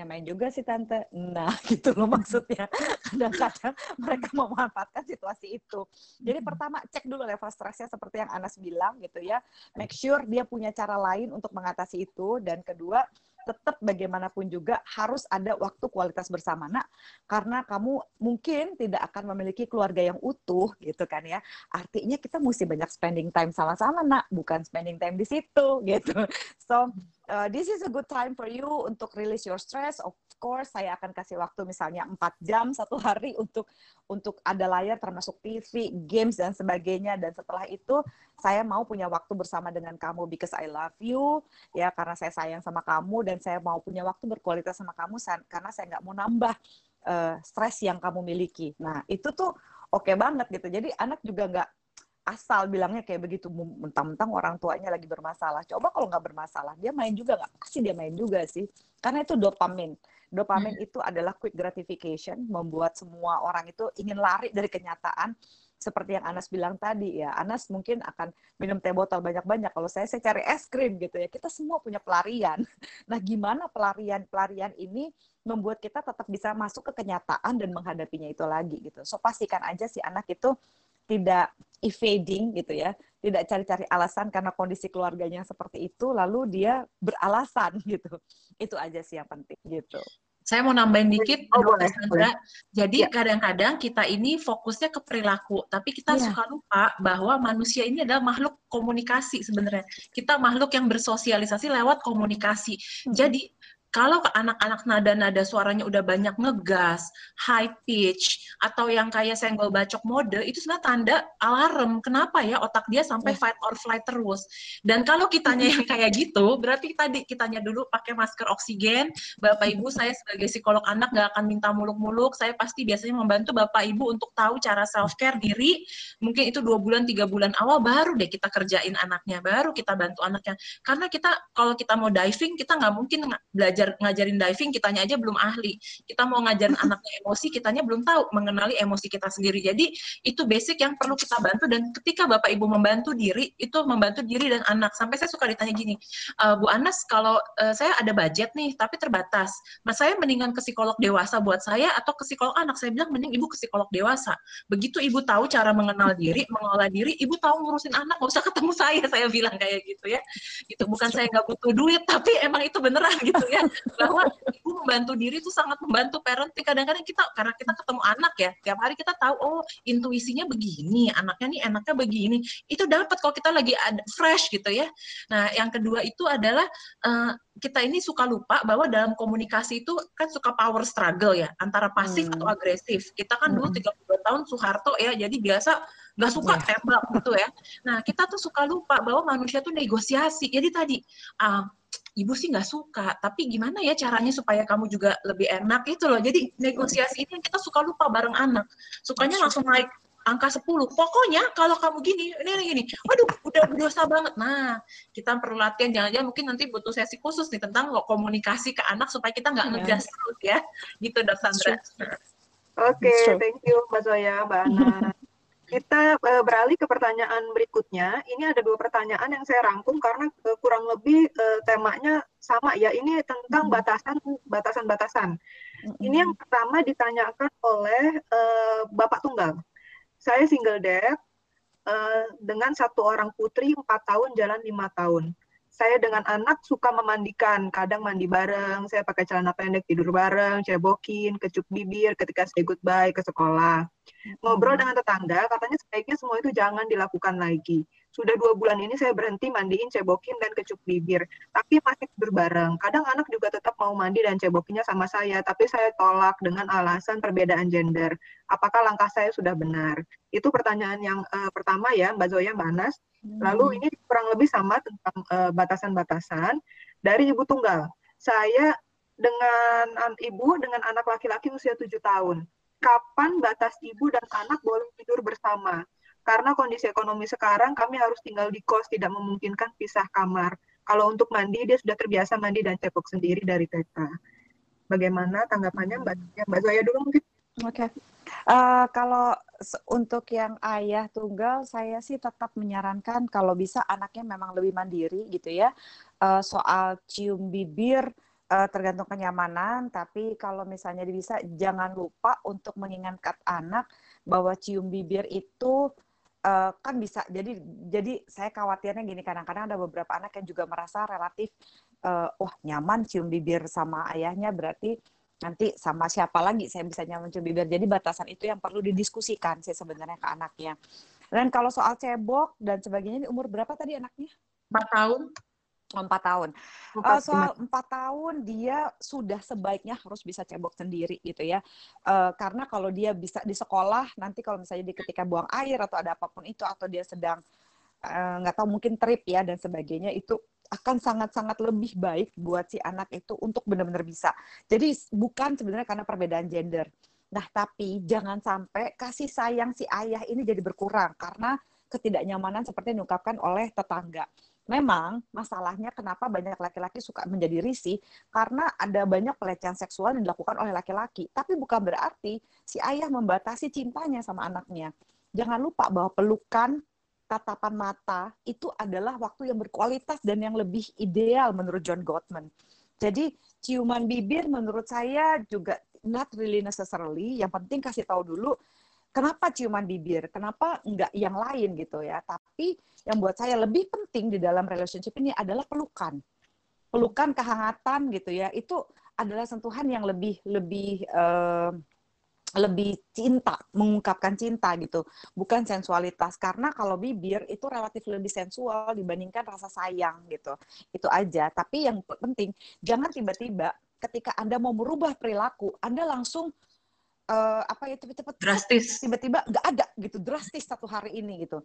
ya main juga sih tante. Nah [laughs] gitu loh maksudnya. Kadang-kadang mereka memanfaatkan situasi itu. Jadi pertama cek dulu level stresnya seperti yang Anas bilang gitu ya. Make sure dia punya cara lain untuk mengatasi itu. Dan kedua tetap bagaimanapun juga harus ada waktu kualitas bersama. Nak karena kamu mungkin tidak akan memiliki keluarga yang utuh gitu kan ya. Artinya kita mesti banyak spending time sama-sama nak. Bukan spending time di situ gitu. So uh, this is a good time for you untuk release your stress. Of course, saya akan kasih waktu misalnya 4 jam satu hari untuk untuk ada layar termasuk TV, games dan sebagainya dan setelah itu saya mau punya waktu bersama dengan kamu because I love you ya karena saya sayang sama kamu dan saya mau punya waktu berkualitas sama kamu karena saya nggak mau nambah uh, stres yang kamu miliki. Nah, itu tuh oke okay banget gitu. Jadi anak juga nggak asal bilangnya kayak begitu mentang-mentang orang tuanya lagi bermasalah. Coba kalau nggak bermasalah, dia main juga nggak? Pasti dia main juga sih. Karena itu dopamin. Dopamin hmm. itu adalah quick gratification, membuat semua orang itu ingin lari dari kenyataan. Seperti yang Anas bilang tadi ya, Anas mungkin akan minum teh botol banyak-banyak. Kalau saya, saya cari es krim gitu ya. Kita semua punya pelarian. [laughs] Nah, gimana pelarian-pelarian ini membuat kita tetap bisa masuk ke kenyataan dan menghadapinya itu lagi gitu. So pastikan aja si anak itu tidak evading gitu ya, tidak cari-cari alasan karena kondisi keluarganya seperti itu, lalu dia beralasan [laughs] gitu. Itu aja sih yang penting gitu. Saya mau nambahin dikit, oh, boleh, Sandra. Jadi ya. kadang-kadang ya. kita ini fokusnya ke perilaku, tapi kita ya. suka lupa bahwa manusia ini adalah makhluk komunikasi sebenarnya. Kita makhluk yang bersosialisasi lewat komunikasi. Hmm. Jadi kalau anak-anak nada-nada suaranya udah banyak ngegas, high pitch, atau yang kayak senggol bacok mode, itu sebenarnya tanda alarm. Kenapa ya otak dia sampai iya. fight or flight terus? Dan kalau kitanya yang [laughs] kayak gitu, berarti tadi kitanya dulu pakai masker oksigen. Bapak Ibu, saya sebagai psikolog anak nggak akan minta muluk-muluk. Saya pasti biasanya membantu Bapak Ibu untuk tahu cara self care diri. Mungkin itu dua bulan, tiga bulan awal baru deh kita kerjain anaknya, baru kita bantu anaknya. Karena kita kalau kita mau diving, kita nggak mungkin belajar ngajar ngajarin diving kitanya aja belum ahli. Kita mau ngajarin [laughs] anaknya emosi kitanya belum tahu mengenali emosi kita sendiri. Jadi itu basic yang perlu kita bantu. Dan ketika bapak ibu membantu diri itu membantu diri dan anak. Sampai saya suka ditanya gini e, Bu Anas kalau uh, saya ada budget nih tapi terbatas. Mas saya mendingan ke psikolog dewasa buat saya atau ke psikolog anak? Saya bilang mending ibu ke psikolog dewasa. Begitu ibu tahu cara mengenal diri mengelola diri ibu tahu ngurusin anak. Nggak usah ketemu saya saya bilang kayak gitu ya. Itu bukan saya nggak butuh duit tapi emang itu beneran gitu ya bahwa ibu membantu diri itu sangat membantu parenting. Kadang-kadang kita karena kita ketemu anak ya, tiap hari kita tahu oh intuisinya begini, anaknya nih enaknya begini. Itu dapat kalau kita lagi ada fresh gitu ya. Nah, yang kedua itu adalah uh, kita ini suka lupa bahwa dalam komunikasi itu kan suka power struggle ya antara pasif hmm. atau agresif. Kita kan dulu 32 hmm. tahun Soeharto ya, jadi biasa nggak suka yeah. tembak gitu ya. Nah kita tuh suka lupa bahwa manusia tuh negosiasi. Jadi tadi uh, ibu sih nggak suka, tapi gimana ya caranya supaya kamu juga lebih enak itu loh. Jadi negosiasi ini kita suka lupa bareng anak. Sukanya langsung naik angka 10. Pokoknya kalau kamu gini, ini ini gini. Waduh, udah dosa banget. Nah, kita perlu latihan jangan-jangan mungkin nanti butuh sesi khusus nih tentang komunikasi ke anak supaya kita nggak iya. ngegas terus ya. Gitu, Dok Sandra. Oke, okay, thank you Mbak Zoya, Mbak Ana. Kita uh, beralih ke pertanyaan berikutnya. Ini ada dua pertanyaan yang saya rangkum karena uh, kurang lebih uh, temanya sama ya. Ini tentang batasan batasan-batasan. Ini yang pertama ditanyakan oleh uh, Bapak Tunggal. Saya single dad uh, dengan satu orang putri empat tahun jalan lima tahun saya dengan anak suka memandikan, kadang mandi bareng, saya pakai celana pendek tidur bareng, cebokin, kecup bibir ketika saya goodbye ke sekolah. Ngobrol dengan tetangga, katanya sebaiknya semua itu jangan dilakukan lagi. Sudah dua bulan ini saya berhenti mandiin, cebokin, dan kecup bibir. Tapi masih tidur bareng. Kadang anak juga tetap mau mandi dan cebokinnya sama saya, tapi saya tolak dengan alasan perbedaan gender. Apakah langkah saya sudah benar? Itu pertanyaan yang uh, pertama ya, Mbak Zoya, Mbak Anas. Lalu hmm. ini kurang lebih sama tentang eh, batasan-batasan uh, dari ibu tunggal. Saya dengan ibu dengan anak laki-laki usia tujuh tahun. Kapan batas ibu dan anak boleh tidur bersama? Karena kondisi ekonomi sekarang kami harus tinggal di kos, tidak memungkinkan pisah kamar. Kalau untuk mandi, dia sudah terbiasa mandi dan cebok sendiri dari TK. Bagaimana tanggapannya Mbak? Ya, Mbak Zoya dulu mungkin. Oke. Okay. Uh, kalau untuk yang ayah tunggal, saya sih tetap menyarankan kalau bisa anaknya memang lebih mandiri gitu ya. Uh, soal cium bibir uh, tergantung kenyamanan, tapi kalau misalnya bisa jangan lupa untuk mengingatkan anak bahwa cium bibir itu uh, kan bisa. Jadi jadi saya khawatirnya gini kadang-kadang ada beberapa anak yang juga merasa relatif uh, wah nyaman cium bibir sama ayahnya berarti nanti sama siapa lagi saya bisa nyaman cium bibir. Jadi batasan itu yang perlu didiskusikan sih sebenarnya ke anaknya. Dan kalau soal cebok dan sebagainya, umur berapa tadi anaknya? Empat tahun. Empat tahun. Uh, soal empat tahun dia sudah sebaiknya harus bisa cebok sendiri gitu ya. Uh, karena kalau dia bisa di sekolah nanti kalau misalnya di ketika buang air atau ada apa pun itu atau dia sedang nggak uh, tahu mungkin trip ya dan sebagainya itu akan sangat-sangat lebih baik buat si anak itu untuk benar-benar bisa. Jadi bukan sebenarnya karena perbedaan gender. Nah, tapi jangan sampai kasih sayang si ayah ini jadi berkurang karena ketidaknyamanan seperti yang diungkapkan oleh tetangga. Memang masalahnya kenapa banyak laki-laki suka menjadi risih karena ada banyak pelecehan seksual yang dilakukan oleh laki-laki. Tapi bukan berarti si ayah membatasi cintanya sama anaknya. Jangan lupa bahwa pelukan tatapan mata itu adalah waktu yang berkualitas dan yang lebih ideal menurut John Gottman. Jadi ciuman bibir menurut saya juga not really necessarily. Yang penting kasih tahu dulu kenapa ciuman bibir, kenapa enggak yang lain gitu ya. Tapi yang buat saya lebih penting di dalam relationship ini adalah pelukan. Pelukan kehangatan gitu ya. Itu adalah sentuhan yang lebih lebih uh, lebih cinta, mengungkapkan cinta gitu, bukan sensualitas. Karena kalau bibir itu relatif lebih sensual dibandingkan rasa sayang gitu. Itu aja. Tapi yang penting jangan tiba-tiba ketika Anda mau merubah perilaku, Anda langsung uh, apa ya cepet-cepet drastis tiba-tiba nggak ada gitu drastis satu hari ini gitu.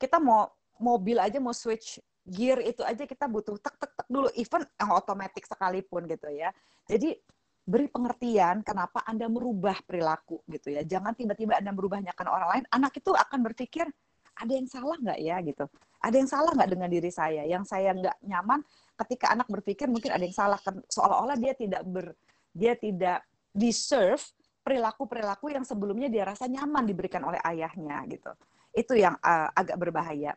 Kita mau mobil aja mau switch gear itu aja kita butuh tek tek tek dulu even yang otomatis sekalipun gitu ya. Jadi beri pengertian kenapa Anda merubah perilaku gitu ya. Jangan tiba-tiba Anda merubahnya karena orang lain. Anak itu akan berpikir ada yang salah nggak ya gitu. Ada yang salah nggak dengan diri saya? Yang saya nggak nyaman ketika anak berpikir mungkin ada yang salah kan seolah-olah dia tidak ber dia tidak deserve perilaku-perilaku yang sebelumnya dia rasa nyaman diberikan oleh ayahnya gitu. Itu yang uh, agak berbahaya.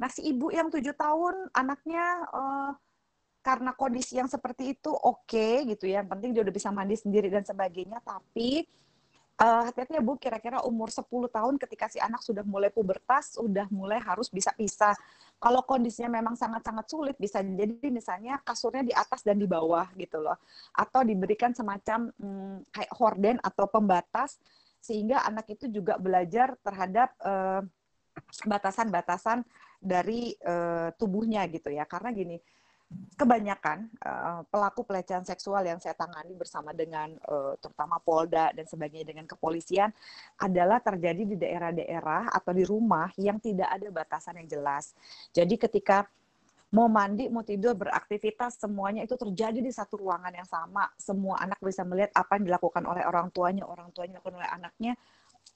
Nah si ibu yang tujuh tahun anaknya uh, karena kondisi yang seperti itu oke okay, gitu ya. Yang penting dia udah bisa mandi sendiri dan sebagainya. Tapi uh, hati-hati ya Bu, kira-kira umur 10 tahun ketika si anak sudah mulai pubertas, sudah mulai harus bisa pisah. Kalau kondisinya memang sangat-sangat sulit, bisa jadi misalnya kasurnya di atas dan di bawah gitu loh. Atau diberikan semacam hmm, kayak horden atau pembatas, sehingga anak itu juga belajar terhadap uh, batasan-batasan dari uh, tubuhnya gitu ya. Karena gini, kebanyakan uh, pelaku pelecehan seksual yang saya tangani bersama dengan uh, terutama Polda dan sebagainya dengan kepolisian adalah terjadi di daerah-daerah atau di rumah yang tidak ada batasan yang jelas. Jadi ketika mau mandi, mau tidur, beraktivitas, semuanya itu terjadi di satu ruangan yang sama. Semua anak bisa melihat apa yang dilakukan oleh orang tuanya, orang tuanya dilakukan oleh anaknya.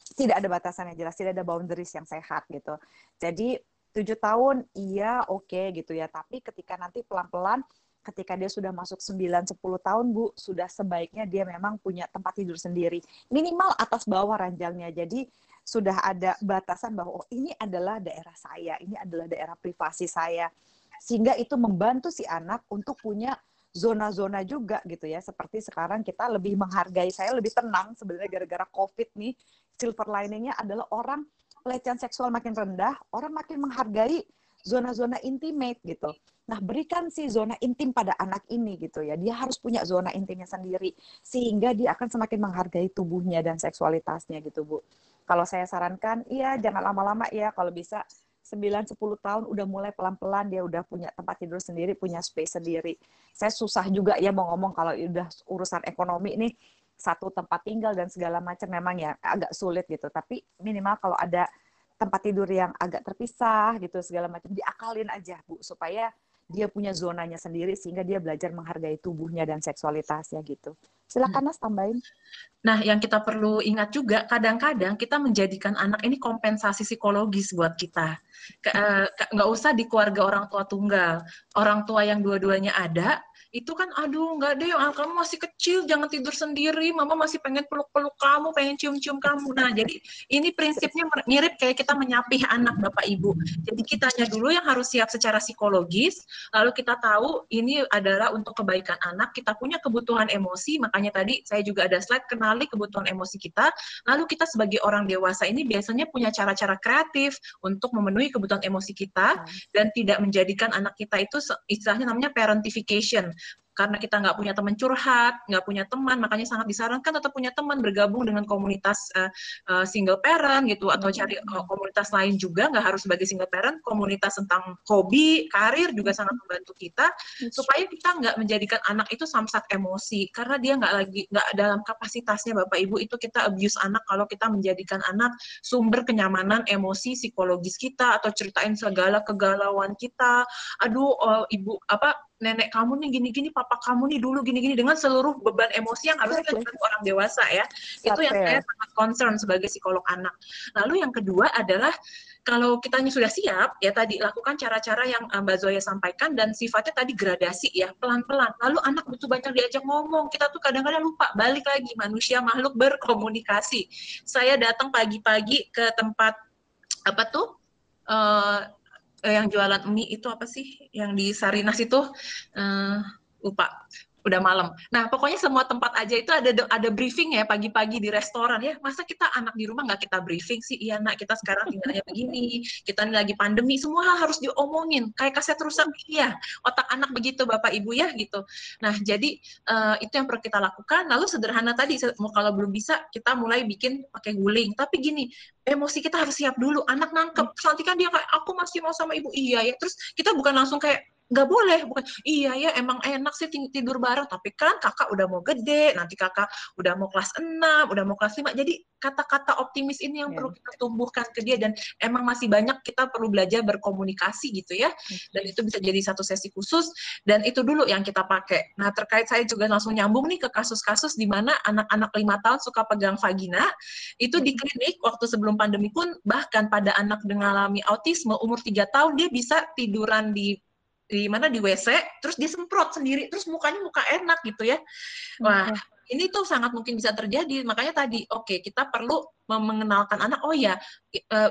Tidak ada batasan yang jelas, tidak ada boundaries yang sehat gitu. Jadi tujuh tahun iya oke okay, gitu ya. Tapi ketika nanti pelan-pelan ketika dia sudah masuk 9-10 tahun Bu sudah sebaiknya dia memang punya tempat tidur sendiri. Minimal atas bawah ranjangnya. Jadi sudah ada batasan bahwa oh, ini adalah daerah saya ini adalah daerah privasi saya. Sehingga itu membantu si anak untuk punya zona-zona juga gitu ya. Seperti sekarang kita lebih menghargai saya lebih tenang sebenarnya gara-gara covid nih. Silver liningnya adalah orang pelecehan seksual makin rendah, orang makin menghargai zona-zona intimate gitu. Nah, berikan sih zona intim pada anak ini gitu ya. Dia harus punya zona intimnya sendiri sehingga dia akan semakin menghargai tubuhnya dan seksualitasnya gitu, Bu. Kalau saya sarankan, iya jangan lama-lama ya kalau bisa 9 10 tahun udah mulai pelan-pelan dia udah punya tempat tidur sendiri, punya space sendiri. Saya susah juga ya mau ngomong kalau udah urusan ekonomi nih satu tempat tinggal dan segala macam memang ya agak sulit gitu. Tapi minimal kalau ada tempat tidur yang agak terpisah gitu segala macam diakalin aja Bu supaya dia punya zonanya sendiri sehingga dia belajar menghargai tubuhnya dan seksualitasnya gitu. Silakan Mas tambahin. Nah, yang kita perlu ingat juga, kadang-kadang kita menjadikan anak ini kompensasi psikologis buat kita. Eh, nggak usah di keluarga orang tua tunggal. Orang tua yang dua-duanya ada, itu kan aduh nggak deh kamu masih kecil jangan tidur sendiri. Mama masih pengen peluk-peluk kamu pengen cium-cium kamu. Nah jadi ini prinsipnya mirip kayak kita menyapih anak bapak ibu. Jadi kitanya dulu yang harus siap secara psikologis lalu kita tahu ini adalah untuk kebaikan anak. Kita punya kebutuhan emosi makanya tadi saya juga ada slide kenali kebutuhan emosi kita. Lalu kita sebagai orang dewasa ini biasanya punya cara-cara kreatif untuk memenuhi kebutuhan emosi kita dan tidak menjadikan anak kita itu istilahnya namanya parentification karena kita nggak punya teman curhat, nggak punya teman, makanya sangat disarankan tetap punya teman bergabung dengan komunitas uh, uh, single parent gitu atau cari uh, komunitas lain juga nggak harus sebagai single parent, komunitas tentang hobi, karir juga sangat membantu kita supaya kita nggak menjadikan anak itu samsat emosi karena dia nggak lagi nggak dalam kapasitasnya bapak ibu itu kita abuse anak kalau kita menjadikan anak sumber kenyamanan emosi psikologis kita atau ceritain segala kegalauan kita, aduh uh, ibu apa nenek kamu nih gini-gini, papa kamu nih dulu gini-gini dengan seluruh beban emosi yang harusnya okay. kita orang dewasa ya. Okay. Itu yang saya sangat concern sebagai psikolog anak. Lalu yang kedua adalah kalau kita sudah siap, ya tadi lakukan cara-cara yang eh, Mbak Zoya sampaikan dan sifatnya tadi gradasi ya, pelan-pelan. Lalu anak butuh banyak diajak ngomong, kita tuh kadang-kadang lupa, balik lagi, manusia makhluk berkomunikasi. Saya datang pagi-pagi ke tempat, apa tuh, uh, yang jualan mie itu apa sih? Yang di Sarinas itu? Uh, lupa udah malam. Nah, pokoknya semua tempat aja itu ada ada briefing ya pagi-pagi di restoran ya. Masa kita anak di rumah nggak kita briefing sih? Iya, nak kita sekarang tinggalnya begini, kita ini lagi pandemi, semua hal harus diomongin. Kayak kaset rusak, iya. Otak anak begitu, Bapak Ibu ya gitu. Nah, jadi uh, itu yang perlu kita lakukan. Lalu sederhana tadi, mau kalau belum bisa kita mulai bikin pakai guling. Tapi gini, emosi kita harus siap dulu. Anak nangkep, nanti kan dia kayak aku masih mau sama ibu, iya ya. Terus kita bukan langsung kayak nggak boleh bukan iya ya emang enak sih tidur bareng. Tapi kan kakak udah mau gede nanti kakak udah mau kelas 6 udah mau kelas 5 jadi kata-kata optimis ini yang yeah. perlu kita tumbuhkan ke dia dan emang masih banyak kita perlu belajar berkomunikasi gitu ya. Dan itu bisa jadi satu sesi khusus. Dan itu dulu yang kita pakai. Nah terkait saya juga langsung nyambung nih ke kasus-kasus di mana anak-anak lima tahun suka pegang vagina. Itu di klinik waktu sebelum pandemi pun bahkan pada anak dengan alami autisme umur tiga tahun dia bisa tiduran di di mana di WC terus dia semprot sendiri terus mukanya muka enak gitu ya. Wah ini tuh sangat mungkin bisa terjadi. Makanya tadi oke okay, kita perlu mengenalkan anak oh ya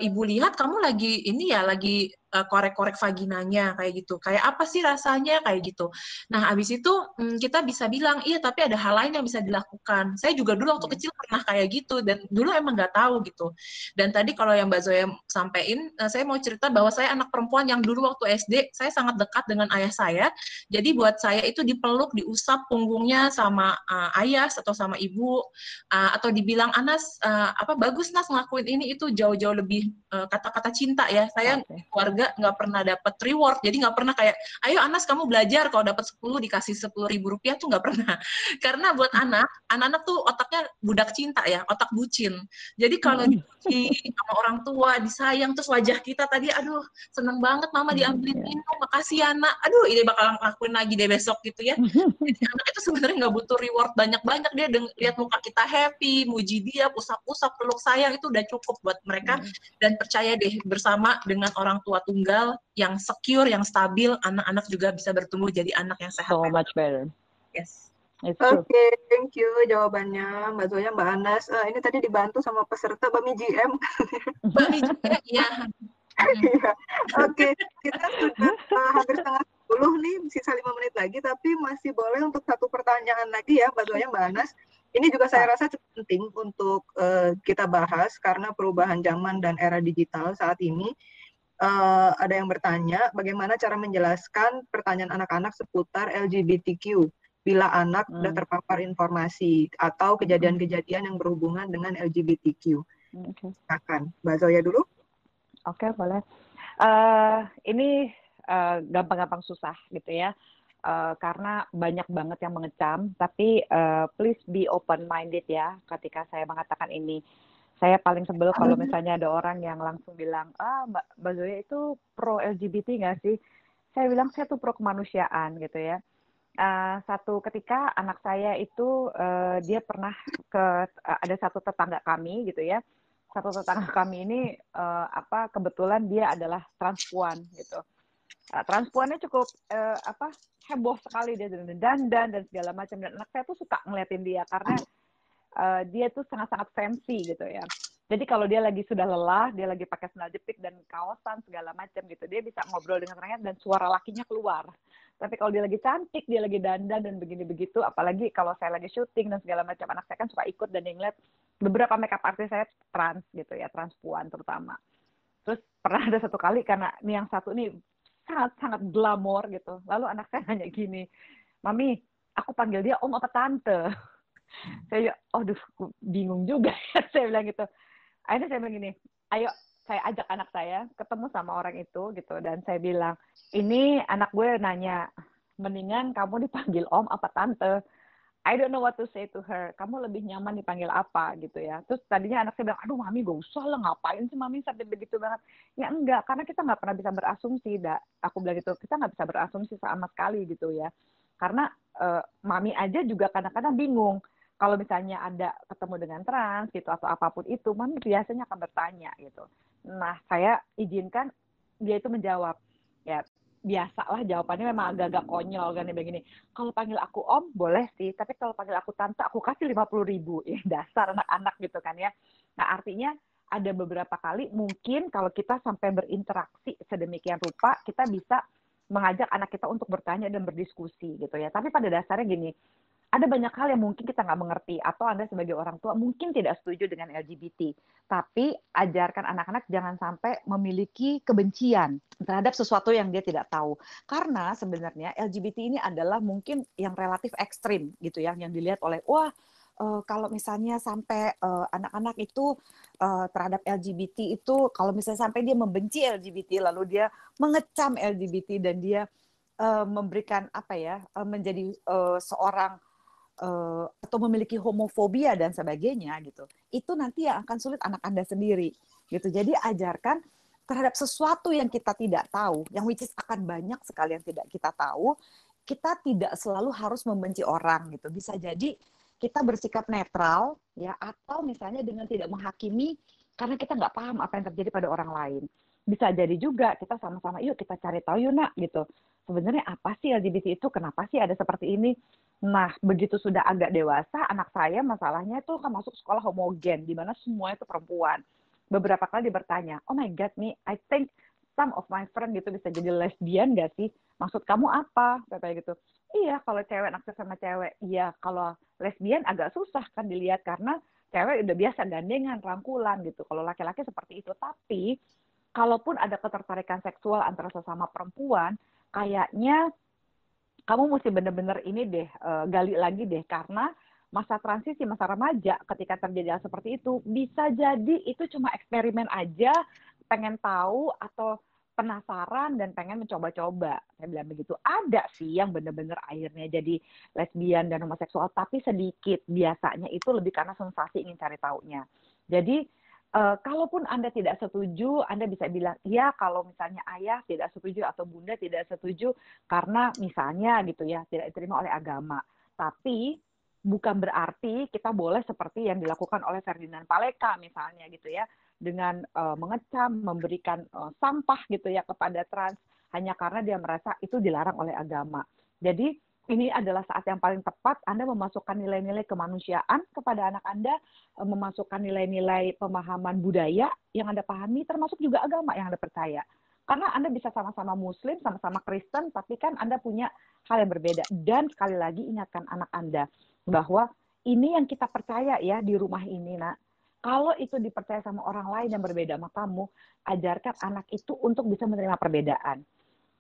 ibu lihat kamu lagi ini ya lagi uh, korek-korek vaginanya kayak gitu. Kayak apa sih rasanya kayak gitu. Nah, abis itu hmm, kita bisa bilang, iya tapi ada hal lain yang bisa dilakukan. Saya juga dulu waktu hmm. kecil pernah kayak gitu dan dulu emang nggak tahu gitu. Dan tadi kalau yang Mbak Zoya sampaikan, uh, saya mau cerita bahwa saya anak perempuan yang dulu waktu SD saya sangat dekat dengan ayah saya. Jadi buat saya itu dipeluk, diusap punggungnya sama uh, ayah atau sama ibu uh, atau dibilang Anas uh, apa bagus Nas ngelakuin ini itu jauh-jauh lebih kata-kata uh, cinta ya. Saya okay. keluarga nggak pernah dapat reward jadi nggak pernah kayak ayo Anas kamu belajar kalau dapat 10 dikasih sepuluh ribu rupiah tuh nggak pernah [laughs] karena buat anak anak-anak tuh otaknya budak cinta ya otak bucin jadi kalau hmm. di sama orang tua disayang terus wajah kita tadi aduh seneng banget mama hmm, diambilin iya. minum makasih ya, anak aduh ini bakal ngelakuin lagi deh besok gitu ya [laughs] jadi anak itu sebenarnya nggak butuh reward banyak-banyak dia lihat muka kita happy muji dia usap-usap peluk sayang itu udah cukup buat mereka hmm. dan percaya deh bersama dengan orang tua tunggal yang secure, yang stabil, anak-anak juga bisa bertumbuh jadi anak yang sehat. So much better. Yes. Oke, okay, thank you jawabannya Mbak Zoya, Mbak Anas. Uh, ini tadi dibantu sama peserta Bami GM. [laughs] Bami GM, ya. [laughs] Iya. Oke, kita sudah uh, hampir setengah sepuluh nih, sisa lima menit lagi, tapi masih boleh untuk satu pertanyaan lagi ya, Mbak Zoya, Mbak Anas. Ini juga saya rasa cukup penting untuk uh, kita bahas karena perubahan zaman dan era digital saat ini uh, ada yang bertanya bagaimana cara menjelaskan pertanyaan anak-anak seputar LGBTQ bila anak hmm. sudah terpapar informasi atau kejadian-kejadian yang berhubungan dengan LGBTQ. Hmm, okay. Silakan, Mbak Zoya dulu. Oke, okay, boleh. Uh, ini gampang gampang-gampang susah gitu ya. Uh, karena banyak banget yang mengecam, tapi uh, please be open minded ya ketika saya mengatakan ini. Saya paling sebel kalau [laughs] misalnya ada orang yang langsung bilang ah mbak mbak Zoya itu pro LGBT nggak sih? Saya bilang saya tuh pro kemanusiaan gitu ya. Uh, satu ketika anak saya itu uh, dia pernah ke uh, ada satu tetangga kami gitu ya. Satu tetangga kami ini uh, apa kebetulan dia adalah transpuan gitu. Uh, transpuannya cukup uh, apa heboh sekali dia dan dandan dan segala macam dan anak saya tuh suka ngeliatin dia karena uh, dia tuh sangat-sangat fancy gitu ya jadi kalau dia lagi sudah lelah, dia lagi pakai sandal jepit dan kaosan segala macam gitu, dia bisa ngobrol dengan rakyat dan suara lakinya keluar. Tapi kalau dia lagi cantik, dia lagi dandan dan begini begitu, apalagi kalau saya lagi syuting dan segala macam, anak saya kan suka ikut dan yang lihat beberapa makeup artis saya trans gitu ya, transpuan terutama. Terus pernah ada satu kali karena ini yang satu ini sangat sangat glamor gitu. Lalu anak saya [laughs] nanya gini, mami, aku panggil dia om apa tante? saya, aduh, bingung juga [laughs] ya, saya bilang gitu akhirnya saya bilang gini ayo saya ajak anak saya ketemu sama orang itu gitu dan saya bilang ini anak gue nanya mendingan kamu dipanggil om apa tante I don't know what to say to her. Kamu lebih nyaman dipanggil apa gitu ya. Terus tadinya anak saya bilang, aduh mami gak usah lah ngapain sih mami sampai begitu banget. Ya enggak, karena kita nggak pernah bisa berasumsi. Da. Aku bilang gitu, kita nggak bisa berasumsi sama sekali gitu ya. Karena uh, mami aja juga kadang-kadang bingung kalau misalnya ada ketemu dengan trans gitu atau apa pun itu, mami biasanya akan bertanya gitu. Nah, saya izinkan dia itu menjawab. Ya, biasalah jawabannya memang agak-agak konyol kan begini. Kalau panggil aku om boleh sih, tapi kalau panggil aku tante aku kasih lima puluh ribu ya [laughs] dasar anak-anak gitu kan ya. Nah artinya ada beberapa kali mungkin kalau kita sampai berinteraksi sedemikian rupa kita bisa mengajak anak kita untuk bertanya dan berdiskusi gitu ya. Tapi pada dasarnya gini, ada banyak hal yang mungkin kita nggak mengerti atau Anda sebagai orang tua mungkin tidak setuju dengan LGBT. Tapi ajarkan anak-anak jangan sampai memiliki kebencian terhadap sesuatu yang dia tidak tahu. Karena sebenarnya LGBT ini adalah mungkin yang relatif ekstrim gitu ya, yang dilihat oleh wah uh, kalau misalnya sampai uh, anak-anak itu uh, terhadap LGBT itu kalau misalnya sampai dia membenci LGBT lalu dia mengecam LGBT dan dia uh, memberikan apa ya uh, menjadi uh, seorang uh, atau memiliki homofobia dan sebagainya gitu itu nanti yang akan sulit anak anda sendiri gitu. Jadi ajarkan terhadap sesuatu yang kita tidak tahu yang which is akan banyak sekali yang tidak kita tahu kita tidak selalu harus membenci orang gitu. Bisa jadi kita bersikap netral ya atau misalnya dengan tidak menghakimi karena kita nggak paham apa yang terjadi pada orang lain. Bisa jadi juga kita sama-sama yuk kita cari tahu yuk nak gitu sebenarnya apa sih LGBT itu? Kenapa sih ada seperti ini? Nah begitu sudah agak dewasa anak saya masalahnya itu kan masuk sekolah homogen di mana semua itu perempuan. Beberapa kali dia bertanya oh my god nih I think some of my friend gitu bisa jadi lesbian gak sih? Maksud kamu apa? Kayak gitu. Iya kalau cewek naksir sama cewek. Iya kalau lesbian agak susah kan dilihat karena cewek udah biasa gandengan rangkulan gitu. Kalau laki-laki seperti itu. Tapi kalaupun ada ketertarikan seksual antara sesama perempuan, kayaknya kamu mesti bener-bener ini deh uh, gali lagi deh. Karena masa transisi masa remaja ketika terjadi hal seperti itu bisa jadi itu cuma eksperimen aja pengen tahu atau penasaran dan pengen mencoba-coba. Saya bilang begitu. Ada sih yang bener-bener akhirnya jadi lesbian dan homoseksual tapi sedikit. Biasanya itu lebih karena sensasi ingin cari taunya. Jadi Uh, kalaupun Anda tidak setuju, Anda bisa bilang, ya kalau misalnya ayah tidak setuju atau bunda tidak setuju karena misalnya gitu ya, tidak diterima oleh agama. Tapi bukan berarti kita boleh seperti yang dilakukan oleh Ferdinand Paleka misalnya gitu ya, dengan uh, mengecam, memberikan uh, sampah gitu ya kepada trans hanya karena dia merasa itu dilarang oleh agama. Jadi ini adalah saat yang paling tepat Anda memasukkan nilai-nilai kemanusiaan kepada anak Anda, eh, memasukkan nilai-nilai pemahaman budaya yang Anda pahami, termasuk juga agama yang Anda percaya. Karena Anda bisa sama-sama Muslim, sama-sama Kristen, tapi kan Anda punya hal yang berbeda. Dan sekali lagi ingatkan anak Anda bahwa ini yang kita percaya ya di rumah ini, nak. Kalau itu dipercaya sama orang lain yang berbeda sama kamu, ajarkan anak itu untuk bisa menerima perbedaan.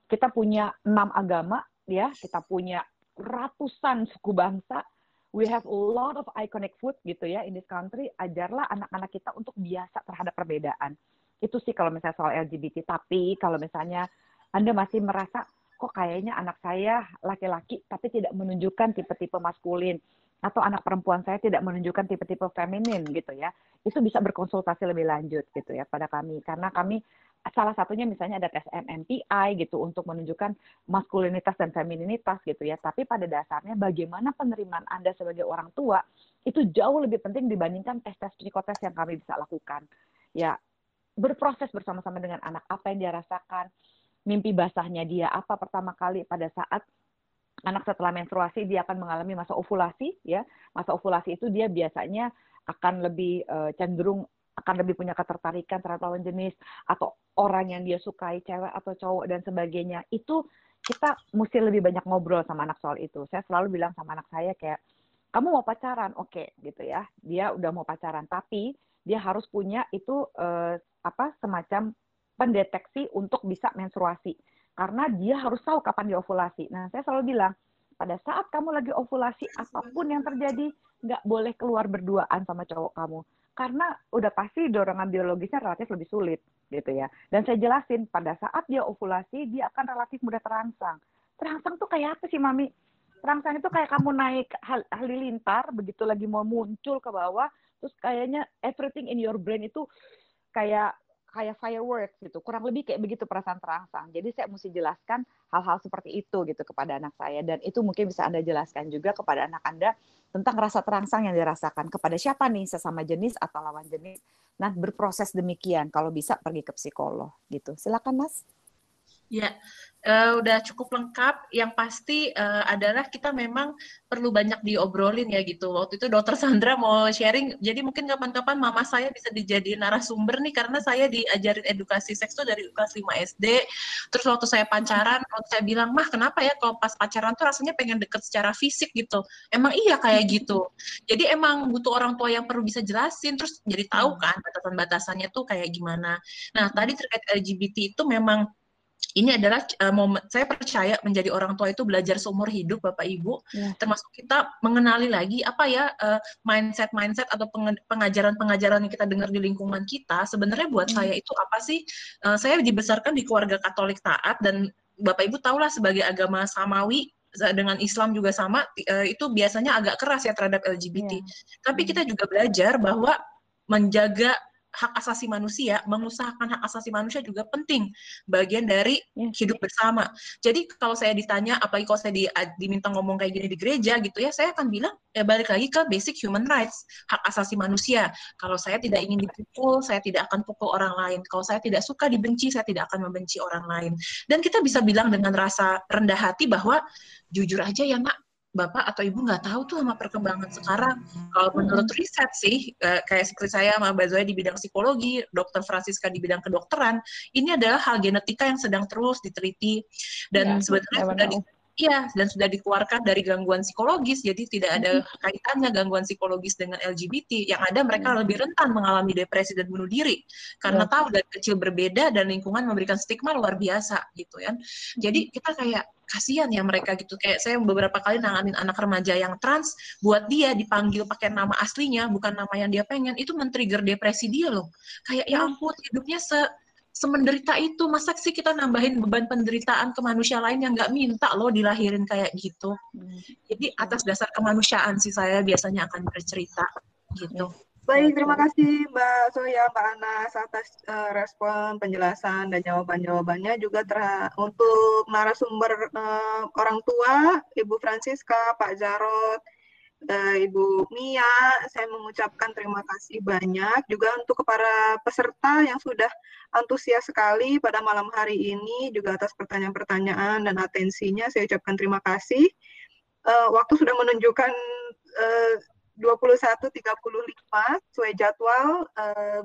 Kita punya enam agama, ya, kita punya ratusan suku bangsa. We have a lot of iconic food gitu ya in this country. Ajarlah anak-anak kita untuk biasa terhadap perbedaan. Itu sih kalau misalnya soal LGBT. Tapi kalau misalnya Anda masih merasa kok kayaknya anak saya laki-laki tapi tidak menunjukkan tipe-tipe maskulin atau anak perempuan saya tidak menunjukkan tipe-tipe feminin gitu ya. Itu bisa berkonsultasi lebih lanjut gitu ya pada kami karena kami salah satunya misalnya ada tes MMPI gitu untuk menunjukkan maskulinitas dan femininitas gitu ya. Tapi pada dasarnya bagaimana penerimaan Anda sebagai orang tua itu jauh lebih penting dibandingkan tes-tes psikotes yang kami bisa lakukan. Ya, berproses bersama-sama dengan anak apa yang dia rasakan, mimpi basahnya dia apa pertama kali pada saat anak setelah menstruasi dia akan mengalami masa ovulasi ya. Masa ovulasi itu dia biasanya akan lebih uh, cenderung akan lebih punya ketertarikan terhadap lawan jenis atau orang yang dia sukai cewek atau cowok dan sebagainya. Itu kita mesti lebih banyak ngobrol sama anak soal itu. Saya selalu bilang sama anak saya kayak kamu mau pacaran? Oke okay, gitu ya. Dia udah mau pacaran tapi dia harus punya itu eh, apa semacam pendeteksi untuk bisa menstruasi. Karena dia harus tahu kapan dia ovulasi nah saya selalu bilang pada saat kamu lagi ovulasi apa pun yang terjadi nggak boleh keluar berduaan sama cowok kamu karena udah pasti dorongan biologisnya relatif lebih sulit gitu ya. Dan saya jelasin pada saat dia ovulasi dia akan relatif mudah terangsang. Terangsang tuh kayak apa sih mami? Terangsang itu kayak kamu naik hal halilintar begitu lagi mau muncul ke bawah terus kayaknya everything in your brain itu kayak kayak fireworks gitu. Kurang lebih kayak begitu perasaan terangsang. Jadi saya mesti jelaskan hal-hal seperti itu gitu kepada anak saya dan itu mungkin bisa Anda jelaskan juga kepada anak Anda tentang rasa terangsang yang dirasakan kepada siapa nih sesama jenis atau lawan jenis. Nah, berproses demikian kalau bisa pergi ke psikolog gitu. Silakan Mas. Ya, uh, udah cukup lengkap. Yang pasti uh, adalah kita memang perlu banyak diobrolin ya gitu. Waktu itu Dokter Sandra mau sharing, jadi mungkin kapan-kapan mama saya bisa dijadiin narasumber nih karena saya diajarin edukasi seks tuh dari kelas 5 SD. Terus waktu saya pacaran, waktu saya bilang, "Mah, kenapa ya kalau pas pacaran tuh rasanya pengen deket secara fisik gitu?" Emang iya kayak gitu. Jadi emang butuh orang tua yang perlu bisa jelasin terus jadi tahu kan batasan-batasannya tuh kayak gimana. Nah, tadi terkait LGBT itu memang ini adalah uh, momen saya percaya menjadi orang tua itu belajar seumur hidup Bapak Ibu ya. termasuk kita mengenali lagi apa ya uh, mindset mindset atau pengajaran pengajaran yang kita dengar di lingkungan kita sebenarnya buat hmm. saya itu apa sih uh, saya dibesarkan di keluarga Katolik taat dan Bapak Ibu tahulah sebagai agama samawi dengan Islam juga sama itu biasanya agak keras ya terhadap LGBT. Ya. Tapi hmm. kita juga belajar bahwa menjaga hak asasi manusia, mengusahakan hak asasi manusia juga penting bagian dari ya. hidup bersama. Jadi kalau saya ditanya, apalagi kalau saya di, diminta ngomong kayak gini di gereja gitu ya, saya akan bilang ya balik lagi ke basic human rights, hak asasi manusia. Kalau saya tidak ingin dipukul, saya tidak akan pukul orang lain. Kalau saya tidak suka dibenci, saya tidak akan membenci orang lain. Dan kita bisa bilang dengan rasa rendah hati bahwa jujur aja ya nak, bapak atau ibu nggak tahu tuh sama perkembangan sekarang. Kalau menurut riset sih, eh, kayak seperti saya sama Mbak Zoya di bidang psikologi, Dokter Francisca di bidang kedokteran, ini adalah hal genetika yang sedang terus diteliti. Dan ya, sebetulnya sudah di, Iya, dan sudah dikeluarkan dari gangguan psikologis, jadi tidak ada kaitannya gangguan psikologis dengan LGBT. Yang ada mereka lebih rentan mengalami depresi dan bunuh diri karena tahu dari kecil berbeda dan lingkungan memberikan stigma luar biasa gitu kan. Jadi kita kayak kasihan ya mereka gitu. Kayak saya beberapa kali nanganin anak remaja yang trans buat dia dipanggil pakai nama aslinya bukan nama yang dia pengen itu men-trigger depresi dia loh. Kayak ya ampun hidupnya se semenderita itu masa sih kita nambahin beban penderitaan ke manusia lain yang nggak minta loh dilahirin kayak gitu? Hmm. jadi atas dasar kemanusiaan sih saya biasanya akan bercerita gitu. Baik, terima kasih Mbak Soya, Mbak Anas atas uh, respon, penjelasan, dan jawaban-jawabannya. Juga untuk narasumber uh, orang tua, Ibu Francisca, Pak Jarot, uh, Ibu Mia, saya mengucapkan terima kasih banyak juga untuk para peserta yang sudah antusias sekali pada malam hari ini, juga atas pertanyaan-pertanyaan dan atensinya, saya ucapkan terima kasih. Uh, waktu sudah menunjukkan uh, 21.35 sesuai jadwal uh,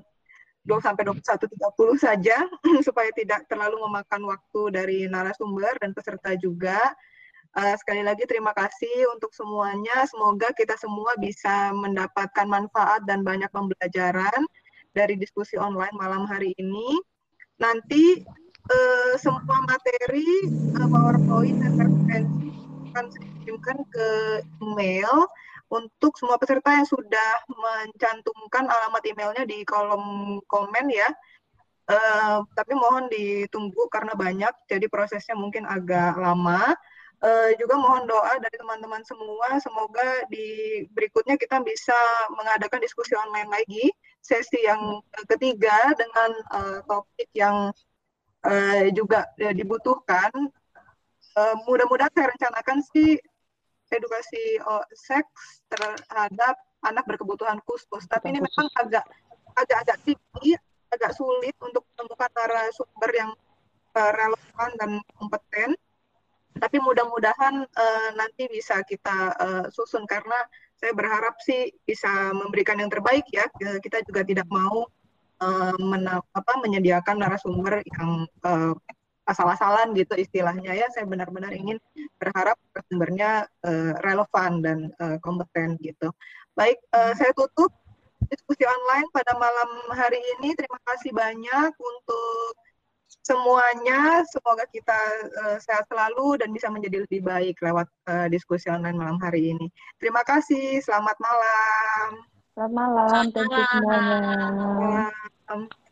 2 sampai 21.30 saja [clears throat] supaya tidak terlalu memakan waktu dari narasumber dan peserta juga. Uh, sekali lagi terima kasih untuk semuanya. Semoga kita semua bisa mendapatkan manfaat dan banyak pembelajaran dari diskusi online malam hari ini. Nanti uh, semua materi uh, PowerPoint dan referensi akan saya ke email untuk semua peserta yang sudah mencantumkan alamat emailnya di kolom komen ya. Uh, tapi mohon ditunggu karena banyak, jadi prosesnya mungkin agak lama. Uh, juga mohon doa dari teman-teman semua. Semoga di berikutnya kita bisa mengadakan diskusi online lagi, sesi yang ketiga dengan uh, topik yang uh, juga uh, dibutuhkan. Uh, Mudah-mudahan saya rencanakan sih edukasi oh, seks terhadap anak berkebutuhan khusus. Tapi ini memang agak agak-agak tinggi, agak sulit untuk menemukan narasumber yang uh, relevan dan kompeten tapi mudah-mudahan uh, nanti bisa kita uh, susun karena saya berharap sih bisa memberikan yang terbaik ya. Kita juga tidak mau uh, mena apa, menyediakan narasumber yang uh, asal-asalan gitu istilahnya ya. Saya benar-benar ingin berharap sumbernya uh, relevan dan uh, kompeten gitu. Baik, uh, saya tutup diskusi online pada malam hari ini. Terima kasih banyak untuk semuanya. Semoga kita uh, sehat selalu dan bisa menjadi lebih baik lewat uh, diskusi online malam hari ini. Terima kasih. Selamat malam. Selamat malam. Selamat malam. Thank you semuanya. Malam.